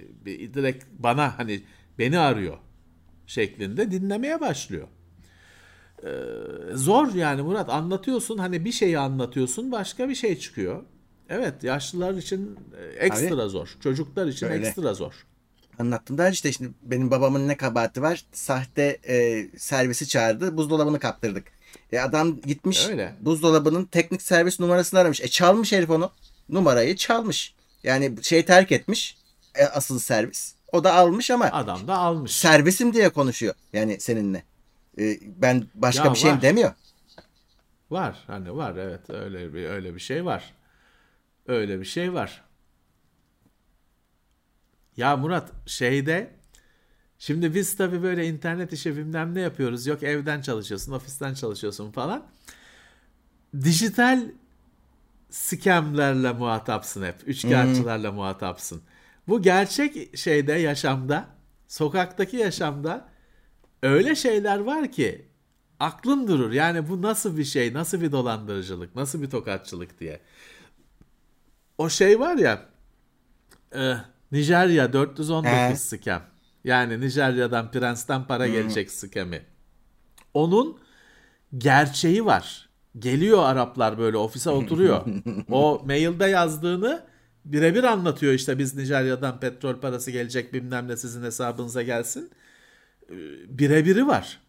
bir direkt bana hani beni arıyor şeklinde dinlemeye başlıyor. Ee, zor yani Murat anlatıyorsun hani bir şeyi anlatıyorsun başka bir şey çıkıyor. Evet yaşlılar için e, ekstra Abi, zor. Çocuklar için öyle. ekstra zor. Anlattım da işte şimdi benim babamın ne kabahati var? Sahte e, servisi çağırdı. Buzdolabını kaptırdık. E adam gitmiş öyle. buzdolabının teknik servis numarasını aramış. E çalmış herif onu. Numarayı çalmış. Yani şey terk etmiş. E, asıl servis. O da almış ama adam da almış. Servisim diye konuşuyor. Yani seninle. E, ben başka ya bir şeyim demiyor. Var hani var evet öyle bir öyle bir şey var. Öyle bir şey var. Ya Murat şeyde şimdi biz tabii böyle internet işi bilmem ne yapıyoruz. Yok evden çalışıyorsun, ofisten çalışıyorsun falan. Dijital scamlerle muhatapsın hep. Üçkağıtçılarla hmm. muhatapsın. Bu gerçek şeyde yaşamda, sokaktaki yaşamda öyle şeyler var ki aklın durur. Yani bu nasıl bir şey, nasıl bir dolandırıcılık, nasıl bir tokatçılık diye o şey var ya e, Nijerya 419 He. scam. Yani Nijerya'dan Prens'ten para gelecek scam'i. Onun gerçeği var. Geliyor Araplar böyle ofise (laughs) oturuyor. o mailde yazdığını birebir anlatıyor işte biz Nijerya'dan petrol parası gelecek bilmem ne sizin hesabınıza gelsin. Ee, Birebiri var.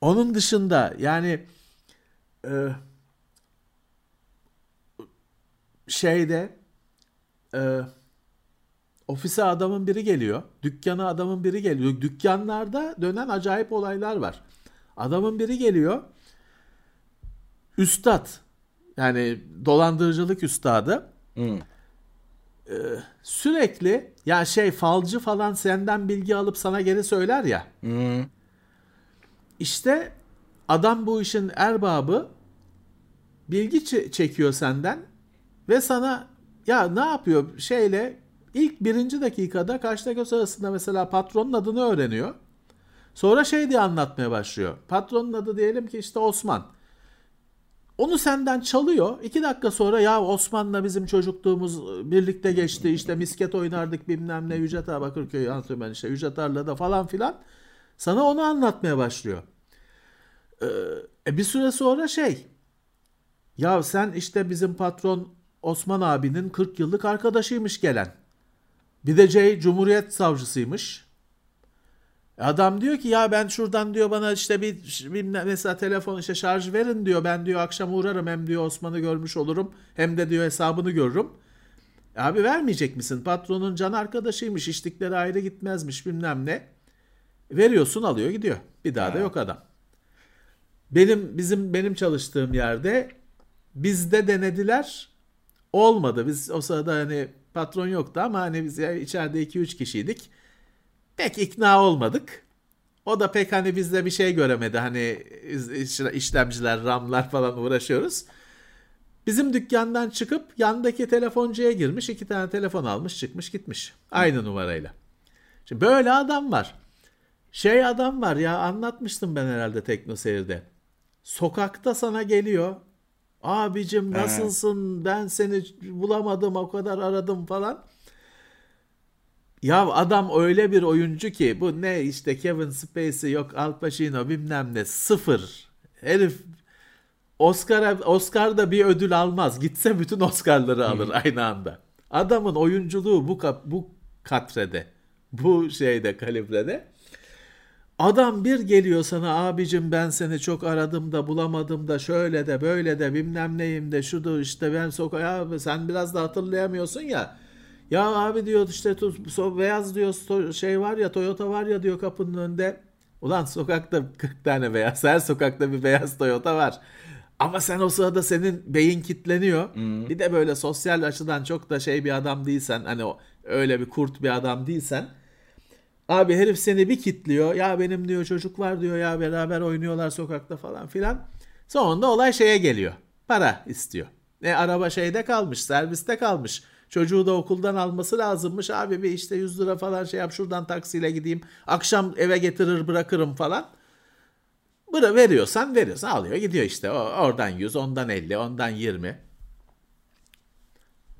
Onun dışında yani e, şeyde e, ofise adamın biri geliyor. Dükkana adamın biri geliyor. Dükkanlarda dönen acayip olaylar var. Adamın biri geliyor. Üstad yani dolandırıcılık üstadı Hı. sürekli ya şey falcı falan senden bilgi alıp sana geri söyler ya. Hı. İşte adam bu işin erbabı bilgi çekiyor senden ve sana ya ne yapıyor şeyle ilk birinci dakikada kaçta göz arasında mesela patronun adını öğreniyor. Sonra şey diye anlatmaya başlıyor. Patronun adı diyelim ki işte Osman. Onu senden çalıyor. İki dakika sonra ya Osman'la bizim çocukluğumuz birlikte geçti. İşte misket oynardık bilmem ne. Yücet Ağa Bakırköy antrenman işte Yücet Arla'da falan filan. Sana onu anlatmaya başlıyor. E bir süre sonra şey ya sen işte bizim patron Osman abinin 40 yıllık arkadaşıymış gelen. Bir de şey Cumhuriyet savcısıymış. Adam diyor ki ya ben şuradan diyor bana işte bir bilmem mesela telefon işte şarj verin diyor. Ben diyor akşam uğrarım hem diyor Osman'ı görmüş olurum hem de diyor hesabını görürüm. Abi vermeyecek misin? Patronun can arkadaşıymış. içtikleri ayrı gitmezmiş bilmem ne. Veriyorsun alıyor gidiyor. Bir daha da yok adam. Benim bizim benim çalıştığım yerde bizde denediler. Olmadı. Biz o sırada hani patron yoktu ama hani biz ya içeride 2-3 kişiydik. Pek ikna olmadık. O da pek hani bizde bir şey göremedi. Hani iş- işlemciler, RAM'lar falan uğraşıyoruz. Bizim dükkandan çıkıp yandaki telefoncuya girmiş. iki tane telefon almış çıkmış gitmiş. Aynı numarayla. Şimdi böyle adam var. Şey adam var ya anlatmıştım ben herhalde Tekno Seyir'de. Sokakta sana geliyor. Abicim nasılsın? Ben seni bulamadım o kadar aradım falan. Ya adam öyle bir oyuncu ki bu ne işte Kevin Spacey yok Al Pacino bilmem ne sıfır. Herif Oscar'a Oscar'da bir ödül almaz. Gitse bütün Oscar'ları alır aynı anda. Adamın oyunculuğu bu kap- bu katrede. Bu şeyde kalibrede. Adam bir geliyor sana abicim ben seni çok aradım da bulamadım da şöyle de böyle de bilmem neyim de şudur işte ben sokağa sen biraz da hatırlayamıyorsun ya. Ya abi diyor işte beyaz diyor şey var ya Toyota var ya diyor kapının önünde. Ulan sokakta 40 tane beyaz her sokakta bir beyaz Toyota var. Ama sen o sırada senin beyin kitleniyor. Bir de böyle sosyal açıdan çok da şey bir adam değilsen hani o öyle bir kurt bir adam değilsen Abi herif seni bir kitliyor. Ya benim diyor çocuk var diyor ya beraber oynuyorlar sokakta falan filan. Sonunda olay şeye geliyor. Para istiyor. E araba şeyde kalmış, serviste kalmış. Çocuğu da okuldan alması lazımmış. Abi bir işte 100 lira falan şey yap şuradan taksiyle gideyim. Akşam eve getirir bırakırım falan. Bıra veriyorsan veriyorsan alıyor gidiyor işte. O, oradan 100, ondan 50, ondan 20.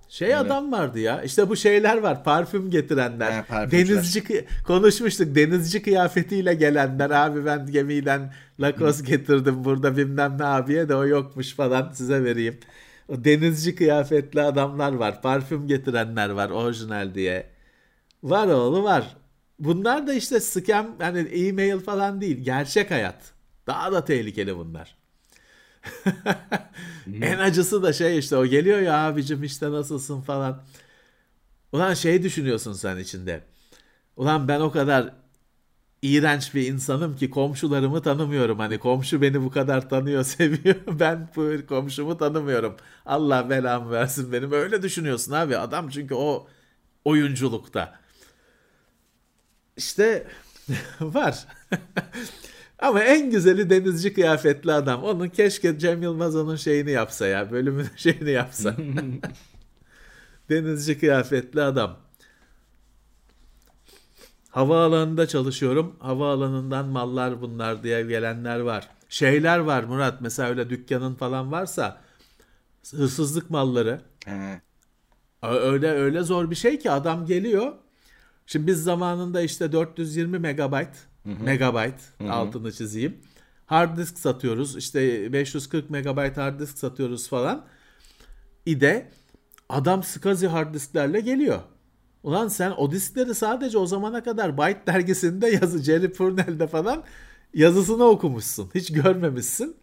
Şey adam vardı ya. İşte bu şeyler var. Parfüm getirenler. He, parfümcüler. denizci konuşmuştuk. Denizci kıyafetiyle gelenler. Abi ben gemiden Lacoste getirdim burada bilmem ne abiye de o yokmuş falan size vereyim. O denizci kıyafetli adamlar var. Parfüm getirenler var orijinal diye. Var oğlu var. Bunlar da işte scam hani e-mail falan değil. Gerçek hayat. Daha da tehlikeli bunlar. (laughs) en acısı da şey işte o geliyor ya abicim işte nasılsın falan. Ulan şey düşünüyorsun sen içinde. Ulan ben o kadar iğrenç bir insanım ki komşularımı tanımıyorum. Hani komşu beni bu kadar tanıyor, (laughs) seviyor. Ben bu komşumu tanımıyorum. Allah belamı versin benim. Öyle düşünüyorsun abi. Adam çünkü o oyunculukta. İşte (laughs) var. Ama en güzeli denizci kıyafetli adam. Onun keşke Cem Yılmaz onun şeyini yapsa ya. Bölümün (laughs) şeyini yapsa. (laughs) denizci kıyafetli adam. Havaalanında çalışıyorum. Havaalanından mallar bunlar diye gelenler var. Şeyler var Murat. Mesela öyle dükkanın falan varsa hırsızlık malları. He. Öyle öyle zor bir şey ki adam geliyor. Şimdi biz zamanında işte 420 megabayt megabayt altını çizeyim. Hard disk satıyoruz. İşte 540 megabayt hard disk satıyoruz falan. İde adam SCSI hard disklerle geliyor. Ulan sen o diskleri sadece o zamana kadar Byte dergisinde yazı Jerry Purnell'de falan yazısını okumuşsun. Hiç görmemişsin.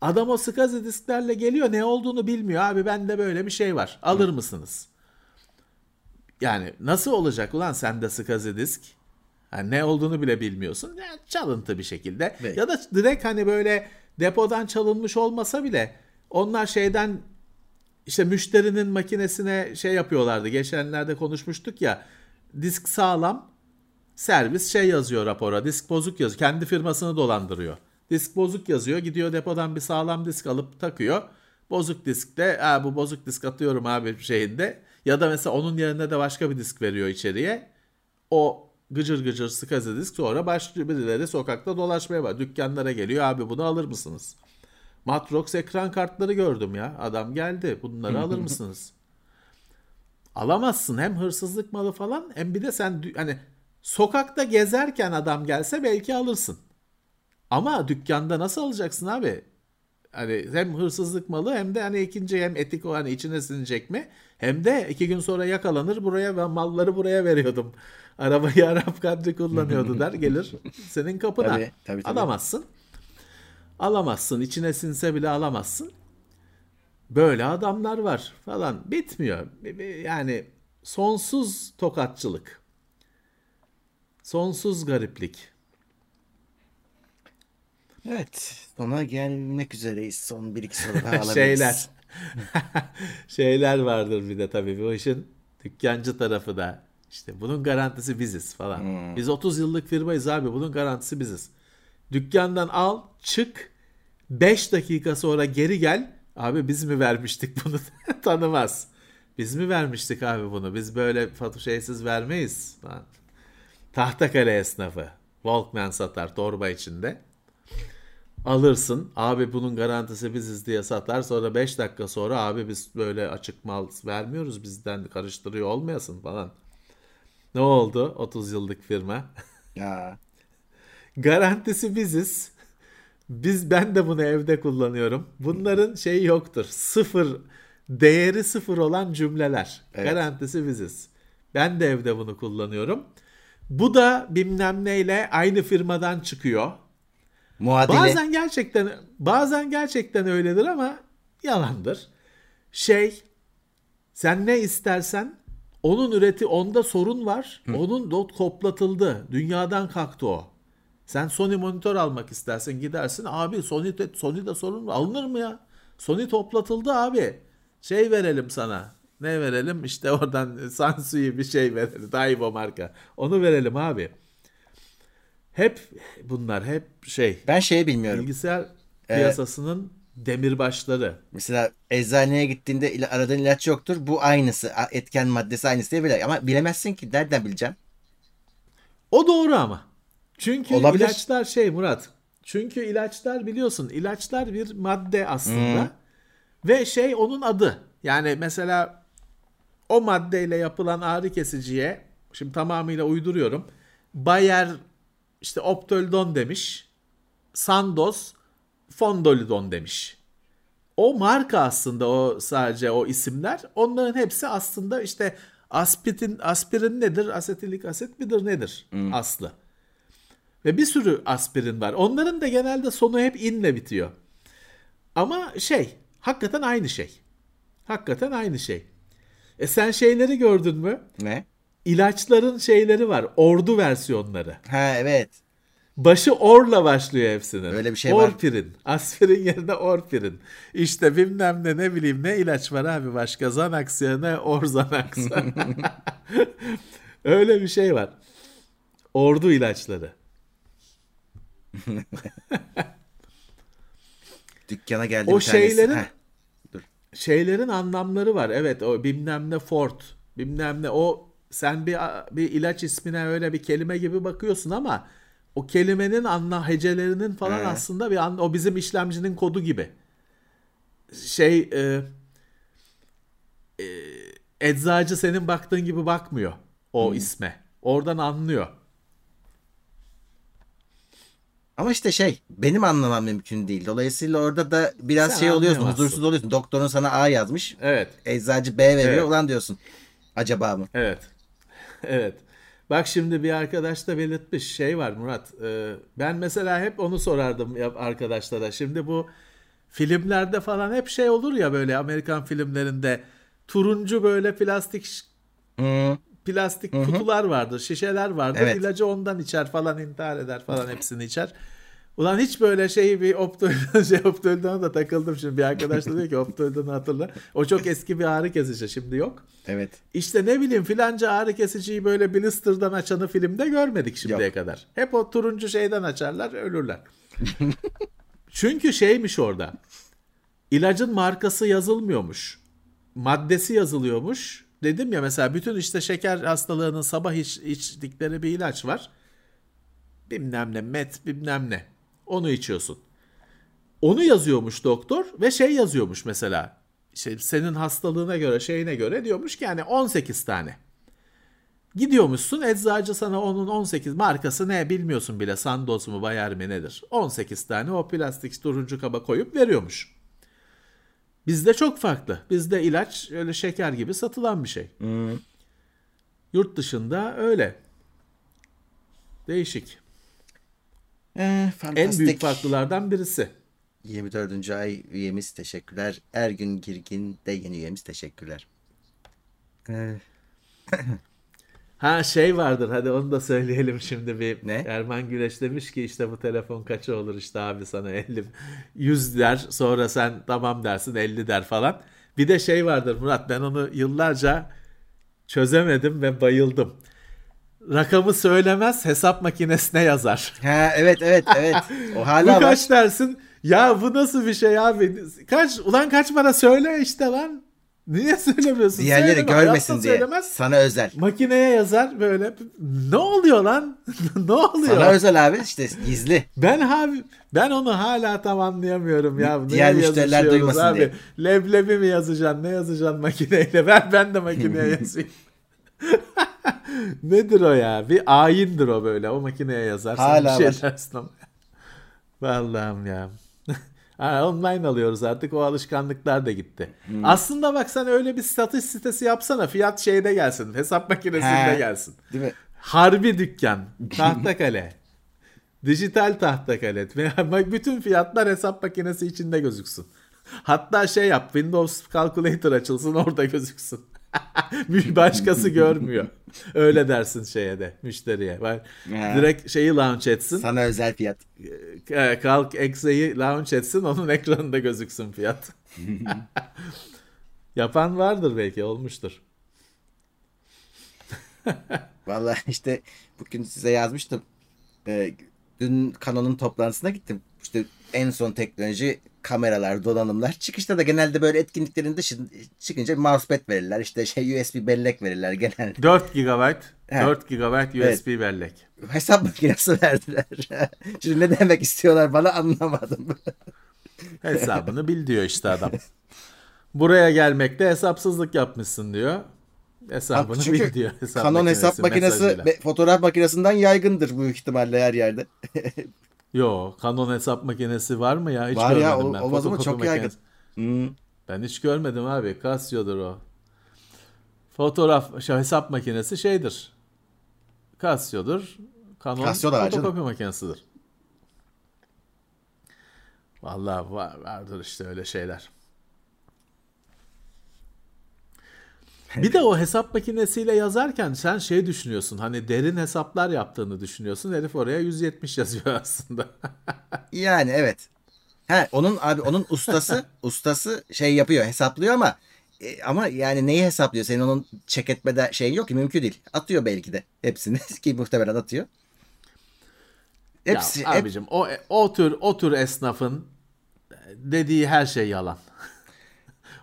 Adam o SCSI disklerle geliyor ne olduğunu bilmiyor. Abi bende böyle bir şey var. Alır mısınız? Yani nasıl olacak ulan sende SCSI disk? Yani ne olduğunu bile bilmiyorsun. Yani çalıntı bir şekilde. Evet. Ya da direkt hani böyle depodan çalınmış olmasa bile onlar şeyden işte müşterinin makinesine şey yapıyorlardı. Geçenlerde konuşmuştuk ya. Disk sağlam. Servis şey yazıyor rapora. Disk bozuk yazıyor. Kendi firmasını dolandırıyor. Disk bozuk yazıyor. Gidiyor depodan bir sağlam disk alıp takıyor. Bozuk diskte ha bu bozuk disk atıyorum abi şeyinde. Ya da mesela onun yerine de başka bir disk veriyor içeriye. O gıcır gıcır SCSI disk sonra başlıyor birileri sokakta dolaşmaya var. Dükkanlara geliyor abi bunu alır mısınız? Matrox ekran kartları gördüm ya. Adam geldi. Bunları alır (laughs) mısınız? Alamazsın. Hem hırsızlık malı falan hem bir de sen hani sokakta gezerken adam gelse belki alırsın. Ama dükkanda nasıl alacaksın abi? Hani hem hırsızlık malı hem de hani ikinci hem etik o hani içine sinecek mi? Hem de iki gün sonra yakalanır buraya ve malları buraya veriyordum. Arabayı (laughs) Arap kadri kullanıyordu der gelir (laughs) senin kapına. Tabii, tabii, tabii. Alamazsın. Alamazsın. İçine sinse bile alamazsın. Böyle adamlar var falan. Bitmiyor. Yani sonsuz tokatçılık. Sonsuz gariplik. Evet. Sona gelmek üzereyiz. Son bir iki soru daha (laughs) alabiliriz. Şeyler. Şeyler vardır bir de tabii bu işin dükkancı tarafı da. İşte bunun garantisi biziz falan. Biz 30 yıllık firmayız abi. Bunun garantisi biziz. Dükkandan al, çık. 5 dakika sonra geri gel. Abi biz mi vermiştik bunu? (laughs) Tanımaz. Biz mi vermiştik abi bunu? Biz böyle fatu şeysiz vermeyiz. Falan. Tahtakale esnafı. Walkman satar torba içinde. Alırsın. Abi bunun garantisi biziz diye satar. Sonra 5 dakika sonra abi biz böyle açık mal vermiyoruz. Bizden karıştırıyor olmayasın falan. Ne oldu? 30 yıllık firma. Ya. (laughs) Garantisi biziz. Biz ben de bunu evde kullanıyorum. Bunların şeyi yoktur. Sıfır değeri sıfır olan cümleler. Evet. Garantisi biziz. Ben de evde bunu kullanıyorum. Bu da bilmem neyle aynı firmadan çıkıyor. Muadili. Bazen gerçekten bazen gerçekten öyledir ama yalandır. Şey sen ne istersen onun üreti onda sorun var. Onun dot koplatıldı. Dünyadan kalktı o. Sen Sony monitör almak istersen gidersin. Abi Sony de, Sony'de sorun var. Alınır mı ya? Sony toplatıldı abi. Şey verelim sana. Ne verelim? İşte oradan (laughs) Sansui bir şey verelim. Daibo marka. Onu verelim abi. Hep bunlar hep şey Ben şeyi bilmiyorum. bilgisayar piyasasının demirbaşları. Mesela eczaneye gittiğinde aradığın ilaç yoktur. Bu aynısı. Etken maddesi aynısı diye bile. Ama bilemezsin ki. Nereden bileceğim? O doğru ama. Çünkü Olabilir. ilaçlar şey Murat. Çünkü ilaçlar biliyorsun ilaçlar bir madde aslında. Ve şey onun adı. Yani mesela o maddeyle yapılan ağrı kesiciye şimdi tamamıyla uyduruyorum. Bayer işte Optoldon demiş. Sandoz Fondolidon demiş. O marka aslında o sadece o isimler. Onların hepsi aslında işte aspirin aspirin nedir? Asetilik asit midir nedir aslı? Ve bir sürü aspirin var. Onların da genelde sonu hep inle bitiyor. Ama şey, hakikaten aynı şey. Hakikaten aynı şey. E sen şeyleri gördün mü? Ne? İlaçların şeyleri var. Ordu versiyonları. Ha evet. Başı orla başlıyor hepsinin. Öyle bir şey var. Orpirin. Aspirin yerine orpirin. İşte bilmem ne ne bileyim ne ilaç var abi başka. Xanax yerine Orzanax. (laughs) Öyle bir şey var. Ordu ilaçları. (laughs) Dükkana geldi O bir tanesi. şeylerin Heh. şeylerin anlamları var. Evet o bilmem ne Ford, bilmem ne o sen bir bir ilaç ismine öyle bir kelime gibi bakıyorsun ama o kelimenin anla hecelerinin falan He. aslında bir an, o bizim işlemcinin kodu gibi. Şey e, e, eczacı senin baktığın gibi bakmıyor o isme. Oradan anlıyor. Ama işte şey benim anlamam mümkün değil. Dolayısıyla orada da biraz Sen şey oluyorsun, huzursuz oluyorsun. Doktorun sana A yazmış, Evet. eczacı B veriyor. Evet. Ulan diyorsun. Acaba mı? Evet. (laughs) Evet. Bak şimdi bir arkadaş da belirtmiş şey var Murat. e, ben mesela hep onu sorardım arkadaşlara. Şimdi bu filmlerde falan hep şey olur ya böyle Amerikan filmlerinde turuncu böyle plastik Hı. plastik kutular vardır, şişeler vardır. Evet. İlacı ondan içer falan intihar eder falan hepsini içer. Ulan hiç böyle şeyi bir optoidon, (laughs) şey optoidona da takıldım şimdi. Bir arkadaş da diyor ki optoidonu hatırla. O çok eski bir ağrı kesici şimdi yok. Evet. İşte ne bileyim filanca ağrı kesiciyi böyle blister'dan açanı filmde görmedik şimdiye Yok. kadar. Hep o turuncu şeyden açarlar ölürler. (laughs) Çünkü şeymiş orada. İlacın markası yazılmıyormuş. Maddesi yazılıyormuş. Dedim ya mesela bütün işte şeker hastalığının sabah iç, içtikleri bir ilaç var. Bilmem ne met bilmem ne. Onu içiyorsun. Onu yazıyormuş doktor ve şey yazıyormuş mesela. İşte senin hastalığına göre şeyine göre diyormuş ki yani 18 tane. Gidiyormuşsun eczacı sana onun 18 markası ne bilmiyorsun bile Sandoz mu Bayer mi nedir. 18 tane o plastik turuncu kaba koyup veriyormuş. Bizde çok farklı. Bizde ilaç öyle şeker gibi satılan bir şey. Yurt dışında öyle. Değişik. Ee, En fantastik. büyük farklılardan birisi. 24. ay üyemiz teşekkürler. Ergün Girgin de yeni üyemiz teşekkürler. Ee, (laughs) Ha şey vardır hadi onu da söyleyelim şimdi bir. Ne? Erman Güneş demiş ki işte bu telefon kaça olur işte abi sana 50 100 der sonra sen tamam dersin 50 der falan. Bir de şey vardır Murat ben onu yıllarca çözemedim ve bayıldım. Rakamı söylemez hesap makinesine yazar. (laughs) ha evet evet evet. O Bu hala var. kaç dersin? Ya bu nasıl bir şey abi? Kaç ulan kaç para söyle işte lan. Niye söylemiyorsun? Diğerleri Söyleme, görmesin diye. söylemez. Sana özel. Makineye yazar böyle. Ne oluyor lan? (laughs) ne oluyor? Sana özel abi işte gizli. Ben abi ben onu hala tam anlayamıyorum ya. Neye Diğer müşteriler yazışıyoruz duymasın abi? diye. Leblebi mi yazacaksın? Ne yazacaksın makineyle? (laughs) Ver ben de makineye yazayım. (laughs) Nedir o ya? Bir ayindir o böyle. O makineye yazarsın. Hala bir şey dersin ama. (laughs) Ya. (laughs) Ha, online alıyoruz artık o alışkanlıklar da gitti. Hmm. Aslında bak sen öyle bir satış sitesi yapsana fiyat şeyde gelsin hesap makinesinde He. gelsin. Değil mi? Harbi dükkan. Tahtakale. Dijital tahtakale. Bak bütün fiyatlar hesap makinesi içinde gözüksün. Hatta şey yap Windows Calculator açılsın orada gözüksün. (laughs) Başkası görmüyor. Öyle dersin şeye de müşteriye. He. direkt şeyi launch etsin. Sana özel fiyat. E, Kalk Exe'yi launch etsin onun (laughs) ekranında gözüksün fiyat. (laughs) Yapan vardır belki olmuştur. Vallahi işte bugün size yazmıştım. Ee, dün Canon'un toplantısına gittim. İşte en son teknoloji kameralar, donanımlar. Çıkışta da genelde böyle etkinliklerin dışında çıkınca mousepad verirler. İşte şey USB bellek verirler genelde. 4 GB, He. 4 GB USB bellek. Hesap makinesi verdiler. (laughs) Şimdi ne demek istiyorlar bana anlamadım. (laughs) Hesabını bil diyor işte adam. Buraya gelmekte hesapsızlık yapmışsın diyor. Hesabını Çünkü bil diyor. Hesap Canon hesap makinesi mesajıyla. fotoğraf makinesinden yaygındır büyük ihtimalle her yerde. (laughs) Yo, Canon hesap makinesi var mı ya? Hiç Var ya, görmedim o- ben. olmaz mı? Fotokopi Çok yaygın. Hmm. Ben hiç görmedim abi. Casio'dur o. Fotoğraf, şey, hesap makinesi şeydir. Casio'dur. Canon Casio da var canım. fotokopi makinesidir. Vallahi var, vardır işte öyle şeyler. (laughs) Bir de o hesap makinesiyle yazarken sen şey düşünüyorsun. Hani derin hesaplar yaptığını düşünüyorsun. Herif oraya 170 yazıyor (laughs) aslında. Yani evet. He, onun abi onun ustası (laughs) ustası şey yapıyor hesaplıyor ama e, ama yani neyi hesaplıyor? Senin onun check etmede şey yok ki mümkün değil. Atıyor belki de hepsini ki muhtemelen atıyor. Hepsi ya hep- abicim o o tür o tür esnafın dediği her şey yalan.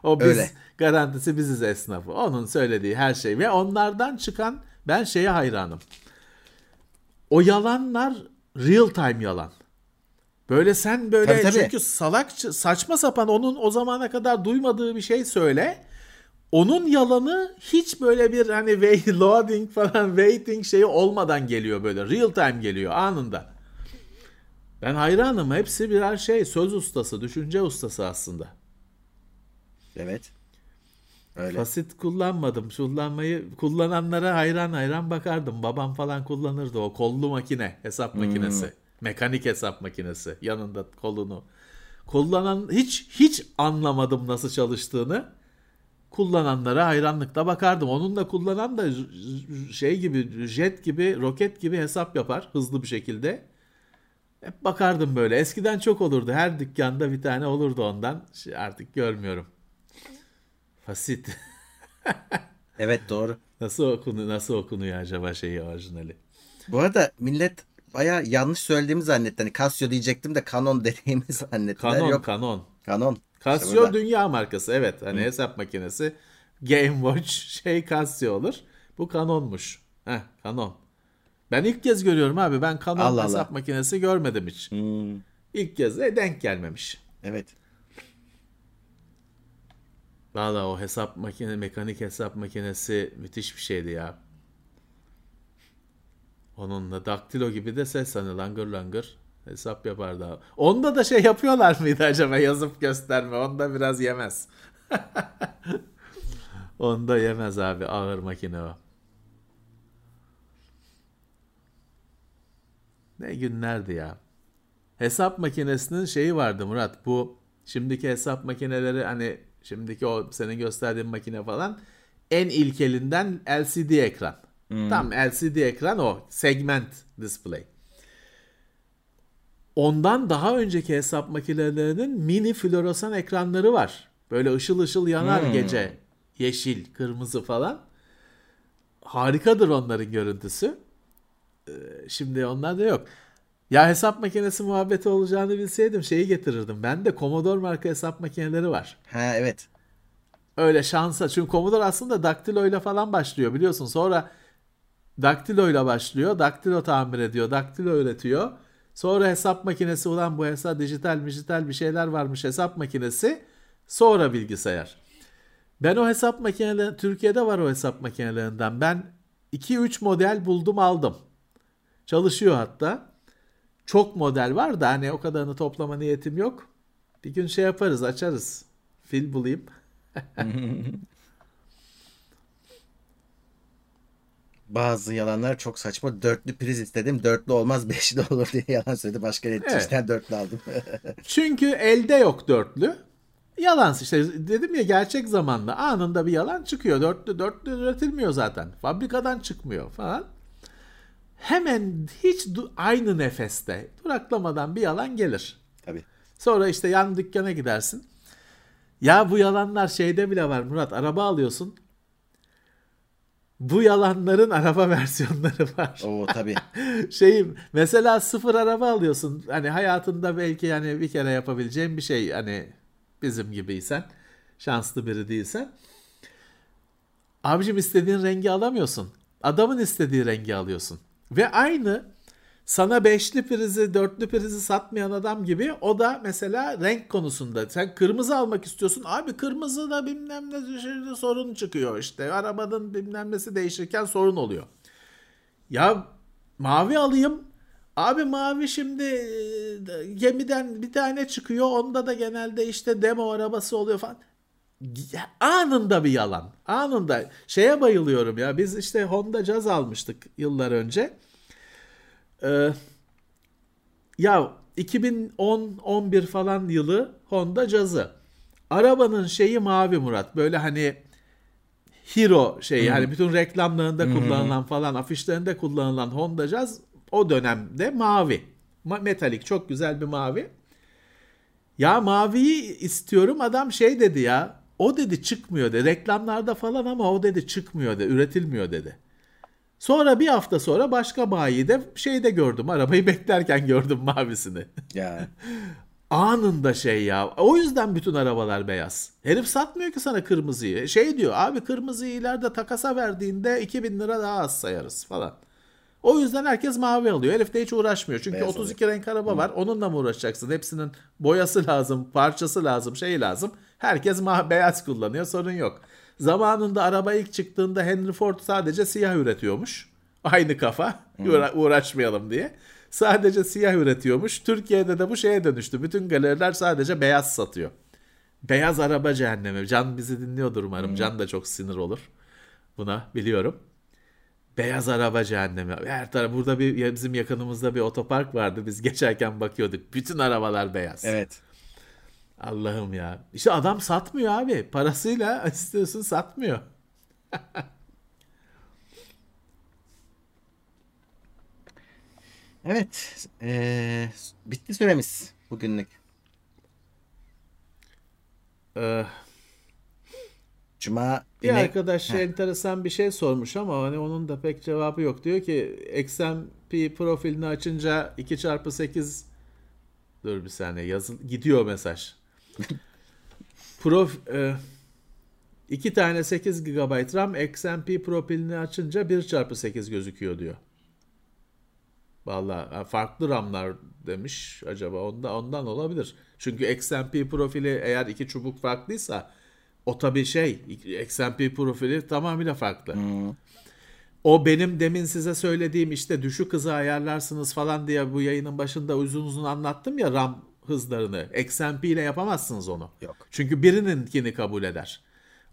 o biz Öyle. Garantisi biziz esnafı. Onun söylediği her şey ve onlardan çıkan ben şeye hayranım. O yalanlar real time yalan. Böyle sen böyle Tabii, tabii. çünkü salak saçma sapan onun o zamana kadar duymadığı bir şey söyle. Onun yalanı hiç böyle bir hani (laughs) loading falan waiting şeyi olmadan geliyor böyle. Real time geliyor anında. Ben hayranım. Hepsi birer şey. Söz ustası, düşünce ustası aslında. Evet. Öyle. Basit kullanmadım. Kullanmayı kullananlara hayran hayran bakardım. Babam falan kullanırdı o kollu makine, hesap makinesi. Mekanik hesap makinesi. Yanında kolunu. Kullanan hiç hiç anlamadım nasıl çalıştığını. Kullananlara hayranlıkla bakardım. Onun da kullanan da şey gibi, jet gibi, roket gibi hesap yapar hızlı bir şekilde. Hep bakardım böyle. Eskiden çok olurdu. Her dükkanda bir tane olurdu ondan. Artık görmüyorum. Fasit. (laughs) Evet doğru. Nasıl okunuyor, nasıl okunuyor acaba şeyi orijinali? Bu arada millet baya yanlış söylediğimi zannetti. Hani Casio diyecektim de Canon (laughs) dediğimi zannettiler. Canon, Yok Canon. Canon. İşte Casio burada. dünya markası evet. Hani hesap makinesi Game Watch şey Casio olur. Bu Canon'muş. Heh Canon. Ben ilk kez görüyorum abi. Ben Canon Allah Allah. hesap makinesi görmedim hiç. Hmm, İlk kez de denk gelmemiş. evet. Valla o hesap makine, mekanik hesap makinesi müthiş bir şeydi ya. Onunla daktilo gibi de ses hani langır langır hesap yapardı. Onda da şey yapıyorlar mıydı acaba yazıp gösterme? Onda biraz yemez. (laughs) Onda yemez abi ağır makine o. Ne günlerdi ya. Hesap makinesinin şeyi vardı Murat. Bu şimdiki hesap makineleri hani şimdiki o senin gösterdiğin makine falan en ilkelinden LCD ekran. Tam LCD ekran o segment display. Ondan daha önceki hesap makinelerinin mini floresan ekranları var. Böyle ışıl ışıl yanar gece. Yeşil, kırmızı falan. Harikadır onların görüntüsü. Ee, Şimdi onlar da yok. Ya hesap makinesi muhabbeti olacağını bilseydim şeyi getirirdim. Ben de Commodore marka hesap makineleri var. Ha evet. Öyle şansa. Çünkü Commodore aslında daktilo ile falan başlıyor biliyorsun. Sonra daktilo ile başlıyor. Daktilo tamir ediyor. Daktilo üretiyor. Sonra hesap makinesi ulan bu hesap dijital dijital bir şeyler varmış hesap makinesi. Sonra bilgisayar. Ben o hesap makineleri Türkiye'de var o hesap makinelerinden. Ben 2-3 model buldum aldım. Çalışıyor hatta. Çok model var da hani o kadarını toplama niyetim yok. Bir gün şey yaparız açarız. Fil bulayım. (laughs) Bazı yalanlar çok saçma. Dörtlü priz istedim. Dörtlü olmaz beşli olur diye yalan söyledi. Başka iletişimden dörtlü aldım. (laughs) Çünkü elde yok dörtlü. Yalan işte dedim ya gerçek zamanda anında bir yalan çıkıyor. Dörtlü dörtlü üretilmiyor zaten. Fabrikadan çıkmıyor falan. Hemen hiç aynı nefeste duraklamadan bir yalan gelir. Tabii. Sonra işte yan dükkana gidersin. Ya bu yalanlar şeyde bile var Murat. Araba alıyorsun. Bu yalanların araba (laughs) versiyonları var. Oo tabii. (laughs) şey mesela sıfır araba alıyorsun. Hani hayatında belki yani bir kere yapabileceğin bir şey. Hani bizim gibiysen, şanslı biri değilsen. Abicim istediğin rengi alamıyorsun. Adamın istediği rengi alıyorsun. Ve aynı sana beşli prizi, dörtlü prizi satmayan adam gibi o da mesela renk konusunda. Sen kırmızı almak istiyorsun. Abi kırmızı da bilmem ne şeyde sorun çıkıyor işte. Arabanın bilmem nesi değişirken sorun oluyor. Ya mavi alayım. Abi mavi şimdi e, gemiden bir tane çıkıyor. Onda da genelde işte demo arabası oluyor falan. Anında bir yalan. Anında. Şeye bayılıyorum ya. Biz işte Honda Jazz almıştık yıllar önce. Ee, ya 2010-11 falan yılı Honda Jazz'ı. Arabanın şeyi mavi Murat. Böyle hani Hero şey hani bütün reklamlarında kullanılan falan afişlerinde kullanılan Honda Jazz o dönemde mavi. Ma- Metalik çok güzel bir mavi. Ya maviyi istiyorum adam şey dedi ya. O dedi çıkmıyor dedi. Reklamlarda falan ama o dedi çıkmıyor dedi. Üretilmiyor dedi. Sonra bir hafta sonra başka bayide şeyde gördüm. Arabayı (laughs) beklerken gördüm mavisini. Ya. (laughs) Anında şey ya. O yüzden bütün arabalar beyaz. Herif satmıyor ki sana kırmızıyı. Şey diyor abi kırmızıyı ileride takasa verdiğinde 2000 lira daha az sayarız falan. O yüzden herkes mavi alıyor. Herif de hiç uğraşmıyor. Çünkü Beyaz 32 renk araba var. Onunla mı uğraşacaksın? Hepsinin boyası lazım, parçası lazım, şey lazım. Herkes ma (laughs) beyaz kullanıyor. Sorun yok. Zamanında araba ilk çıktığında Henry Ford sadece siyah üretiyormuş. Aynı kafa. Uğra- uğraşmayalım diye. Sadece siyah üretiyormuş. Türkiye'de de bu şeye dönüştü. Bütün galeriler sadece beyaz satıyor. Beyaz araba cehennemi. Can bizi dinliyordur umarım. Can da çok sinir olur. Buna biliyorum. Beyaz araba cehennemi. Her taraf burada bir bizim yakınımızda bir otopark vardı. Biz geçerken bakıyorduk. Bütün arabalar beyaz. Evet. Allah'ım ya. İşte adam satmıyor abi. Parasıyla (laughs) istiyorsun satmıyor. (laughs) Evet. Ee, bitti süremiz bugünlük. Ee, Cuma bir yine- arkadaş Heh. enteresan bir şey sormuş ama hani onun da pek cevabı yok. Diyor ki XMP profilini açınca 2 çarpı 8 dur bir saniye yazın gidiyor mesaj. (laughs) Prof e, iki tane 8 GB RAM XMP profilini açınca 1 çarpı 8 gözüküyor diyor. Vallahi farklı RAM'lar demiş acaba ondan ondan olabilir. Çünkü XMP profili eğer iki çubuk farklıysa o tabii şey XMP profili tamamıyla farklı. O benim demin size söylediğim işte düşük hızı ayarlarsınız falan diye bu yayının başında uzun uzun anlattım ya RAM hızlarını. XMP ile yapamazsınız onu. Yok. Çünkü birininkini kabul eder.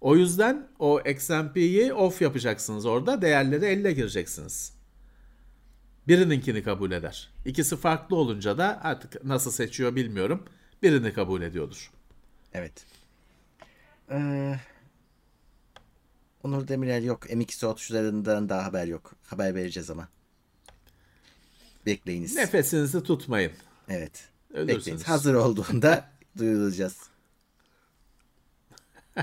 O yüzden o XMP'yi off yapacaksınız orada. Değerleri elle gireceksiniz. Birininkini kabul eder. İkisi farklı olunca da artık nasıl seçiyor bilmiyorum. Birini kabul ediyordur. Evet. Ee, Onur Demirel yok. M2 atışlarından daha haber yok. Haber vereceğiz ama. Bekleyiniz. Nefesinizi tutmayın. Evet. Ölürsünüz. Bekleyiniz. Hazır olduğunda (laughs) duyurulacağız. (laughs)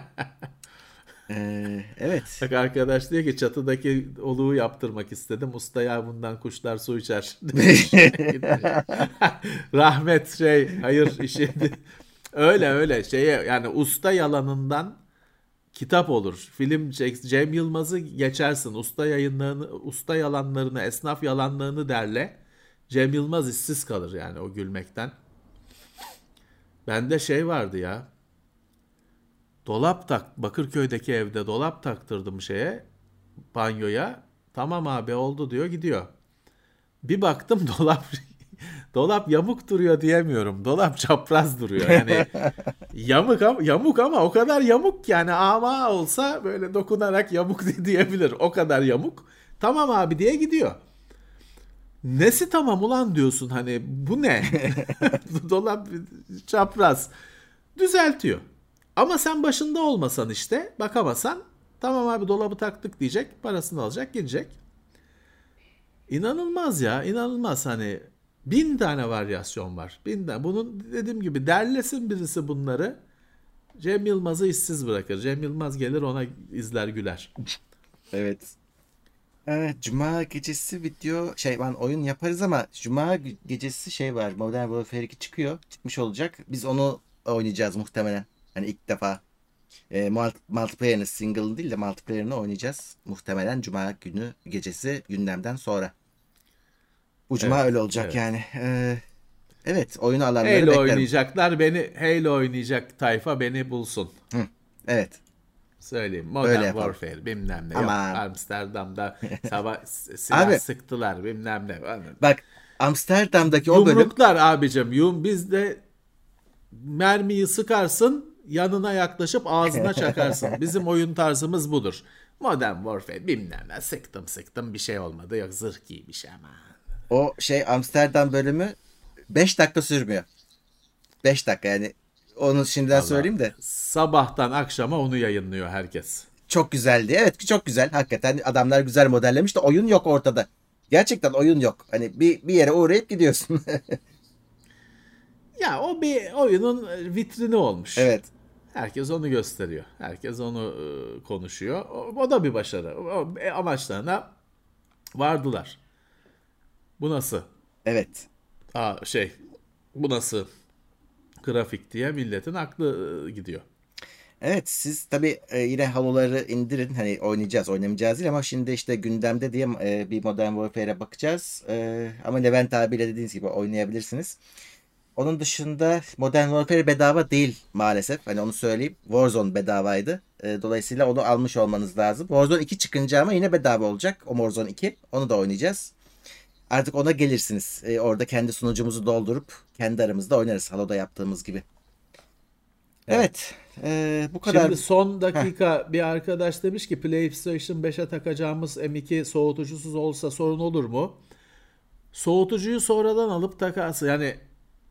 Ee, evet. Bak arkadaş diyor ki çatıdaki oluğu yaptırmak istedim. Usta ya bundan kuşlar su içer. (laughs) Rahmet şey hayır işi. öyle öyle şeye yani usta yalanından kitap olur. Film Cem Yılmaz'ı geçersin. Usta yayınlarını, usta yalanlarını, esnaf yalanlarını derle. Cem Yılmaz işsiz kalır yani o gülmekten. Bende şey vardı ya. Dolap tak Bakırköy'deki evde dolap taktırdım şeye banyoya. Tamam abi oldu diyor gidiyor. Bir baktım (laughs) dolap dolap yamuk duruyor diyemiyorum. Dolap çapraz duruyor. Yani (laughs) yamuk ama, yamuk ama o kadar yamuk yani ama olsa böyle dokunarak yamuk (laughs) diyebilir. O kadar yamuk. Tamam abi diye gidiyor. Nesi tamam ulan diyorsun hani bu ne? (laughs) (laughs) Dolap çapraz. Düzeltiyor. Ama sen başında olmasan işte bakamasan tamam abi dolabı taktık diyecek parasını alacak gidecek. İnanılmaz ya inanılmaz hani bin tane varyasyon var. Bin tane. Bunun dediğim gibi derlesin birisi bunları Cem Yılmaz'ı işsiz bırakır. Cem Yılmaz gelir ona izler güler. Evet. Evet, Cuma gecesi video şey ben oyun yaparız ama Cuma gecesi şey var. Modern Warfare 2 çıkıyor. Çıkmış olacak. Biz onu oynayacağız muhtemelen. Hani ilk defa e, multiplayer'ını single değil de multiplayer'ını oynayacağız. Muhtemelen Cuma günü gecesi gündemden sonra. Bu Cuma Evet, öyle olacak evet. yani. Ee, evet oyunu alanları Halo beklerim. oynayacaklar beni Halo oynayacak tayfa beni bulsun. Evet. Söyleyeyim. Öyle Modern yapalım. Warfare bilmem ne. Aman. Yok, Amsterdam'da (laughs) sabah silah Abi. sıktılar bilmem ne. Bak Amsterdam'daki o bölüm Yumruklar abicim. Yum bizde mermiyi sıkarsın yanına yaklaşıp ağzına çakarsın. (laughs) Bizim oyun tarzımız budur. Modern Warfare bilmem ne sıktım sıktım bir şey olmadı. Yok zırh giymiş ama. o şey Amsterdam bölümü 5 dakika sürmüyor. 5 dakika yani onu şimdiden söyleyeyim de Sabahtan akşama onu yayınlıyor herkes. çok güzeldi. Evet çok güzel. Hakikaten adamlar güzel modellemiş de oyun yok ortada. Gerçekten oyun yok. Hani bir, bir yere uğrayıp gidiyorsun. (laughs) Ya o bir oyunun vitrini olmuş. evet. Herkes onu gösteriyor. Herkes onu e, konuşuyor. O, o da bir başarı. O, e, amaçlarına vardılar. Bu nasıl? Evet. Aa, şey bu nasıl grafik diye milletin aklı e, gidiyor. Evet siz tabii e, yine haloları indirin. Hani oynayacağız oynamayacağız değil ama şimdi işte gündemde diye e, bir Modern Warfare'e bakacağız. E, ama Levent abiyle dediğiniz gibi oynayabilirsiniz. onun dışında Modern Warfare bedava değil maalesef. Hani onu söyleyeyim. Warzone bedavaydı. E, dolayısıyla onu almış olmanız lazım. Warzone 2 çıkınca ama yine bedava olacak. O Warzone 2. Onu da oynayacağız. Artık ona gelirsiniz. E, orada kendi sunucumuzu doldurup kendi aramızda oynarız. Halo'da yaptığımız gibi. Evet. e, bu kadar. Şimdi son dakika bir arkadaş demiş ki PlayStation 5'e takacağımız M2 soğutucusuz olsa sorun olur mu? Soğutucuyu sonradan alıp takarsın. Yani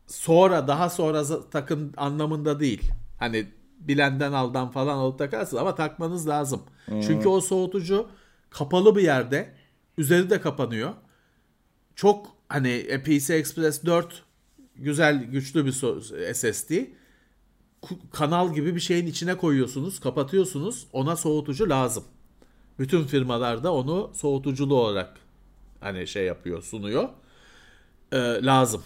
sonra daha sonra takın anlamında değil. Hani bilenden aldan falan alıp takarsın ama takmanız lazım. Çünkü o soğutucu kapalı bir yerde üzeri de kapanıyor. Çok hani e, PC Express 4 güzel güçlü bir SSD kanal gibi bir şeyin içine koyuyorsunuz, kapatıyorsunuz. Ona soğutucu lazım. Bütün firmalarda onu soğutuculu olarak hani şey yapıyor, sunuyor. Ee, lazım.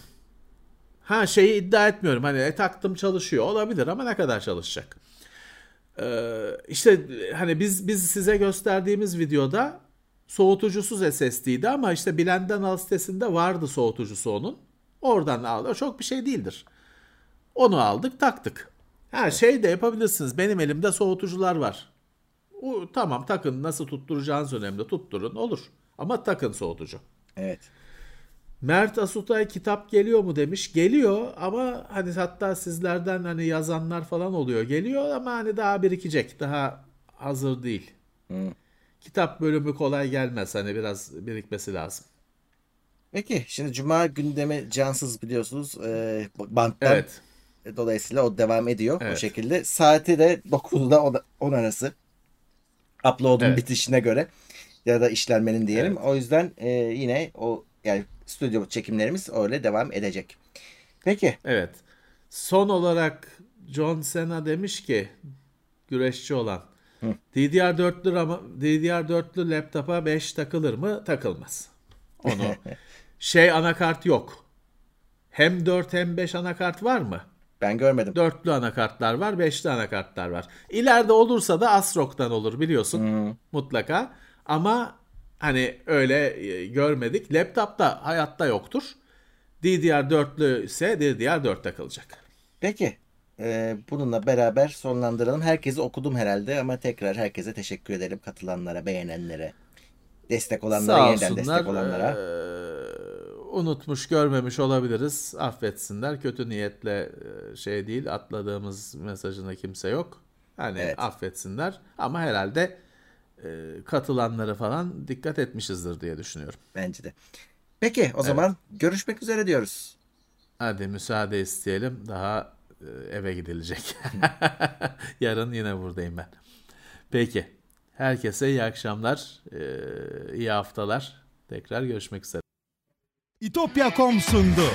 Ha şeyi iddia etmiyorum. Hani e, taktım çalışıyor olabilir ama ne kadar çalışacak? Ee, işte hani biz biz size gösterdiğimiz videoda soğutucusuz SSD'ydi ama işte Bilenden Al sitesinde vardı soğutucusu onun. Oradan aldı. Çok bir şey değildir. Onu aldık taktık. Ha şey de yapabilirsiniz. Benim elimde soğutucular var. O, tamam takın nasıl tutturacağınız önemli. Tutturun olur. Ama takın soğutucu. Evet. Mert Asutay kitap geliyor mu demiş. Geliyor ama hani hatta sizlerden hani yazanlar falan oluyor. Geliyor ama hani daha birikecek. Daha hazır değil. Kitap bölümü kolay gelmez. Hani biraz birikmesi lazım. Peki şimdi Cuma gündemi cansız biliyorsunuz. E, banttan. Evet. Dolayısıyla o devam ediyor o Evet. şekilde. Saati de 9'da 10 10 arası. Upload'un Evet. bitişine göre ya da işlenmenin diyelim. O yüzden e, yine o yani stüdyo çekimlerimiz öyle devam edecek. Peki. Evet. Son olarak John Cena demiş ki güreşçi olan DDR4'lü ama DDR4'lü laptopa 5 takılır mı? Takılmaz. Onu (laughs) şey anakart yok. Hem 4 hem 5 anakart var mı? Ben görmedim. Dörtlü anakartlar var, beşli anakartlar var. İleride olursa da ASRock'tan olur biliyorsun mutlaka. Ama hani öyle e, görmedik. Laptopta hayatta yoktur. DDR4'lü ise DDR4 takılacak. Peki. E, bununla beraber sonlandıralım. Herkesi okudum herhalde ama tekrar herkese teşekkür ederim. Katılanlara, beğenenlere, destek olanlara, Sağ yeniden olsunlar. destek olanlara. Ee, unutmuş, görmemiş olabiliriz. Affetsinler. Kötü niyetle e, şey değil. Atladığımız mesajında kimse yok. Hani Evet. affetsinler. Ama herhalde e, katılanlara falan dikkat etmişizdir diye düşünüyorum. Bence de. Peki o zaman görüşmek üzere diyoruz. Hadi müsaade isteyelim. Daha e, eve gidilecek. (laughs) Yarın yine buradayım ben. Peki. Herkese iyi akşamlar, e, iyi haftalar. Tekrar görüşmek üzere. İtopya.com sundu.